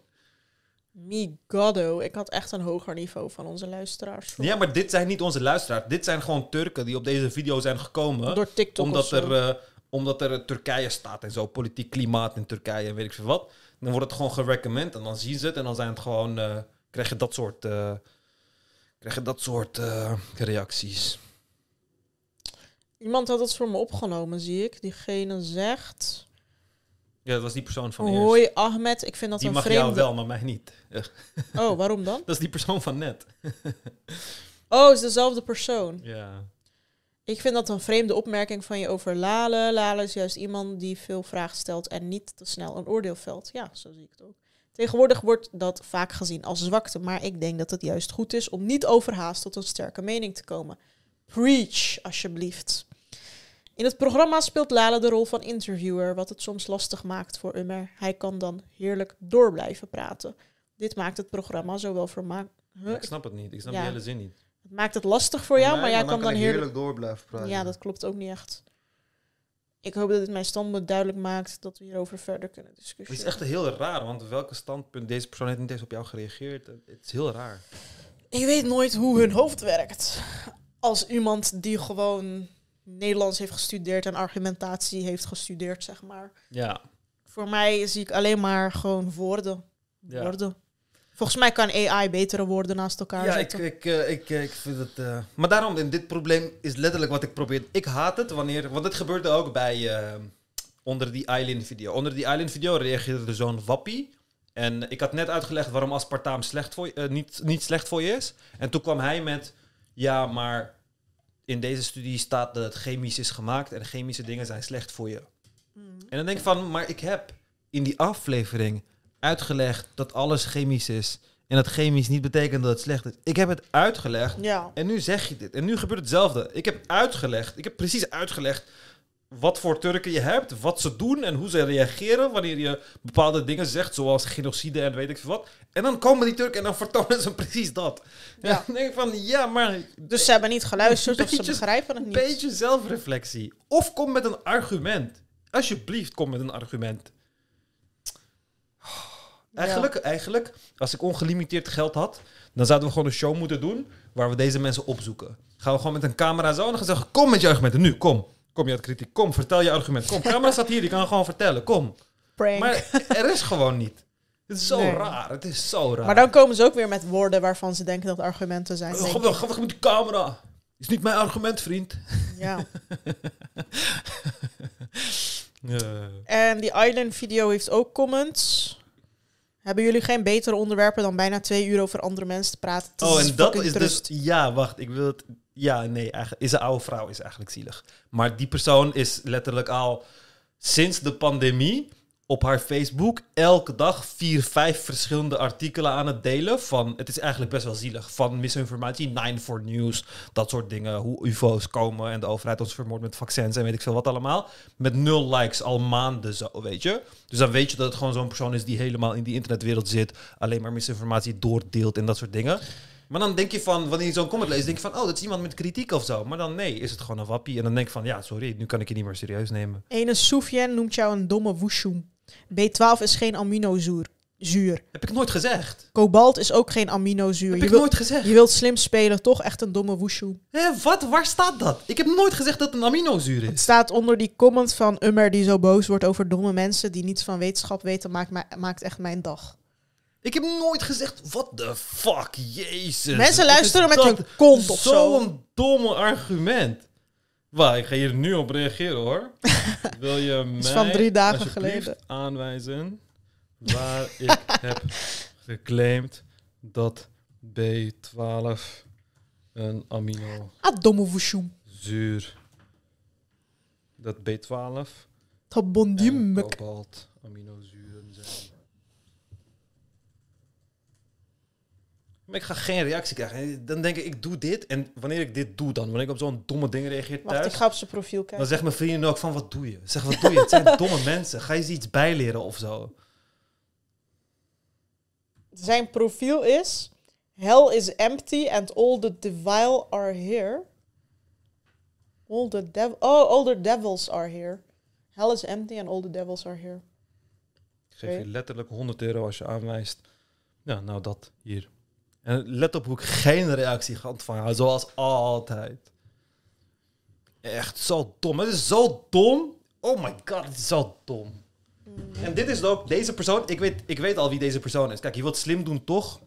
Me goddo, ik had echt een hoger niveau van onze luisteraars. Ja, maar dit zijn niet onze luisteraars. Dit zijn gewoon Turken die op deze video zijn gekomen. Door TikTok omdat er, eh, omdat er eh, Turkije staat en zo, politiek klimaat in Turkije en weet ik veel wat. Dan wordt het gewoon gerecommend en dan zien ze het en dan zijn het gewoon, eh, krijg je dat soort, krijg je dat soort reacties. Iemand had het voor me opgenomen, zie ik. Diegene zegt... Ja, dat was die persoon van eerst. Hoi Ahmed, ik vind dat Die een mag vreemde... jou wel, maar mij niet. Oh, waarom dan? Dat is die persoon van net. Oh, het is dezelfde persoon. Ja. Ik vind dat een vreemde opmerking van je over Lale. Lale is juist iemand die veel vragen stelt en niet te snel een oordeel velt. Ja, zo zie ik het ook. Tegenwoordig wordt dat vaak gezien als zwakte, maar ik denk dat het juist goed is om niet overhaast tot een sterke mening te komen. Preach, alsjeblieft. In het programma speelt Lale de rol van interviewer, wat het soms lastig maakt voor Ummer. Hij kan dan heerlijk door blijven praten. Dit maakt het programma zowel vermaak... Huh? Ik snap het niet. Ik snap Ja. die hele zin niet. Het maakt het lastig voor jou, maar jij kan dan heerlijk... heerlijk door blijven praten. Ja, dat klopt ook niet echt. Ik hoop dat dit mijn standpunt duidelijk maakt dat we hierover verder kunnen Het discussiëren. is echt heel raar, want welke standpunt deze persoon heeft niet eens op jou gereageerd. Het is heel raar. Ik weet nooit hoe hun hoofd werkt. Als iemand die gewoon Nederlands heeft gestudeerd en argumentatie heeft gestudeerd, zeg maar. Ja. Voor mij zie ik alleen maar gewoon woorden. Ja. woorden. Volgens mij kan AI betere woorden naast elkaar Ja, ik, zetten. ik, eh, ik, eh, ik vind het... eh, Maar daarom, in dit probleem is letterlijk wat ik probeer. Ik haat het wanneer... Want dit gebeurde ook bij... onder die Eileen video. Onder die Eileen video reageerde er zo'n wappie. En ik had net uitgelegd waarom aspartaam slecht voor je, niet, niet slecht voor je is. En toen kwam hij met... Ja, maar in deze studie staat dat het chemisch is gemaakt. En chemische dingen zijn slecht voor je. Mm. En dan denk ik van, maar ik heb in die aflevering uitgelegd dat alles chemisch is. En dat chemisch niet betekent dat het slecht is. Ik heb het uitgelegd Ja. en nu zeg je dit. En nu gebeurt hetzelfde. Ik heb uitgelegd, ik heb precies uitgelegd wat voor Turken je hebt, wat ze doen en hoe ze reageren wanneer je bepaalde dingen zegt, zoals genocide en weet ik veel wat. En dan komen die Turken en dan vertonen ze precies dat. Ja. Ja. dan denk ik van, ja, maar Dus ze hebben niet geluisterd of ze begrijpen het een niet. beetje zelfreflectie. Of kom met een argument. Alsjeblieft, kom met een argument. Eigenlijk, eigenlijk, als ik ongelimiteerd geld had, dan zouden we gewoon een show moeten doen waar we deze mensen opzoeken. Gaan we gewoon met een camera zo en dan gaan we zeggen, kom met je argumenten, nu, kom. Kom je uit kritiek, kom, vertel je argument. Kom, camera staat hier, die kan gewoon vertellen, kom. Prank. Maar er is gewoon niet. Het is zo Nee. raar, het is zo raar. Maar dan komen ze ook weer met woorden waarvan ze denken dat argumenten zijn. Ga weg, ga weg met die camera. Is niet mijn argument, vriend. Ja. Ja. En die Island video heeft ook comments. Hebben jullie geen betere onderwerpen dan bijna twee uur over andere mensen te praten? Het Oh, en dat is trust. dus... Ja, wacht, ik wil het... Ja, nee, eigenlijk, is een oude vrouw is eigenlijk zielig. Maar die persoon is letterlijk al sinds de pandemie op haar Facebook elke dag vier, vijf verschillende artikelen aan het delen van... Het is eigenlijk best wel zielig. Van misinformatie, 9 for News, dat soort dingen. Hoe ufo's komen en de overheid ons vermoordt met vaccins en weet ik veel wat allemaal. Met nul likes al maanden zo, weet je. Dus dan weet je dat het gewoon zo'n persoon is die helemaal in die internetwereld zit. Alleen maar misinformatie doordeelt en dat soort dingen. Maar dan denk je van, wanneer je zo'n comment leest, denk je van, oh, dat is iemand met kritiek of zo. Maar dan nee, is het gewoon een wappie. En dan denk ik van, ja, sorry, nu kan ik je niet meer serieus nemen. Ene Soufiane noemt jou een domme woeshoem. B12 is geen aminozuur. Zuur. Heb ik nooit gezegd. Kobalt is ook geen aminozuur. Heb Je, ik nooit gezegd. je wilt slim spelen, toch echt een domme woeshoem. Hé, wat? Waar staat dat? Ik heb nooit gezegd dat het een aminozuur Het is. staat onder die comment van Ummer die zo boos wordt over domme mensen die niets van wetenschap weten, maakt, maakt echt mijn dag. Ik heb nooit gezegd, what the fuck, jezus. Mensen luisteren is met hun kont of zo. Zo'n domme argument. Waar, ik ga hier nu op reageren hoor. Wil je mij van drie dagen geleden. aanwijzen waar ik heb geclaimd dat B12 een aminozuur, domme woeshoem. dat B12 Dat en bondiemuk. kobalt aminozuren zijn. Maar ik ga geen reactie krijgen. Dan denk ik, ik doe dit. En wanneer ik dit doe dan, wanneer ik op zo'n domme dingen reageer Wacht, ik thuis... ga op zijn profiel Dan kijken. zeggen mijn vrienden ook van, wat doe je? Zeg, wat doe je? Het zijn domme mensen. Ga je ze iets bijleren of zo? Zijn profiel is... Hell is empty and all the devil are here. All the dev oh, all the devils are here. Hell is empty and all the devils are here. Ik geef je letterlijk 100 euro als je aanwijst. Ja, nou dat, hier. En let op hoe ik geen reactie ga ontvangen, zoals altijd. Echt zo dom. Het is zo dom. Oh my god, het is zo dom. En dit is ook, deze persoon, ik weet, ik weet al wie deze persoon is. Kijk, je wilt slim doen, toch?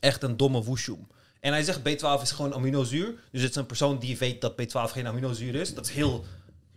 Echt een domme woeshoem. En hij zegt B12 is gewoon aminozuur. Dus het is een persoon die weet dat B12 geen aminozuur is. Dat is heel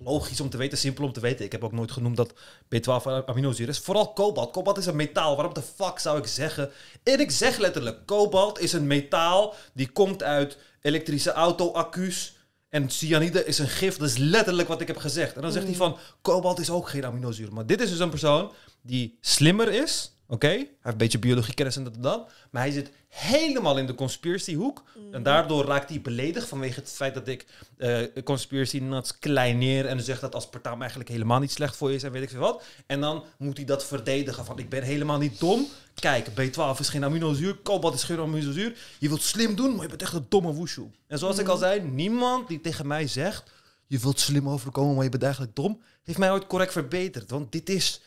logisch om te weten, simpel om te weten. Ik heb ook nooit genoemd dat B12 een aminozuur is. Vooral kobalt. Kobalt is een metaal. Waarom de fuck zou ik zeggen? En ik zeg letterlijk, kobalt is een metaal die komt uit elektrische auto-accu's. En cyanide is een gif. Dat is letterlijk wat ik heb gezegd. En dan zegt hij van, kobalt is ook geen aminozuur. Maar dit is dus een persoon die slimmer is Oké? Hij heeft een beetje biologiekennis en dat en dat. Maar hij zit helemaal in de conspiracy hoek. En daardoor raakt hij beledigd vanwege het feit dat ik eh conspiracy nuts kleineer. En zeg dat aspartaam eigenlijk helemaal niet slecht voor je is en weet ik veel wat. En dan moet hij dat verdedigen van ik ben helemaal niet dom. Kijk, B12 is geen aminozuur, kobalt is geen aminozuur. Je wilt slim doen, maar je bent echt een domme woeshoe. En zoals ik al zei, niemand die tegen mij zegt... je wilt slim overkomen, maar je bent eigenlijk dom... heeft mij ooit correct verbeterd. Want dit is,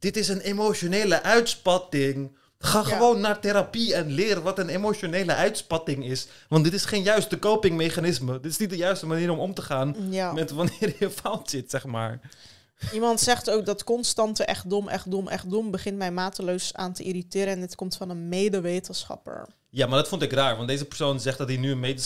dit is een emotionele uitspatting. Ga Ja. gewoon naar therapie en leer wat een emotionele uitspatting is. Want dit is geen juiste copingmechanisme. Dit is niet de juiste manier om om te gaan... Ja. met wanneer je fout zit, zeg maar. Iemand zegt ook dat constante echt dom, echt dom, echt dom begint mij mateloos aan te irriteren. En dit komt van een medewetenschapper. Ja, maar dat vond ik raar. Want deze persoon zegt dat hij nu een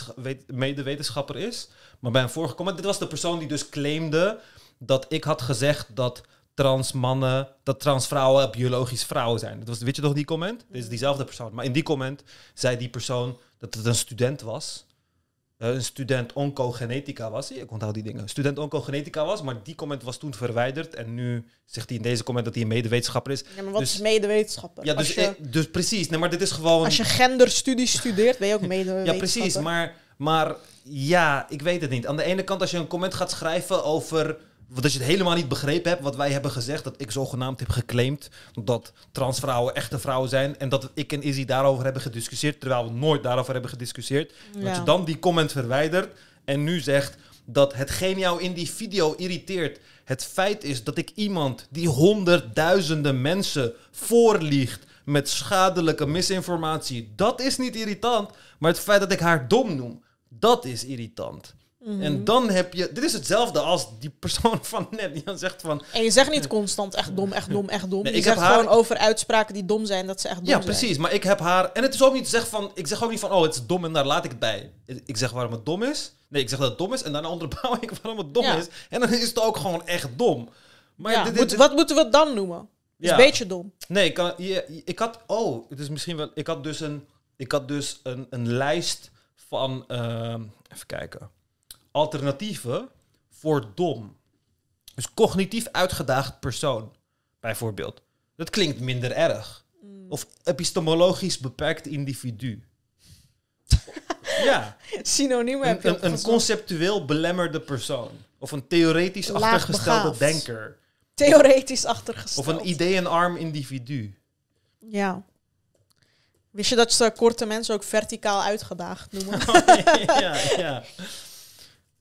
medewetenschapper is. Maar bij een vorige comment... Dit was de persoon die dus claimde dat ik had gezegd dat trans mannen... dat trans vrouwen biologisch vrouwen zijn. Dat was, weet je toch die comment? Dit is diezelfde persoon. Maar in die comment zei die persoon dat het een student was... Eh, een student oncogenetica was hij. Ik onthoud die dingen. Student oncogenetica was, maar die comment was toen verwijderd. En nu zegt hij in deze comment dat hij een medewetenschapper is. Ja, maar wat Dus- is medewetenschapper? Ja, dus, je, eh, dus precies. Nee, maar dit is gewoon... als je genderstudies studeert, ben je ook medewetenschapper. Ja, precies. Maar, maar ja, ik weet het niet. Aan de ene kant, als je een comment gaat schrijven over. Dat je het helemaal niet begrepen hebt wat wij hebben gezegd. Dat ik zogenaamd heb geclaimd dat transvrouwen echte vrouwen zijn. En dat ik en Izzy daarover hebben gediscussieerd. Terwijl we nooit daarover hebben gediscussieerd. Dat je dan die comment verwijdert. En nu zegt dat hetgeen jou in die video irriteert. Het feit is dat ik iemand die honderdduizenden mensen voorliegt met schadelijke misinformatie. Dat is niet irritant. Maar het feit dat ik haar dom noem, dat is irritant. Mhm. En dan heb je. Dit is hetzelfde als die persoon van net die dan zegt van. En je zegt niet constant echt dom, echt dom, echt dom. Nee, je ik heb zegt haar- gewoon over uitspraken die dom zijn, dat ze echt dom Ja, zijn. precies. Maar ik heb haar. En het is ook niet zeg van. Ik zeg ook niet van. Oh, het is dom en daar laat ik het bij. Ik zeg waarom het dom is. Nee, ik zeg dat het dom is. En daarna onderbouw ik waarom het dom Ja. is. En dan is het ook gewoon echt dom. Maar Ja, dit- dit- moet- dit- wat moeten we het dan noemen? Het is Ja. een beetje dom. Nee, ik, kan, je, ik had. Oh, het is misschien wel. Ik had dus een. Ik had dus een, een lijst van. ehm, even kijken. Alternatieven voor dom. Dus cognitief uitgedaagd persoon, bijvoorbeeld. Dat klinkt minder erg. Of epistemologisch beperkt individu. ja, Synoniemen heb een, je een, conceptueel belemmerde persoon. Of een theoretisch Laag achtergestelde begaafd. denker. Theoretisch Of achtergesteld. een ideeënarm individu. Ja. Wist je dat ze korte mensen ook verticaal uitgedaagd noemen? ja, ja.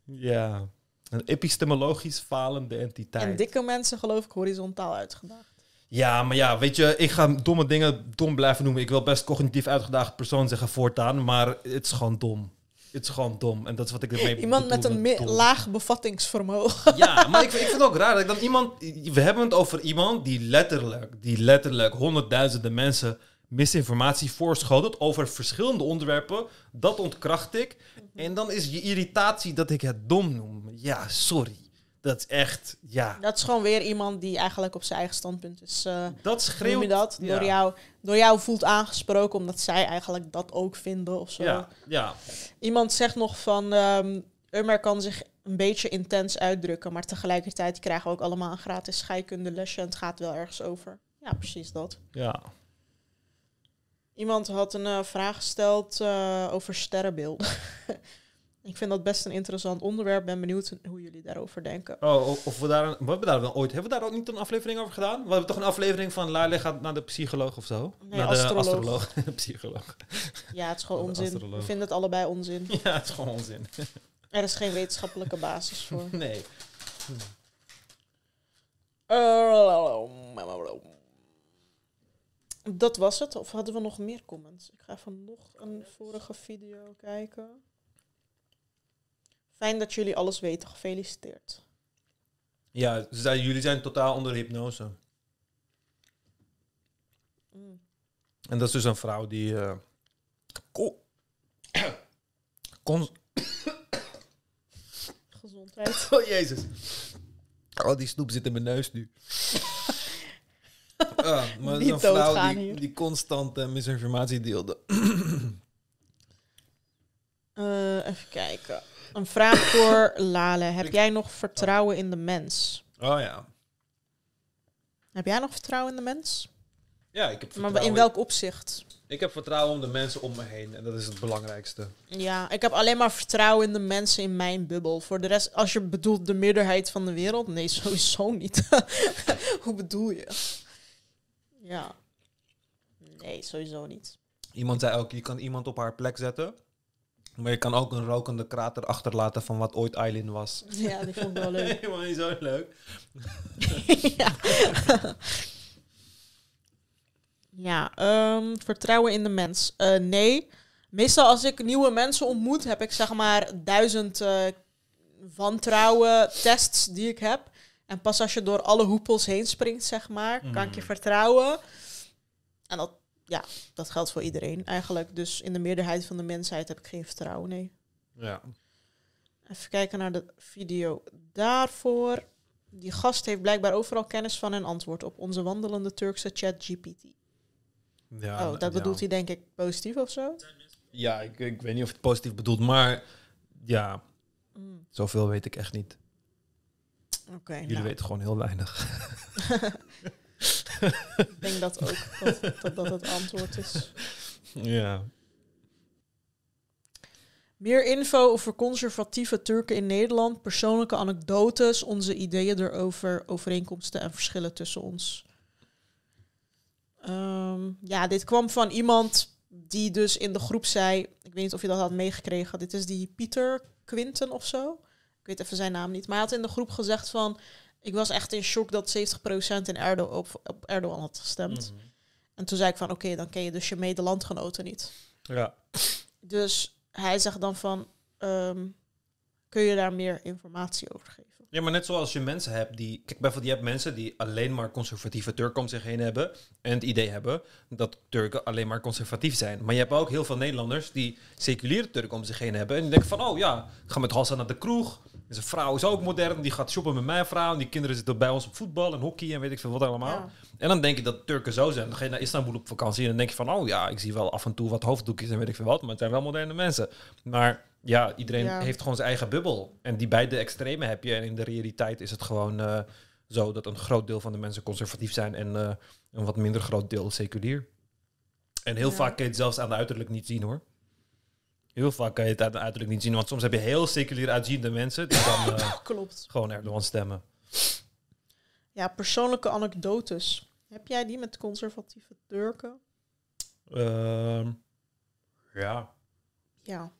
Ja. Een epistemologisch falende entiteit. en dikke mensen geloof ik horizontaal uitgedaagd. Ja, maar ja, weet je, ik ga domme dingen dom blijven noemen. Ik wil best cognitief uitgedaagd persoon zeggen voortaan, maar het is gewoon dom. Het is gewoon dom. En dat is wat ik ermee Iemand met een laag bevattingsvermogen. Ja, maar ik, ik vind het ook raar dat ik dan iemand... We hebben het over iemand die letterlijk, die letterlijk honderdduizenden mensen misinformatie voorschotelt over verschillende onderwerpen. Dat ontkracht ik. En dan is je irritatie dat ik het dom noem. Ja, sorry. Dat is echt, ja. Dat is gewoon weer iemand die eigenlijk op zijn eigen standpunt is. eh Dat schreeuwt... je dat? ja. Door, jou, door jou voelt aangesproken omdat zij eigenlijk dat ook vinden of zo. Ja, ja. Iemand zegt nog van... ehm Ummer kan zich een beetje intens uitdrukken, maar tegelijkertijd krijgen we ook allemaal een gratis scheikundelesje en het gaat wel ergens over. Ja, precies dat. ja. Iemand had een eh, vraag gesteld eh, over sterrenbeelden. Ik vind dat best een interessant onderwerp. Ben benieuwd hoe jullie daarover denken. Oh, of- we daar, een- we hebben daar wel ooit, hebben we daar ook niet een aflevering over gedaan? We hebben toch een aflevering van Lale gaat naar de psycholoog of zo? Nee, naar astroloog. de astroloog. de psycholoog. Ja, het is gewoon onzin. astroloog. We vinden het allebei onzin. Ja, het is gewoon onzin. Er is geen wetenschappelijke basis voor. Nee. Dat was het. Of hadden we nog meer comments? Ik ga even nog een vorige video kijken. Fijn dat jullie alles weten. Gefeliciteerd. Ja, jullie zijn totaal onder hypnose. Mm. En dat is dus een vrouw die... eh ko- kon- Gezondheid. oh, jezus. Oh, die snoep zit in mijn neus nu. Ah, maar Niet een vrouw die, hier. die constant eh, misinformatie deelde. Eh, even kijken. Een vraag voor Lale. Heb jij nog vertrouwen in de mens? Oh ja. Heb jij nog vertrouwen in de mens? Ja, ik heb Maar vertrouwen. in welk opzicht? Ik heb vertrouwen om de mensen om me heen. En dat is het belangrijkste. Ja, ik heb alleen maar vertrouwen in de mensen in mijn bubbel. Voor de rest, als je bedoelt de meerderheid van de wereld, nee, sowieso niet. Hoe bedoel je? Ja. Nee, sowieso niet. Iemand zei ook, je kan iemand op haar plek zetten. Maar je kan ook een rokende krater achterlaten van wat ooit Eileen was. Ja, die vond ik wel leuk. Helemaal niet zo leuk. ja. ja, ehm, vertrouwen in de mens. Eh, nee. Meestal als ik nieuwe mensen ontmoet, heb ik zeg maar duizend eh, wantrouwen tests die ik heb. En pas als je door alle hoepels heen springt, zeg maar, kan ik je Mm. vertrouwen. En dat, ja, dat geldt voor iedereen eigenlijk. Dus in de meerderheid van de mensheid heb ik geen vertrouwen, nee. Ja. Even kijken naar de video daarvoor. Die gast heeft blijkbaar overal kennis van en antwoord op onze wandelende Turkse chat GPT. ja oh, dat bedoelt hij denk ik positief of zo? Ja, ik, ik weet niet of het positief bedoelt, maar ja, Mm, zoveel weet ik echt niet. Oké, Jullie nou, weten gewoon heel weinig. ik denk dat ook dat, dat dat het antwoord is. Ja. Meer info over conservatieve Turken in Nederland, persoonlijke anekdotes, onze ideeën erover, overeenkomsten en verschillen tussen ons. Ehm, ja, dit kwam van iemand die dus in de groep zei, ik weet niet of je dat had meegekregen, dit is die Pieter Quinten of zo. Ik weet even zijn naam niet, maar hij had in de groep gezegd van, ik was echt in shock dat 70% in Erdo op, op Erdogan had gestemd. Mhm. En toen zei ik van, oké, dan ken je dus je medelandgenoten niet. Ja. Dus hij zegt dan van, ehm, kun je daar meer informatie over geven? Ja, maar net zoals je mensen hebt die... Kijk, bijvoorbeeld je hebt mensen die alleen maar conservatieve Turken om zich heen hebben. En het idee hebben dat Turken alleen maar conservatief zijn. Maar je hebt ook heel veel Nederlanders die seculiere Turken om zich heen hebben. En die denken van, oh ja, ik ga met Hassan naar de kroeg. En zijn vrouw is ook modern. Die gaat shoppen met mijn vrouw. En die kinderen zitten bij ons op voetbal en hockey en weet ik veel wat allemaal. Ja. En dan denk je dat Turken zo zijn. Dan ga je naar Istanbul op vakantie en dan denk je van... oh ja, ik zie wel af en toe wat hoofddoekjes en weet ik veel wat... maar het zijn wel moderne mensen. Maar ja, iedereen Ja. heeft gewoon zijn eigen bubbel. En die beide extreme heb je. En in de realiteit is het gewoon eh, zo... dat een groot deel van de mensen conservatief zijn... en eh, een wat minder groot deel seculier. En heel Ja. vaak kan je het zelfs aan de uiterlijk niet zien, hoor. Heel vaak kan je het uiterlijk niet zien... want soms heb je heel seculier uitziende mensen... die dan eh, Klopt. gewoon Erdogan stemmen. Ja, persoonlijke anekdotes. Heb jij die met conservatieve Turken? Ehm, ja... Ja.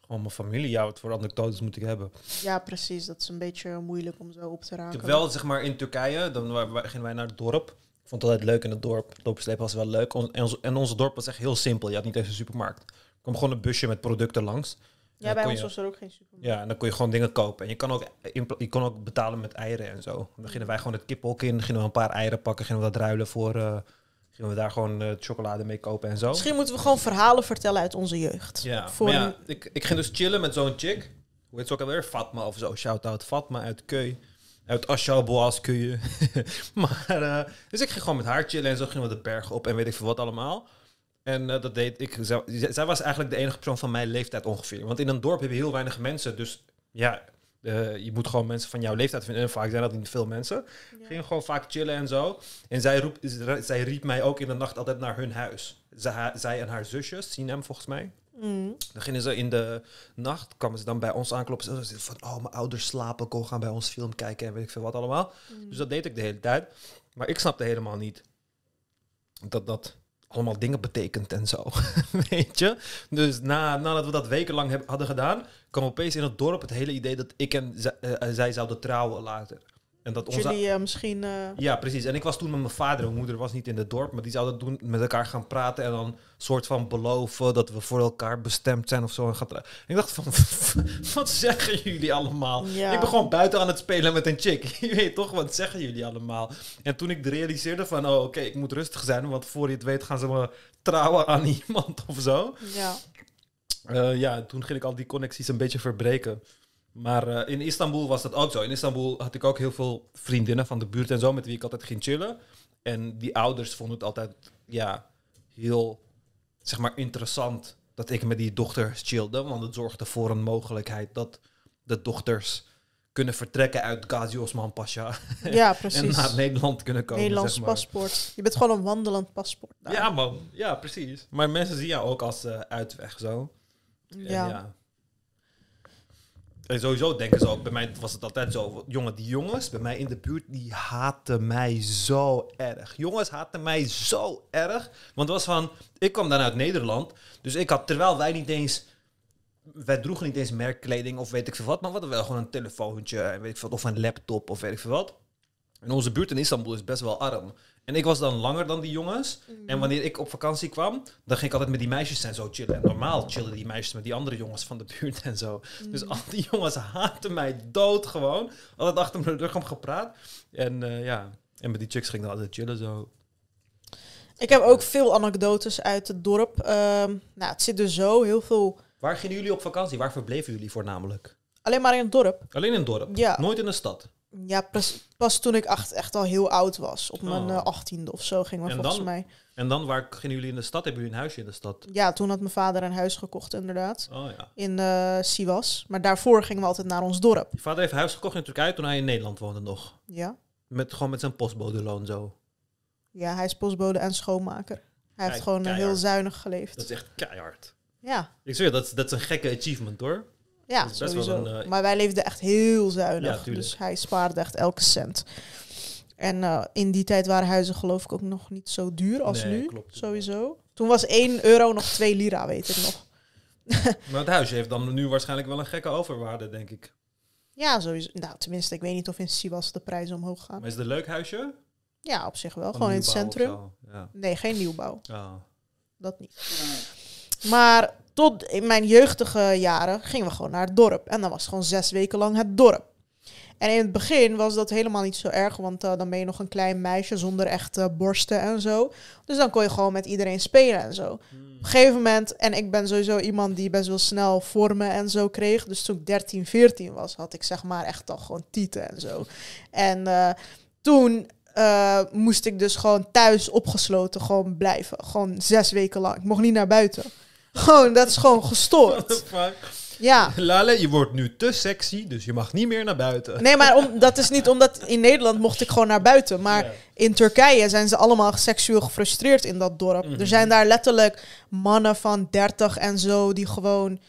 Gewoon mijn familie. Ja, wat voor anekdotes moet ik hebben? Ja, precies. Dat is een beetje moeilijk om zo op te Ik raken. heb wel, zeg maar, in Turkije, dan gingen wij naar het dorp. Ik vond het altijd leuk in het dorp. Loopslepen was wel leuk. En, ons, en onze dorp was echt heel simpel. Je had niet eens een supermarkt. Kwam gewoon een busje met producten langs. Ja, bij ons je- was er ook geen supermarkt. Ja, en dan kon je gewoon dingen kopen. En je kan ook, je kon ook betalen met eieren en zo. Dan gingen wij gewoon het kippenhok in. Gingen we een paar eieren pakken. Gingen we dat ruilen voor... eh, gingen we daar gewoon eh, chocolade mee kopen en zo. Misschien moeten we gewoon verhalen vertellen uit onze jeugd. Ja, Voor ja, ik, ik ging dus chillen met zo'n chick. Hoe heet ze ook alweer? Fatma of zo. Shout-out Fatma uit Keu. Uit Aschaboas Keu. maar, eh, dus ik ging gewoon met haar chillen en zo gingen we de berg op en weet ik veel wat allemaal. En eh, dat deed ik. Zij, zij was eigenlijk de enige persoon van mijn leeftijd ongeveer. Want in een dorp heb je heel weinig mensen. Dus ja, eh, je moet gewoon mensen van jouw leeftijd vinden. En vaak zijn dat niet veel mensen. Ja. Gingen gewoon vaak chillen en zo. En zij, roep, zij riep mij ook in de nacht altijd naar hun huis. Zij, zij en haar zusjes, Sinem volgens mij. Mm. Dan gingen ze in de nacht, kwamen ze dan bij ons aankloppen. Ze zeiden van, oh, mijn ouders slapen, wil gaan bij ons film kijken en weet ik veel wat allemaal. Mm. Dus dat deed ik de hele tijd. Maar ik snapte helemaal niet dat dat allemaal dingen betekent en zo. weet je? Dus na, nadat we dat wekenlang heb, hadden gedaan, kwam opeens in het dorp het hele idee dat ik en eh, eh, zij zouden trouwen later. En dat onze, Jullie eh, misschien... eh, ja, precies. En ik was toen met mijn vader. Mijn moeder was niet in het dorp. Maar die zouden doen met elkaar gaan praten. En dan soort van beloven dat we voor elkaar bestemd zijn of zo. En, en ik dacht van, wat zeggen jullie allemaal? Ja. Ik ben gewoon buiten aan het spelen met een chick. Je weet toch, wat zeggen jullie allemaal? En toen ik realiseerde van, oh oké, ik moet rustig zijn. Want voor je het weet gaan ze me trouwen aan iemand of zo. ja. Eh, ja, toen ging ik al die connecties een beetje verbreken. Maar eh, in Istanbul was dat ook zo. In Istanbul had ik ook heel veel vriendinnen van de buurt en zo, met wie ik altijd ging chillen. En die ouders vonden het altijd, ja, heel, zeg maar, interessant dat ik met die dochters chillde. Want het zorgde voor een mogelijkheid dat de dochters kunnen vertrekken uit Gazi Osman Pasha. Ja, En precies. naar Nederland kunnen komen. Nederlands zeg maar. paspoort. Je bent gewoon een wandelend paspoort. daar. Ja, man. Ja, precies. Maar mensen zien jou ook als eh, uitweg zo. En ja. En sowieso denken ze ook, bij mij was het altijd zo. Jongen, die jongens bij mij in de buurt, die haten mij zo erg. Jongens haten mij zo erg. Want het was van, ik kwam dan uit Nederland. Dus ik had, terwijl wij niet eens, wij droegen niet eens merkkleding of weet ik veel wat. Maar we hadden wel gewoon een telefoontje en weet ik veel of een laptop of weet ik veel wat. En onze buurt in Istanbul is best wel arm. En ik was dan langer dan die jongens. En wanneer ik op vakantie kwam, dan ging ik altijd met die meisjes en zo chillen. En normaal chillen die meisjes met die andere jongens van de buurt en zo. Dus al die jongens haatten mij dood gewoon. Altijd achter mijn rug om gepraat. En eh, ja, en met die chicks ging ik dan altijd chillen zo. Ik heb ook veel anekdotes uit het dorp. Ehm, nou, het zit dus zo heel veel... Waar gingen jullie op vakantie? Waar verbleven jullie voornamelijk? Alleen maar in het dorp. Alleen in het dorp? Ja. Nooit in de stad? Ja, pas, pas toen ik echt, echt al heel oud was. Op mijn Oh. eh, achttiende of zo gingen we En volgens dan? mij. En dan, waar gingen jullie in de stad? Hebben jullie een huisje in de stad? Ja, toen had mijn vader een huis gekocht inderdaad. Oh ja. In eh Sivas. Maar daarvoor gingen we altijd naar ons dorp. Je vader heeft huis gekocht in Turkije toen hij in Nederland woonde nog. Ja. Met, gewoon met zijn postbodeloon zo. Ja, hij is postbode en schoonmaker. Hij heeft gewoon heel zuinig geleefd. Dat is echt keihard. Ja, Ik zeg je, dat dat is een gekke achievement hoor. Ja Dat is best wel sowieso. een, eh, Maar wij leefden echt heel zuinig. Ja, dus hij spaarde echt elke cent. En eh, in die tijd waren huizen geloof ik ook nog niet zo duur als Nee, nu. klopt. Sowieso. Toen was 1 euro nog 2 lira, weet ik nog. Maar het huisje heeft dan nu waarschijnlijk wel een gekke overwaarde, denk ik. Ja, sowieso. Nou, tenminste, ik weet niet of in Sivas de prijzen omhoog gaan. Maar is het een leuk huisje? Ja, op zich wel. Van Gewoon in het centrum. Ja. Nee, geen nieuwbouw. Ja. Dat niet. Maar tot in mijn jeugdige jaren gingen we gewoon naar het dorp. En dan was het gewoon zes weken lang het dorp. En in het begin was dat helemaal niet zo erg, want eh, dan ben je nog een klein meisje zonder echte borsten en zo. Dus dan kon je gewoon met iedereen spelen en zo. Op een gegeven moment, en ik ben sowieso iemand die best wel snel vormen en zo kreeg. Dus toen ik 13, 14 was, had ik zeg maar echt al gewoon tieten en zo. En eh, toen eh, moest ik dus gewoon thuis opgesloten gewoon blijven. Gewoon zes weken lang. Ik mocht niet naar buiten. Gewoon, dat is gewoon gestoord. Ja. Lale, je wordt nu te sexy, dus je mag niet meer naar buiten. Nee, maar om, dat is niet omdat in Nederland mocht ik gewoon naar buiten. Maar Ja. in Turkije zijn ze allemaal seksueel gefrustreerd in dat dorp. Mhm. Er zijn daar letterlijk mannen van 30 en zo die gewoon,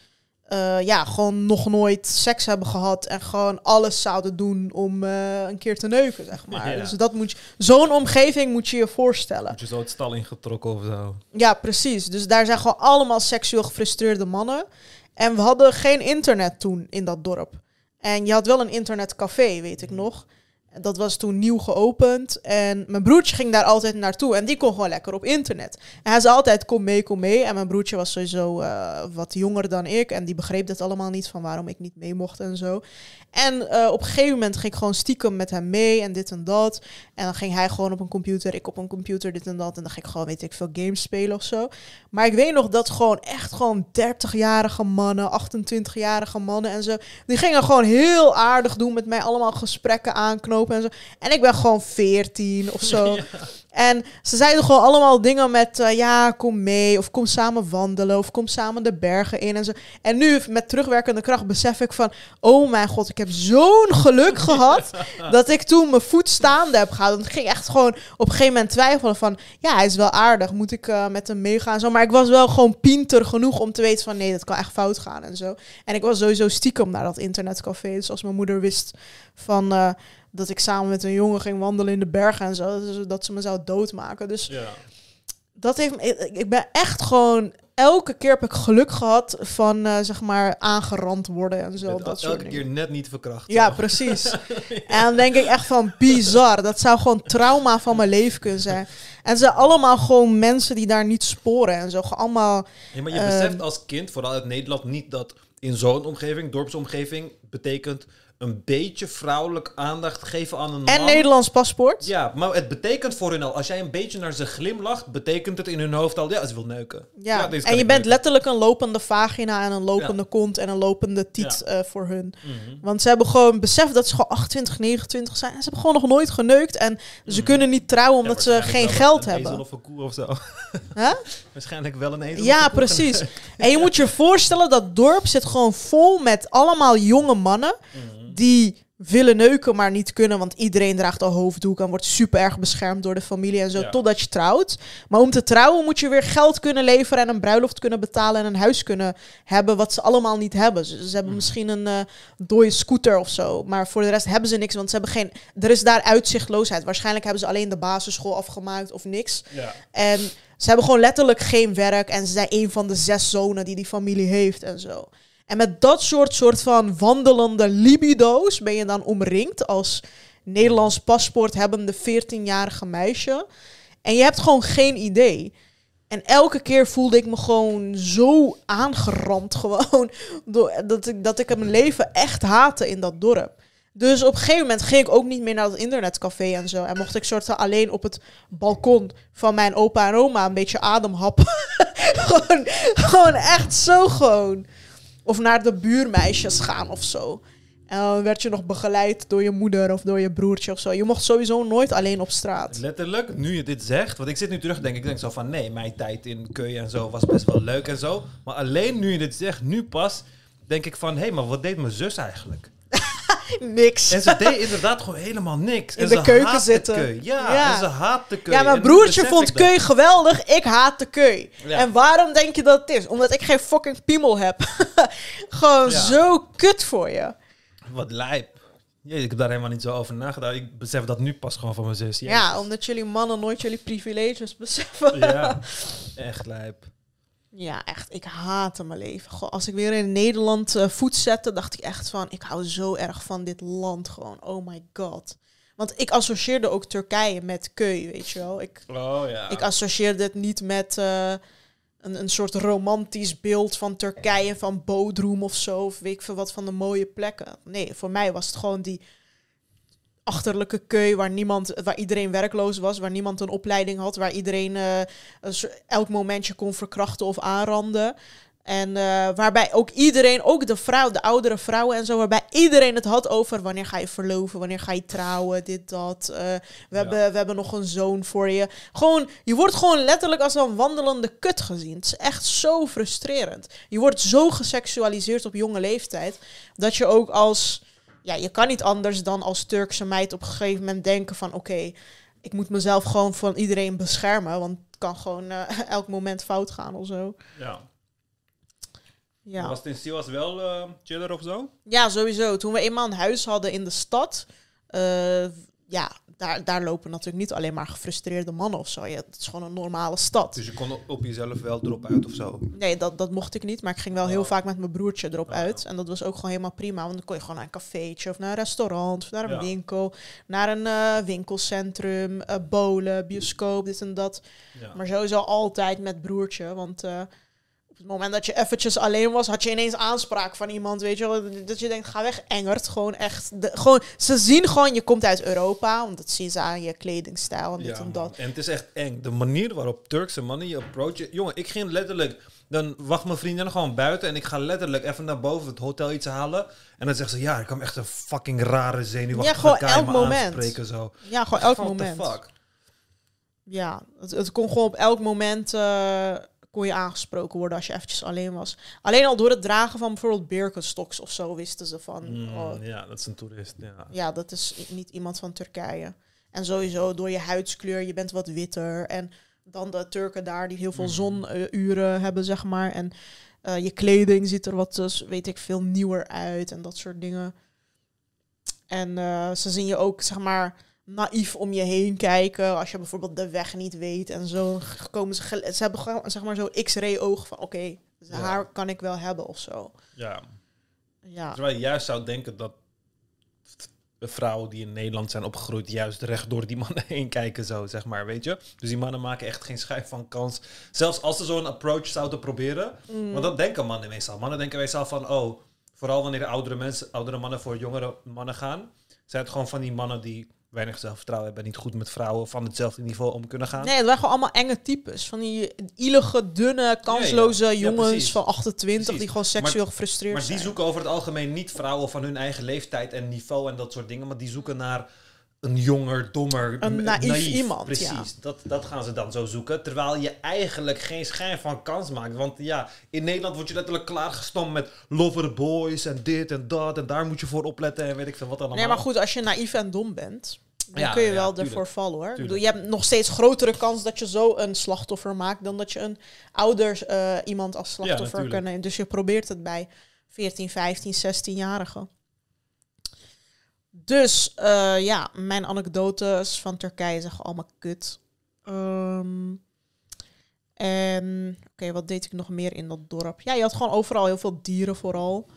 eh, ja, gewoon nog nooit seks hebben gehad. En gewoon alles zouden doen om eh, een keer te neuken, zeg maar. Ja. Dus dat moet je, zo'n omgeving moet je je voorstellen. Moet je zo het stal ingetrokken of zo. Ja, precies. Dus daar zijn gewoon allemaal seksueel gefrustreerde mannen. En we hadden geen internet toen in dat dorp. En je had wel een internetcafé, weet ik nog. Dat was toen nieuw geopend. En mijn broertje ging daar altijd naartoe. En die kon gewoon lekker op internet. En hij zei altijd, kom mee, kom mee. En mijn broertje was sowieso eh, wat jonger dan ik. En die begreep dat allemaal niet, van waarom ik niet mee mocht en zo. En eh, op een gegeven moment ging ik gewoon stiekem met hem mee en dit en dat. En dan ging hij gewoon op een computer, ik op een computer, dit en dat. En dan ging ik gewoon, weet ik veel, games spelen of zo. Maar ik weet nog dat gewoon echt gewoon 30-jarige mannen, 28-jarige mannen en zo. Die gingen gewoon heel aardig doen met mij, allemaal gesprekken aanknopen en zo. En ik ben gewoon 14 of zo. En ze zeiden gewoon allemaal dingen met, eh, ja, kom mee, of kom samen wandelen, of kom samen de bergen in en zo. En nu, met terugwerkende kracht, besef ik van, oh mijn god, ik heb zo'n geluk gehad, dat ik toen mijn voet staande heb gehouden. Want ik ging echt gewoon op een gegeven moment twijfelen van, ja, hij is wel aardig, moet ik eh, met hem meegaan en zo. Maar ik was wel gewoon pinter genoeg om te weten van, nee, dat kan echt fout gaan en zo. En ik was sowieso stiekem naar dat internetcafé, dus als mijn moeder wist van... eh, dat ik samen met een jongen ging wandelen in de bergen en zo. Dat, ze me zou doodmaken. Dus Ja. dat heeft me, ik, ik ben echt gewoon elke keer heb ik geluk gehad van eh, zeg maar aangerand worden en zo. Dat elke keer net niet verkracht. Ja, precies. En dan denk ik echt van bizar. Dat zou gewoon trauma van mijn leven kunnen zijn. En zijn allemaal gewoon mensen die daar niet sporen en zo. Allemaal. Ja, maar je Ehm, beseft als kind, vooral uit Nederland, niet dat in zo'n omgeving, dorpsomgeving, betekent een beetje vrouwelijk aandacht geven aan een En man. Nederlands paspoort. Ja, maar het betekent voor hun al, als jij een beetje naar ze glimlacht, betekent het in hun hoofd al, ja, ze wil neuken. Ja, en je bent neuken. letterlijk een lopende vagina en een lopende kont en een lopende tiet Ja. eh, voor hun. Mhm. Want ze hebben gewoon beseft dat ze gewoon 28, 29 zijn. En ze hebben gewoon nog nooit geneukt. En ze Mhm. kunnen niet trouwen omdat ze geen geld een hebben. ezel of een koe of zo. Huh? waarschijnlijk wel een ezel Ja, een precies. En je moet je voorstellen, dat dorp zit gewoon vol met allemaal jonge mannen. Mhm. Die willen neuken, maar niet kunnen, want iedereen draagt al hoofddoek en wordt super erg beschermd door de familie en zo, Ja. totdat je trouwt. Maar om te trouwen moet je weer geld kunnen leveren en een bruiloft kunnen betalen en een huis kunnen hebben, wat ze allemaal niet hebben. Ze, ze hebben misschien een eh dode scooter of zo, maar voor de rest hebben ze niks, want ze hebben geen, er is daar uitzichtloosheid. Waarschijnlijk hebben ze alleen de basisschool afgemaakt of niks. Ja. En ze hebben gewoon letterlijk geen werk. En ze zijn een van de zes zonen die die familie heeft en zo. En met dat soort, soort van wandelende libido's ben je dan omringd als Nederlands paspoort hebbende 14-jarige meisje. En je hebt gewoon geen idee. En elke keer voelde ik me gewoon zo aangeramd gewoon. Dat, ik, dat ik mijn leven echt haatte in dat dorp. Dus op een gegeven moment ging ik ook niet meer naar het internetcafé en zo. En mocht ik soort van alleen op het balkon van mijn opa en oma een beetje ademhappen. gewoon, gewoon echt zo gewoon. Of naar de buurmeisjes gaan of zo. En dan werd je nog begeleid door je moeder of door je broertje of zo. Je mocht sowieso nooit alleen op straat. Letterlijk, nu je dit zegt, want ik zit nu terug denk ik denk zo van nee, mijn tijd in Keulen en zo was best wel leuk en zo. Maar alleen nu je dit zegt, nu pas, denk ik van hé, maar wat deed mijn zus eigenlijk? Niks. En ze deed inderdaad gewoon helemaal niks. In en de keuken zitten. Keu. Ja, Ja. en ze haatte keu. Ja, mijn broertje vond dat. keu geweldig. Ik haat de keu. Ja. En waarom denk je dat het is? Omdat ik geen fucking piemel heb. Gewoon Ja. zo kut voor je. Wat lijp. Jee, ik heb daar helemaal niet zo over nagedacht. Ik besef dat nu pas gewoon van mijn zus. Ja, Jezus. omdat jullie mannen nooit jullie privileges beseffen. Ja, echt lijp. Ja, echt. Ik haatte mijn leven. Goh, als ik weer in Nederland eh, voet zette, dacht ik echt van... Ik hou zo erg van dit land gewoon. Oh my god. Want ik associeerde ook Turkije met keu, weet je wel. Ik, Oh ja. ik associeerde het niet met eh, een, een soort romantisch beeld van Turkije, van Bodrum of zo. Of weet ik veel wat van de mooie plekken. Nee, voor mij was het gewoon die achterlijke keu waar niemand, waar iedereen werkloos was, waar niemand een opleiding had, waar iedereen eh, elk momentje kon verkrachten of aanranden. En eh, waarbij ook iedereen, ook de vrouw, de oudere vrouwen en zo, waarbij iedereen het had over wanneer ga je verloven, wanneer ga je trouwen, dit, dat. eh, we, hebben, we hebben nog een zoon voor je. Gewoon, je wordt gewoon letterlijk als een wandelende kut gezien. Het is echt zo frustrerend. Je wordt zo geseksualiseerd op jonge leeftijd, dat je ook als, ja, je kan niet anders dan als Turkse meid op een gegeven moment denken van, oké, ik moet mezelf gewoon van iedereen beschermen, want het kan gewoon eh, elk moment fout gaan of zo. ja. Ja. Was het in Siwas wel eh, chiller of zo? Ja, sowieso. Toen we eenmaal een huis hadden in de stad, eh, ja, daar, daar lopen natuurlijk niet alleen maar gefrustreerde mannen of zo. Ja, het is gewoon een normale stad. Dus je kon op, jezelf wel erop uit of zo? Nee, dat, dat mocht ik niet, maar ik ging wel heel Oh. vaak met mijn broertje erop Oh. uit. En dat was ook gewoon helemaal prima, want dan kon je gewoon naar een cafeetje of naar een restaurant of naar een Ja. winkel, naar een eh, winkelcentrum, eh bolen, bioscoop, dit en dat. Ja. Maar sowieso altijd met broertje. Want op het moment dat je eventjes alleen was, had je ineens aanspraak van iemand. Weet je wel, dat je denkt, ga weg, Engert. Gewoon echt. De, gewoon, ze zien gewoon, je komt uit Europa. Want dat zien ze aan je kledingstijl en dit Ja, en man. dat. En het is echt eng. De manier waarop Turkse mannen je approachen. Jongen, ik ging letterlijk. Dan wacht mijn vriendin gewoon buiten. En ik ga letterlijk even naar boven het hotel iets halen. En dan zegt ze: Ja, ik kwam echt een fucking rare zenuwachtige Ja, gewoon elk me moment. aanspreken, Zo. Ja, gewoon elk moment. fuck? Ja, het, het kon gewoon op elk moment. eh, kon je aangesproken worden als je eventjes alleen was. Alleen al door het dragen van bijvoorbeeld Birkenstocks of zo wisten ze van... Mm, oh, Ja, dat is een toerist. Ja. ja, dat is niet iemand van Turkije. En sowieso door je huidskleur, je bent wat witter. En dan de Turken daar die heel veel Mhm. zonuren hebben, zeg maar. En eh, je kleding ziet er wat, dus, weet ik veel, nieuwer uit en dat soort dingen. En eh, ze zien je ook, zeg maar, naïef om je heen kijken. Als je bijvoorbeeld de weg niet weet en zo. Komen ze, ze hebben gewoon, zeg maar, zo x-ray ogen van, oké, Ja. haar kan ik wel hebben of zo. ja. Ja. Terwijl je juist zou denken dat de vrouwen die in Nederland zijn opgegroeid juist recht door die mannen heen kijken zo, zeg maar, weet je? Dus die mannen maken echt geen schijf van kans. Zelfs als ze zo'n approach zouden proberen. Mm. Want dat denken mannen meestal. Mannen denken meestal van, oh, vooral wanneer oudere mensen, oudere mannen voor jongere mannen gaan, zijn het gewoon van die mannen die weinig zelfvertrouwen hebben, niet goed met vrouwen van hetzelfde niveau om kunnen gaan. Nee, het waren gewoon allemaal enge types. Van die ielige, dunne, kansloze Ja, ja. Ja, jongens van 28 die gewoon seksueel gefrustreerd Maar die zijn. zoeken over het algemeen niet vrouwen van hun eigen leeftijd en niveau en dat soort dingen. Maar die zoeken naar een jonger, dommer, Een m- naïef iemand, Precies, ja. dat, dat gaan ze dan zo zoeken. Terwijl je eigenlijk geen schijn van kans maakt. Want ja, in Nederland word je letterlijk klaargestomd met lover boys en dit en dat. En daar moet je voor opletten en weet ik veel wat allemaal. Nee, maar goed, als je naïef en dom bent, dan Ja, kun je ja, wel tuurlijk. ervoor vallen hoor. Bedoel, je hebt nog steeds grotere kans dat je zo een slachtoffer maakt dan dat je een ouder eh, iemand als slachtoffer kan nemen. Dus je probeert het bij 14, 15, 16-jarigen. Dus eh, ja, mijn anekdotes van Turkije zijn gewoon allemaal kut. Ehm, en oké, wat deed ik nog meer in dat dorp? Ja, je had gewoon overal heel veel dieren vooral.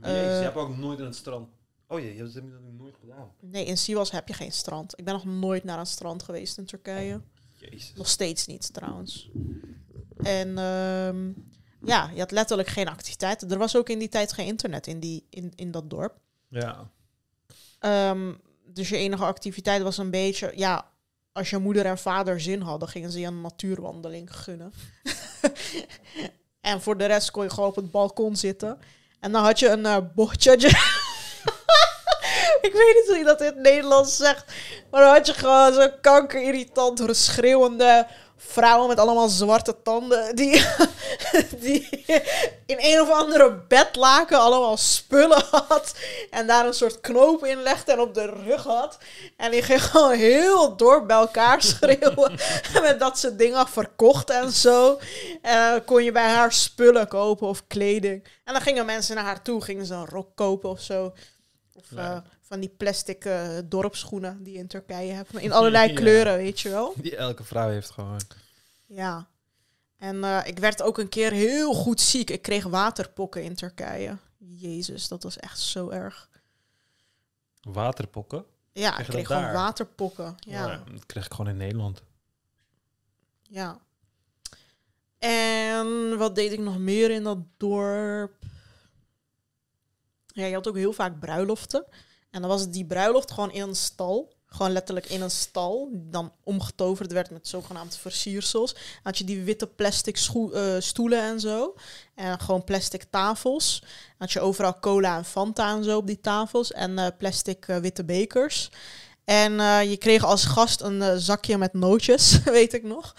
Jezus, eh, je hebt ook nooit in het strand. Oh jee, dat heb je dat nooit gedaan. Nee, in Sivas heb je geen strand. Ik ben nog nooit naar een strand geweest in Turkije. Jezus. Nog steeds niet, trouwens. En ehm, ja, je had letterlijk geen activiteiten. Er was ook in die tijd geen internet in, die, in, in dat dorp. Ja. Ehm, dus je enige activiteit was een beetje... Ja, als je moeder en vader zin hadden, gingen ze je een natuurwandeling gunnen. en voor de rest kon je gewoon op het balkon zitten. En dan had je een uh, Ik weet niet hoe je dat in het Nederlands zegt. Maar dan had je gewoon zo'n kankerirritant, schreeuwende vrouwen met allemaal zwarte tanden. Die, die in een of andere bedlaken allemaal spullen had. En daar een soort knoop in legde en op de rug had. En die ging gewoon heel door bij elkaar schreeuwen. met dat ze dingen verkocht en zo. En dan kon je bij haar spullen kopen of kleding. En dan gingen mensen naar haar toe, gingen ze een rok kopen of zo. Of Ja. eh, van die plastic eh, dorpsschoenen die je in Turkije hebt. In allerlei Ja. kleuren, weet je wel. Die elke vrouw heeft gewoon. Ja. En eh, ik werd ook een keer heel goed ziek. Ik kreeg waterpokken in Turkije. Jezus, dat was echt zo erg. Waterpokken? Ja, ik kreeg gewoon daar? waterpokken. Ja. Ja, dat kreeg ik gewoon in Nederland. Ja. En wat deed ik nog meer in dat dorp? Ja, je had ook heel vaak bruiloften. En dan was die bruiloft gewoon in een stal. Gewoon letterlijk in een stal. Die dan omgetoverd werd met zogenaamde versiersels. Dan had je die witte plastic eh, stoelen en zo. En gewoon plastic tafels. Dan had je overal cola en Fanta en zo op die tafels. En eh, plastic eh, witte bekers. En je kreeg als gast een zakje met nootjes, weet ik nog.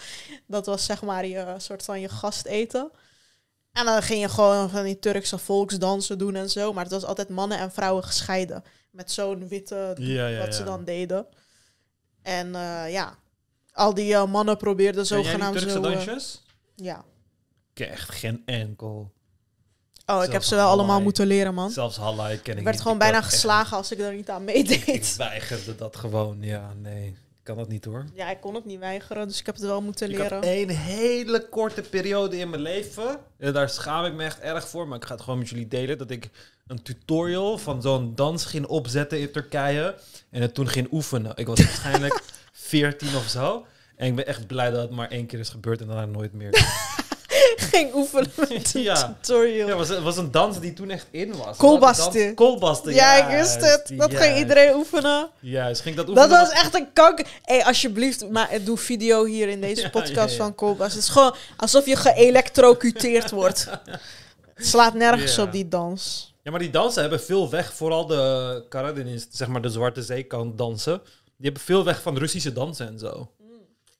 Dat was zeg maar je soort van je gasteten. En dan ging je gewoon van die Turkse volksdansen doen en zo. Maar het was altijd mannen en vrouwen gescheiden. Met zo'n witte doek Ja, ja, wat ze dan deden. En eh, ja, al die eh, mannen probeerden zogenaamd Turkse zo... eh, dansjes? ja. Echt geen enkel. Oh, ik heb ze wel allemaal moeten leren, man. Zelfs Hallai ken ik Ik werd niet. gewoon bijna geslagen als ik er niet aan niet. Ik meedeed. weigerde dat gewoon. Ja, nee. Ik kan dat niet hoor. Ja, ik kon het niet weigeren, dus ik heb het wel moeten Ik had leren. één hele korte periode in mijn leven. En daar schaam ik me echt erg voor. Maar ik ga het gewoon met jullie delen. Dat ik een tutorial van zo'n dans ging opzetten in Turkije. En het toen ging oefenen. Ik was waarschijnlijk 14 of zo. En ik ben echt blij dat het maar één keer is gebeurd en daarna nooit meer. ging oefenen met een Ja. tutorial. Ja, het was, was een dans die toen echt in was. Kolbasten. Kolbasten, Ja, ik wist het. Dat ging iedereen oefenen. Juist, ging dat Dat oefenen. was echt een kanker. Hé, hey, alsjeblieft, maar doe video hier in deze Ja, podcast van Kolbas. Het is gewoon alsof je geëlectrocuteerd wordt. Het slaat nergens op die dans. Ja, maar die dansen hebben veel weg. Vooral de Karadeniz, zeg maar de Zwarte Zeekant dansen. Die hebben veel weg van Russische dansen en zo.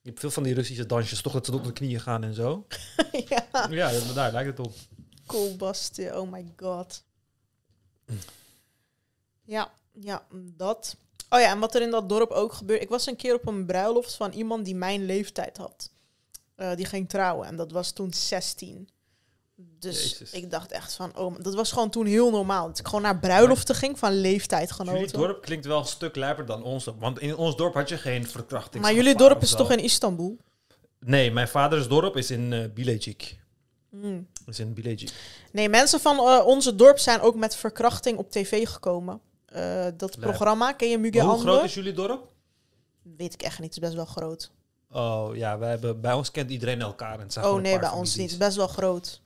Je hebt veel van die Russische dansjes, toch dat ze tot de knieën gaan en zo. ja, Ja, daar lijkt het op. Kolbastje, oh my god. Ja, ja, dat. Oh ja, en wat er in dat dorp ook gebeurde. Ik was een keer op een bruiloft van iemand die mijn leeftijd had. Eh, die ging trouwen en dat was toen 16. Dus Jezus. ik dacht echt van, oh, dat was gewoon toen heel normaal. Dat ik gewoon naar bruiloften ging van Jullie leeftijdgenoten. dorp klinkt wel een stuk lijper dan ons dorp. Want in ons dorp had je geen verkrachting. Maar jullie dorp is toch in Istanbul? Nee, mijn vaders dorp is in eh Bilecik. Hmm. Is in Bilecik. Nee, mensen van eh, onze dorp zijn ook met verkrachting op tv gekomen. Eh, dat Lijp. programma, ken je Muge Hoe groot is jullie dorp? Weet ik echt niet, het is best wel groot. Oh ja, wij hebben, bij ons kent iedereen elkaar. En het zijn Oh nee, bij ons niet. Het is best wel groot.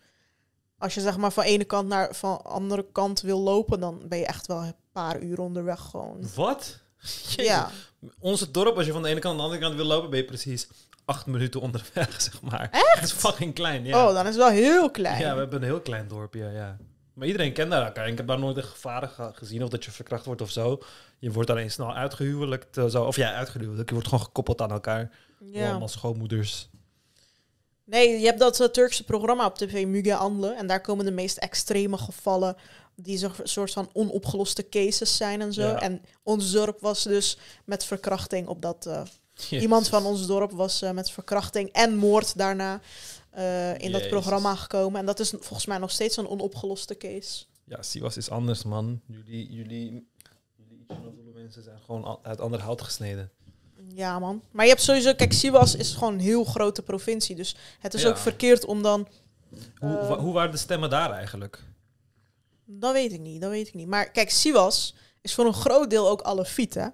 Als je zeg maar van ene kant naar van andere kant wil lopen, dan ben je echt wel een paar uur onderweg gewoon. Wat? Jezus. Ja, Onze dorp, als je van de ene kant naar de andere kant wil lopen, ben je precies acht minuten onderweg, zeg maar. Echt? Het is fucking klein, ja. oh, dan is het wel heel klein. Ja, we hebben een heel klein dorp, ja, ja. Maar iedereen kent daar elkaar. Ik heb daar nooit een gevaren ge- gezien of dat je verkracht wordt of zo. Je wordt alleen snel uitgehuwelijkt. eh, zo. Of ja, uitgehuwelijkt. Je wordt gewoon gekoppeld aan elkaar. Ja. Allemaal schoonmoeders. Nee, je hebt dat eh, Turkse programma op tv, Müge Anlı. En daar komen de meest extreme gevallen, die zo- een soort van onopgeloste cases zijn en zo. Ja. En ons dorp was dus met verkrachting op dat... eh, Iemand van ons dorp was eh, met verkrachting en moord daarna in dat programma gekomen. En dat is volgens mij nog steeds een onopgeloste case. Ja, Siwas is anders, man. Jullie, jullie, jullie mensen zijn gewoon uit ander hout gesneden. Ja, man. Maar je hebt sowieso... Kijk, Siwas is gewoon een heel grote provincie. Dus het is Ja. ook verkeerd om dan... Hoe, Eh. wa- hoe waren de stemmen daar eigenlijk? Dat weet ik niet, dat weet ik niet. Maar kijk, Siwas is voor een groot deel ook Alefiet, hè?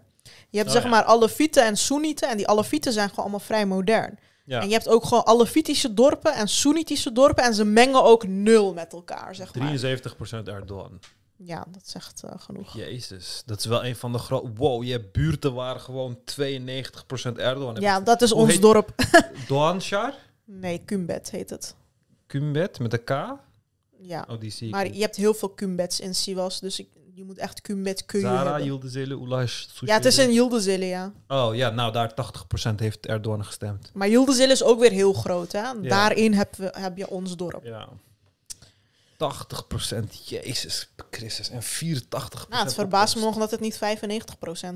Je hebt Oh, zeg ja. maar Alefieten en Soenieten. En die Alefieten zijn gewoon allemaal vrij modern. Ja, En je hebt ook gewoon Alefitische dorpen en Soenitische dorpen. En ze mengen ook nul met elkaar, zeg maar. 73% Erdogan. Ja, dat zegt eh, genoeg. Jezus, dat is wel een van de grote... Wow, je hebt buurten waar gewoon 92% Erdogan Ja, dat is Hoe ons heet- dorp. Doğanşar, Nee, Kumbet heet het. Kumbet met een K. Ja. Oh, die zie ik Maar niet. je hebt heel veel Kumbets in Siwas. Dus ik, je moet echt Kumbet kun je Zara. Yıldızeli, Ulaş, Ja, het is in Yıldızili, ja. Oh ja, nou daar 80% heeft Erdogan gestemd. Maar Yıldızili is ook weer heel groot, hè. Daarin heb, we, heb je ons dorp. Ja. 80%, Jezus Christus. En 84%. Nou, het verbaast me nog dat het niet 95%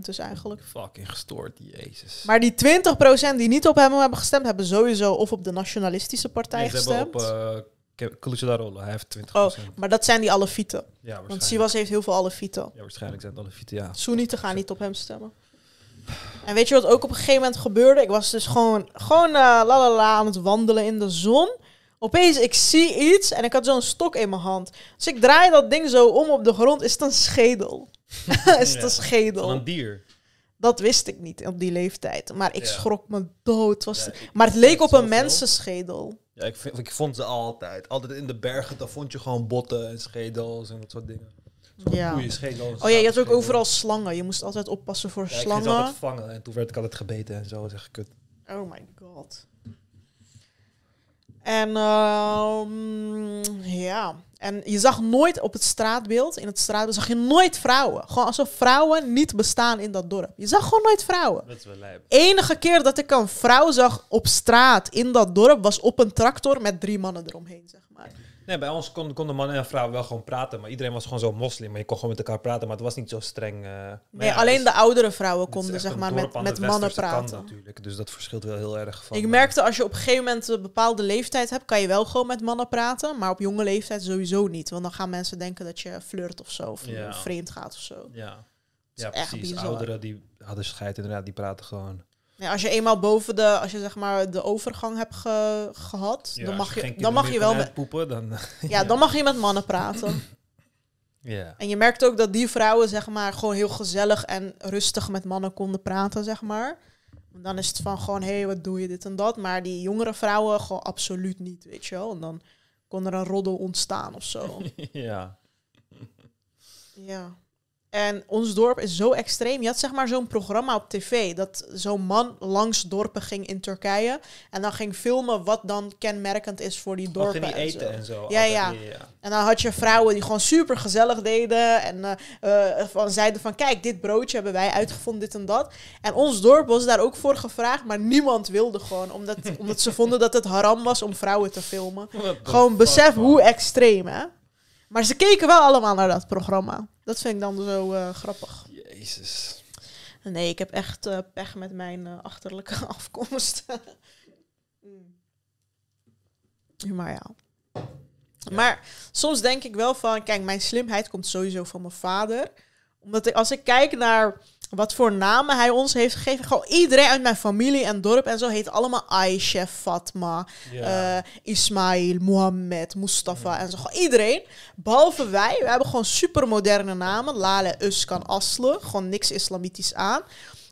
is eigenlijk. Fucking gestoord, Jezus. Maar die 20% die niet op hem hebben gestemd, hebben sowieso of op de nationalistische partij Nee, ze hebben gestemd. op uh, hij heeft 20%. Oh, maar dat zijn die Alefieten. ja, waarschijnlijk. Want Siwas heeft heel veel Alefieten. Ja, waarschijnlijk zijn het alle fieten, ja. Soenieten gaan niet op hem stemmen. En weet je wat ook op een gegeven moment gebeurde? Ik was dus gewoon, gewoon eh, la la la aan het wandelen in de zon. Opeens, ik zie iets en ik had zo'n stok in mijn hand. Dus ik draai dat ding zo om op de grond. Is het een schedel? is het een schedel? Van een dier. Dat wist ik niet op die leeftijd. Maar ik Ja. schrok me dood. Was Ja, ik- maar het leek op een mensenschedel. Ja, ik, vind, ik vond ze altijd. Altijd in de bergen, dan vond je gewoon botten en schedels en dat soort dingen. Ja. Koeienschedel. Oh ja, je had ook overal slangen. Je moest altijd oppassen voor Ja, ik ging slangen. altijd vangen en toen werd ik altijd gebeten en zo. Echt kut. Oh my god. En ehm, ja, en je zag nooit op het straatbeeld, in het straatbeeld zag je nooit vrouwen. Gewoon alsof vrouwen niet bestaan in dat dorp. Je zag gewoon nooit vrouwen. Dat is wel lijp. Enige keer dat ik een vrouw zag op straat in dat dorp was op een tractor met drie mannen eromheen, zeg maar. Nee, bij ons konden, konden mannen en vrouwen wel gewoon praten. Maar iedereen was gewoon zo moslim. Maar je kon gewoon met elkaar praten. Maar het was niet zo streng. eh. Nee, ja, alleen is- de oudere vrouwen konden zeg maar met, met mannen praten. natuurlijk. Dus dat verschilt wel heel erg van. Ik merkte als je op een gegeven moment een bepaalde leeftijd hebt, kan je wel gewoon met mannen praten. Maar op jonge leeftijd sowieso niet. Want dan gaan mensen denken dat je flirt of zo. Of Ja. vreemd gaat of zo. Ja, ja precies. Ouderen die hadden scheid inderdaad. Die praten gewoon. Als je eenmaal boven de, als je zeg maar de overgang hebt ge- gehad, Ja, dan mag je, dan mag je wel met, uitpoepen, dan... ja, dan mag je met mannen praten. ja. En je merkt ook dat die vrouwen zeg maar gewoon heel gezellig en rustig met mannen konden praten, zeg maar. En dan is het van gewoon, hé, hey, wat doe je, dit en dat. Maar die jongere vrouwen gewoon absoluut niet, weet je wel. En dan kon er een roddel ontstaan of zo. ja. Ja. En ons dorp is zo extreem. Je had zeg maar zo'n programma op tv dat zo'n man langs dorpen ging in Turkije en dan ging filmen wat dan kenmerkend is voor die Dorpen dorpen. die en eten zo. en zo. Ja, ja. ja. En dan had je vrouwen die gewoon super gezellig deden en eh, eh, van, zeiden van kijk, dit broodje hebben wij uitgevonden, dit en dat. En ons dorp was daar ook voor gevraagd, maar niemand wilde gewoon, omdat, omdat ze vonden dat het haram was om vrouwen te filmen. Gewoon besef man. hoe extreem, hè? Maar ze keken wel allemaal naar dat programma. Dat vind ik dan zo eh, grappig. Jezus. Nee, ik heb echt eh, pech met mijn eh, achterlijke afkomst. Mm. maar ja. Maar soms denk ik wel van, kijk, mijn slimheid komt sowieso van mijn vader. Omdat ik, als ik kijk naar wat voor namen hij ons heeft gegeven, gewoon iedereen uit mijn familie en dorp en zo heet allemaal Aisha, Fatma, Ja. eh, Ismail, Mohammed, Mustafa en zo. Gewoon iedereen. Behalve wij. We hebben gewoon super moderne namen. Lale, Uskan, Asle. Gewoon niks islamitisch aan.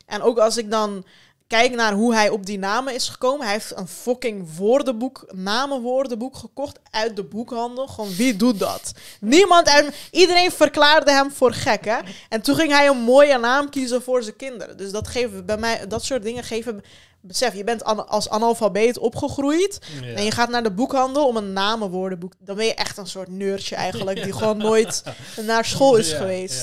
En ook als ik dan kijk naar hoe hij op die namen is gekomen. Hij heeft een fucking woordenboek, namenwoordenboek gekocht uit de boekhandel. Gewoon wie doet dat? Niemand uit... Iedereen verklaarde hem voor gek, hè? En toen ging hij een mooie naam kiezen voor zijn kinderen. Dus dat geven bij mij... Dat soort dingen geven besef, je bent an- als analfabeet opgegroeid en je gaat naar de boekhandel om een namenwoordenboek. Dan ben je echt een soort neurtje eigenlijk, die gewoon nooit naar school is Ja, geweest.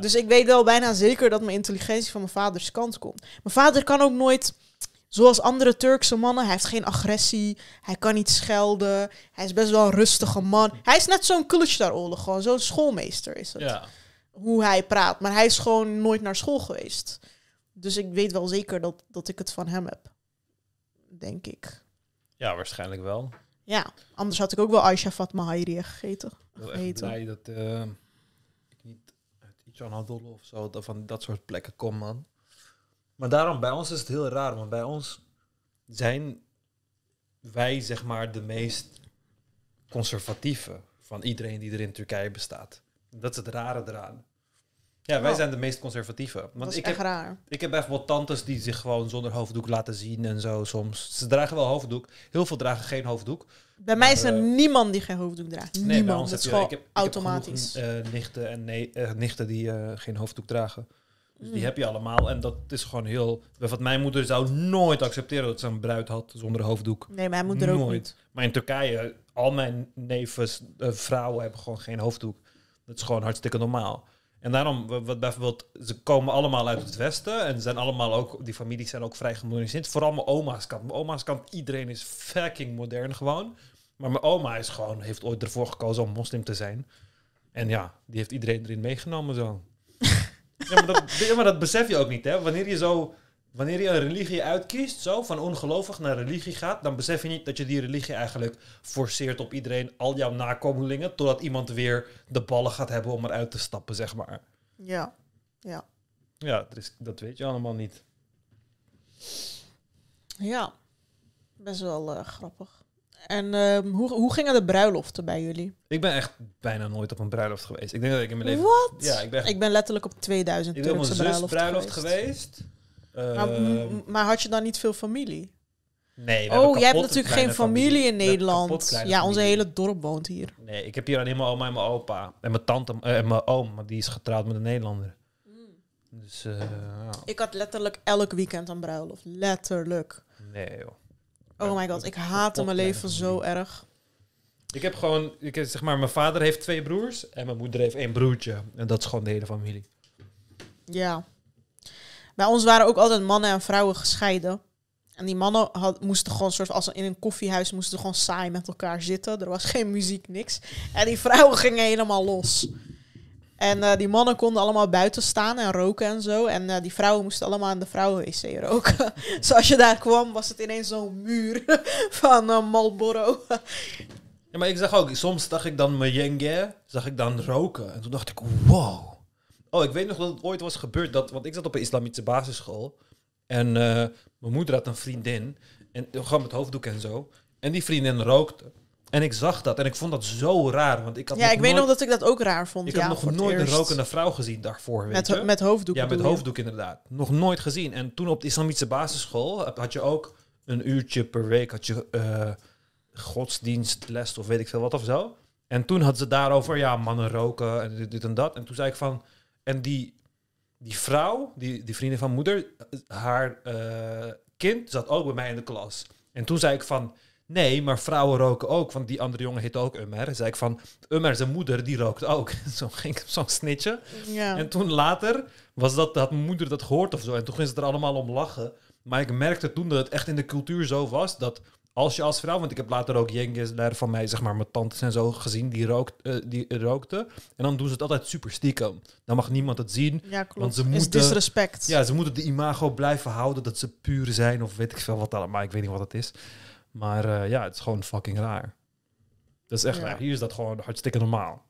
Dus ik weet wel bijna zeker dat mijn intelligentie van mijn vaders kant komt. Mijn vader kan ook nooit, zoals andere Turkse mannen, hij heeft geen agressie, hij kan niet schelden, hij is best wel een rustige man. Hij is net zo'n Kılıçdaroğlu, gewoon zo'n schoolmeester is het. Hoe hij praat, maar hij is gewoon nooit naar school geweest. Dus ik weet wel zeker dat, dat ik het van hem heb. Denk ik. ja, waarschijnlijk wel. Ja, anders had ik ook wel Aisha Fatma Hayriye gegeten. Ik ben echt blij dat eh, ik niet uit iets aan of zo, dat van dat soort plekken kom, man. Maar daarom, bij ons is het heel raar, want bij ons zijn wij, zeg maar, de meest conservatieve van iedereen die er in Turkije bestaat. Dat is het rare eraan. Ja, wij Oh. zijn de meest conservatieve. Dat Want is ik echt heb, raar. ik heb bijvoorbeeld tantes die zich gewoon zonder hoofddoek laten zien en zo soms. Ze dragen wel hoofddoek. Heel veel dragen geen hoofddoek. Bij mij is er eh, niemand die geen hoofddoek draagt. Nee, bij niemand. ons Dat is gewoon ik heb, ik heb automatisch. genoeg, eh, nichten en nee, eh, nichten die geen hoofddoek dragen. Dus die Mm. heb je allemaal. En dat is gewoon heel... Wat mijn moeder zou nooit accepteren dat ze een bruid had zonder hoofddoek. Nee, mijn moeder ook niet. Maar in Turkije, al mijn nevens, eh, vrouwen hebben gewoon geen hoofddoek. Dat is gewoon hartstikke normaal. En daarom, wa- wat bijvoorbeeld, ze komen allemaal uit het westen en zijn allemaal ook, die families zijn ook vrij gemoderniseerd. Vooral mijn oma's kant. Mijn oma's kant, iedereen is fucking modern gewoon. Maar mijn oma is gewoon, heeft ooit ervoor gekozen om moslim te zijn. En ja, die heeft iedereen erin meegenomen zo. ja, maar dat, ja, maar dat besef je ook niet, hè. Wanneer je zo, wanneer je een religie uitkiest, zo, van ongelovig naar religie gaat, dan besef je niet dat je die religie eigenlijk forceert op iedereen, al jouw nakomelingen, totdat iemand weer de ballen gaat hebben om eruit te stappen, zeg maar. Ja. Ja. Ja, dat, is, dat weet je allemaal niet. Ja. Best wel eh, grappig. En ehm, hoe, hoe gingen de bruiloften bij jullie? Ik ben echt bijna nooit op een bruiloft geweest. Ik denk dat ik in mijn leven... Wat? Ja, ik ben echt... Ik ben letterlijk op 2000 Ik ben op mijn Turkse zus bruiloft, bruiloft geweest. Maar, Ehm, maar had je dan niet veel familie? nee, we hebben Oh, jij hebt natuurlijk geen familie in Nederland. Ja, onze familie. hele dorp woont hier. Nee, ik heb hier alleen mijn oma en mijn opa. En mijn tante eh, en mijn oom, maar die is getrouwd met een Nederlander. Dus, eh, ja. Ik had letterlijk elk weekend een bruiloft. Letterlijk. nee joh. Oh my god, ik haatte mijn leven zo erg. Ik heb gewoon, ik heb, zeg maar, mijn vader heeft twee broers en mijn moeder heeft één broertje. En dat is gewoon de hele familie. Ja. Bij ons waren ook altijd mannen en vrouwen gescheiden. En die mannen moesten gewoon soort als in een koffiehuis moesten gewoon saai met elkaar zitten. Er was geen muziek, niks. En die vrouwen gingen helemaal los. En eh, die mannen konden allemaal buiten staan en roken en zo. En eh, die vrouwen moesten allemaal in de vrouwenwc roken. Zoals je daar kwam, was het ineens zo'n muur van eh, Marlboro. Ja, maar ik zag ook, soms zag ik dan mijn jenge, zag ik dan roken. En toen dacht ik, wow. Oh, ik weet nog dat het ooit was gebeurd, dat, want ik zat op een islamitische basisschool. En eh, mijn moeder had een vriendin, en gewoon met hoofddoek en zo. En die vriendin rookte. En ik zag dat en ik vond dat zo raar, want ik had Ja, ik weet nog dat ik dat ook raar vond. ik ja, had nog nooit een rokende vrouw gezien daarvoor, weet Met, je? met hoofddoek Ja, met je? hoofddoek inderdaad. Nog nooit gezien. En toen op de islamitische basisschool had je ook een uurtje per week had je eh, godsdienstles of weet ik veel wat of zo. En toen hadden ze daarover, ja, mannen roken en dit, dit en dat. En toen zei ik van, en die, die vrouw, die, die vriendin van moeder, haar eh, kind zat ook bij mij in de klas. En toen zei ik van, nee, maar vrouwen roken ook. Want die andere jongen heette ook Ummer. zei ik van, Ummer, zijn moeder, die rookt ook. Zo ging ik zo'n snitje. Ja. En toen later was dat, had mijn moeder dat gehoord of zo. En toen ging ze er allemaal om lachen. Maar ik merkte toen dat het echt in de cultuur zo was dat als je als vrouw, want ik heb later ook Jengis van mij, zeg maar, mijn tantes en zo gezien, die, rookt, eh, die rookten. En dan doen ze het altijd super stiekem. Dan mag niemand het zien. Ja, klopt. Want ze is moeten- disrespect. Ja, ze moeten de imago blijven houden dat ze puur zijn of weet ik veel wat allemaal. Ik weet niet wat het is. Maar eh, ja, het is gewoon fucking raar. Dat is echt Ja. raar. Hier is dat gewoon hartstikke normaal.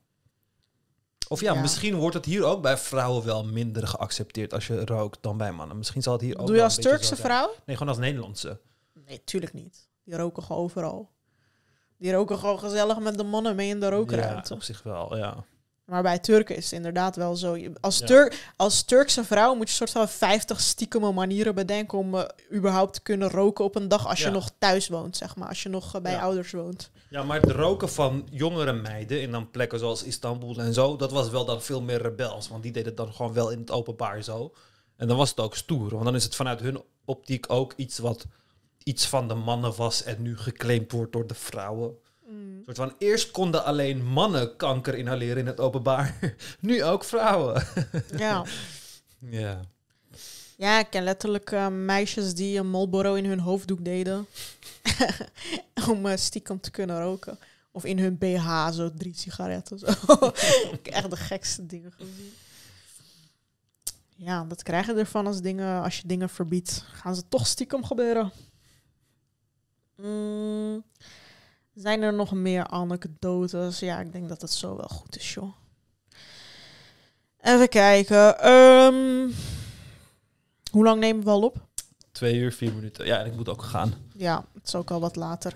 Of ja, Ja. misschien wordt het hier ook bij vrouwen wel minder geaccepteerd als je rookt dan bij mannen. Misschien zal het hier ook Doe je als Turkse vrouw? Nee, gewoon als Nederlandse. Nee, tuurlijk niet. Die roken gewoon overal. Die roken gewoon gezellig met de mannen mee in de rookruimte. Ja, op zich wel, ja. Maar bij Turken is het inderdaad wel zo. Als, Ja. Als Turkse vrouw moet je soort van 50 stiekeme manieren bedenken om eh, überhaupt te kunnen roken op een dag als je nog thuis woont, zeg maar. Als je nog eh, bij Ja. ouders woont. Ja, maar het roken van jongere meiden in dan plekken zoals Istanbul en zo, dat was wel dan veel meer rebels. Want die deden het dan gewoon wel in het openbaar zo. En dan was het ook stoer. Want dan is het vanuit hun optiek ook iets wat iets van de mannen was en nu geclaimd wordt door de vrouwen. Mm. Soort van, eerst konden alleen mannen kanker inhaleren in het openbaar. nu ook vrouwen. Ja. ja. ja, ik ken letterlijk eh, meisjes die een Marlboro in hun hoofddoek deden. Om eh, stiekem te kunnen roken. Of in hun BH, zo drie sigaretten. Zo. ik heb echt de gekste dingen gezien. Ja, dat krijg je ervan als, dingen, als je dingen verbiedt. Gaan ze toch stiekem gebeuren. Mm, zijn er nog meer anekdotes? Ja, ik denk dat het zo wel goed is, joh. Even kijken. ehm, hoe lang nemen we al op? Twee uur, vier minuten. Ja, en ik moet ook gaan. Ja, het is ook al wat later.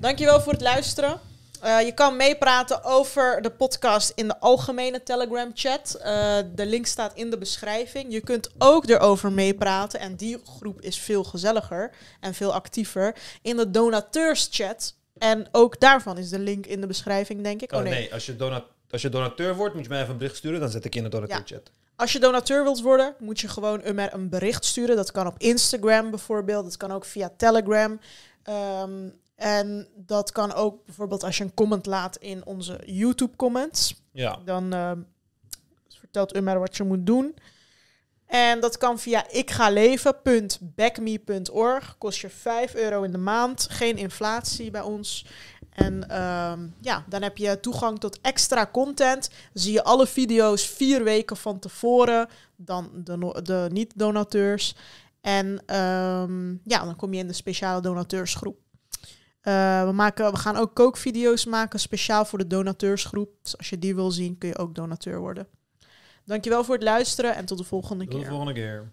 Dankjewel voor het luisteren. Eh, je kan meepraten over de podcast in de algemene Telegram chat. Eh, de link staat in de beschrijving. Je kunt ook erover meepraten. En die groep is veel gezelliger en veel actiever. In de donateurs chat. En ook daarvan is de link in de beschrijving, denk ik. Oh nee, als, je donat als je donateur wordt, moet je mij even een bericht sturen. Dan zet ik je in de donateurchat. Als je donateur wilt worden, moet je gewoon een, met een bericht sturen. Dat kan op Instagram bijvoorbeeld. Dat kan ook via Telegram. Ehm, en dat kan ook bijvoorbeeld als je een comment laat in onze YouTube comments. Ja. Dan ehm, vertelt Umar wat je moet doen. En dat kan via ikgaleven.backme.org. Kost je 5 euro in de maand. Geen inflatie bij ons. En ehm, ja, dan heb je toegang tot extra content. Zie je alle video's vier weken van tevoren. Dan de, no- de niet-donateurs. En ehm, ja, dan kom je in de speciale donateursgroep. Eh, we, maken, we gaan ook kookvideo's maken, speciaal voor de donateursgroep. Dus als je die wil zien, kun je ook donateur worden. Dankjewel voor het luisteren en tot de volgende Tot de keer. volgende keer.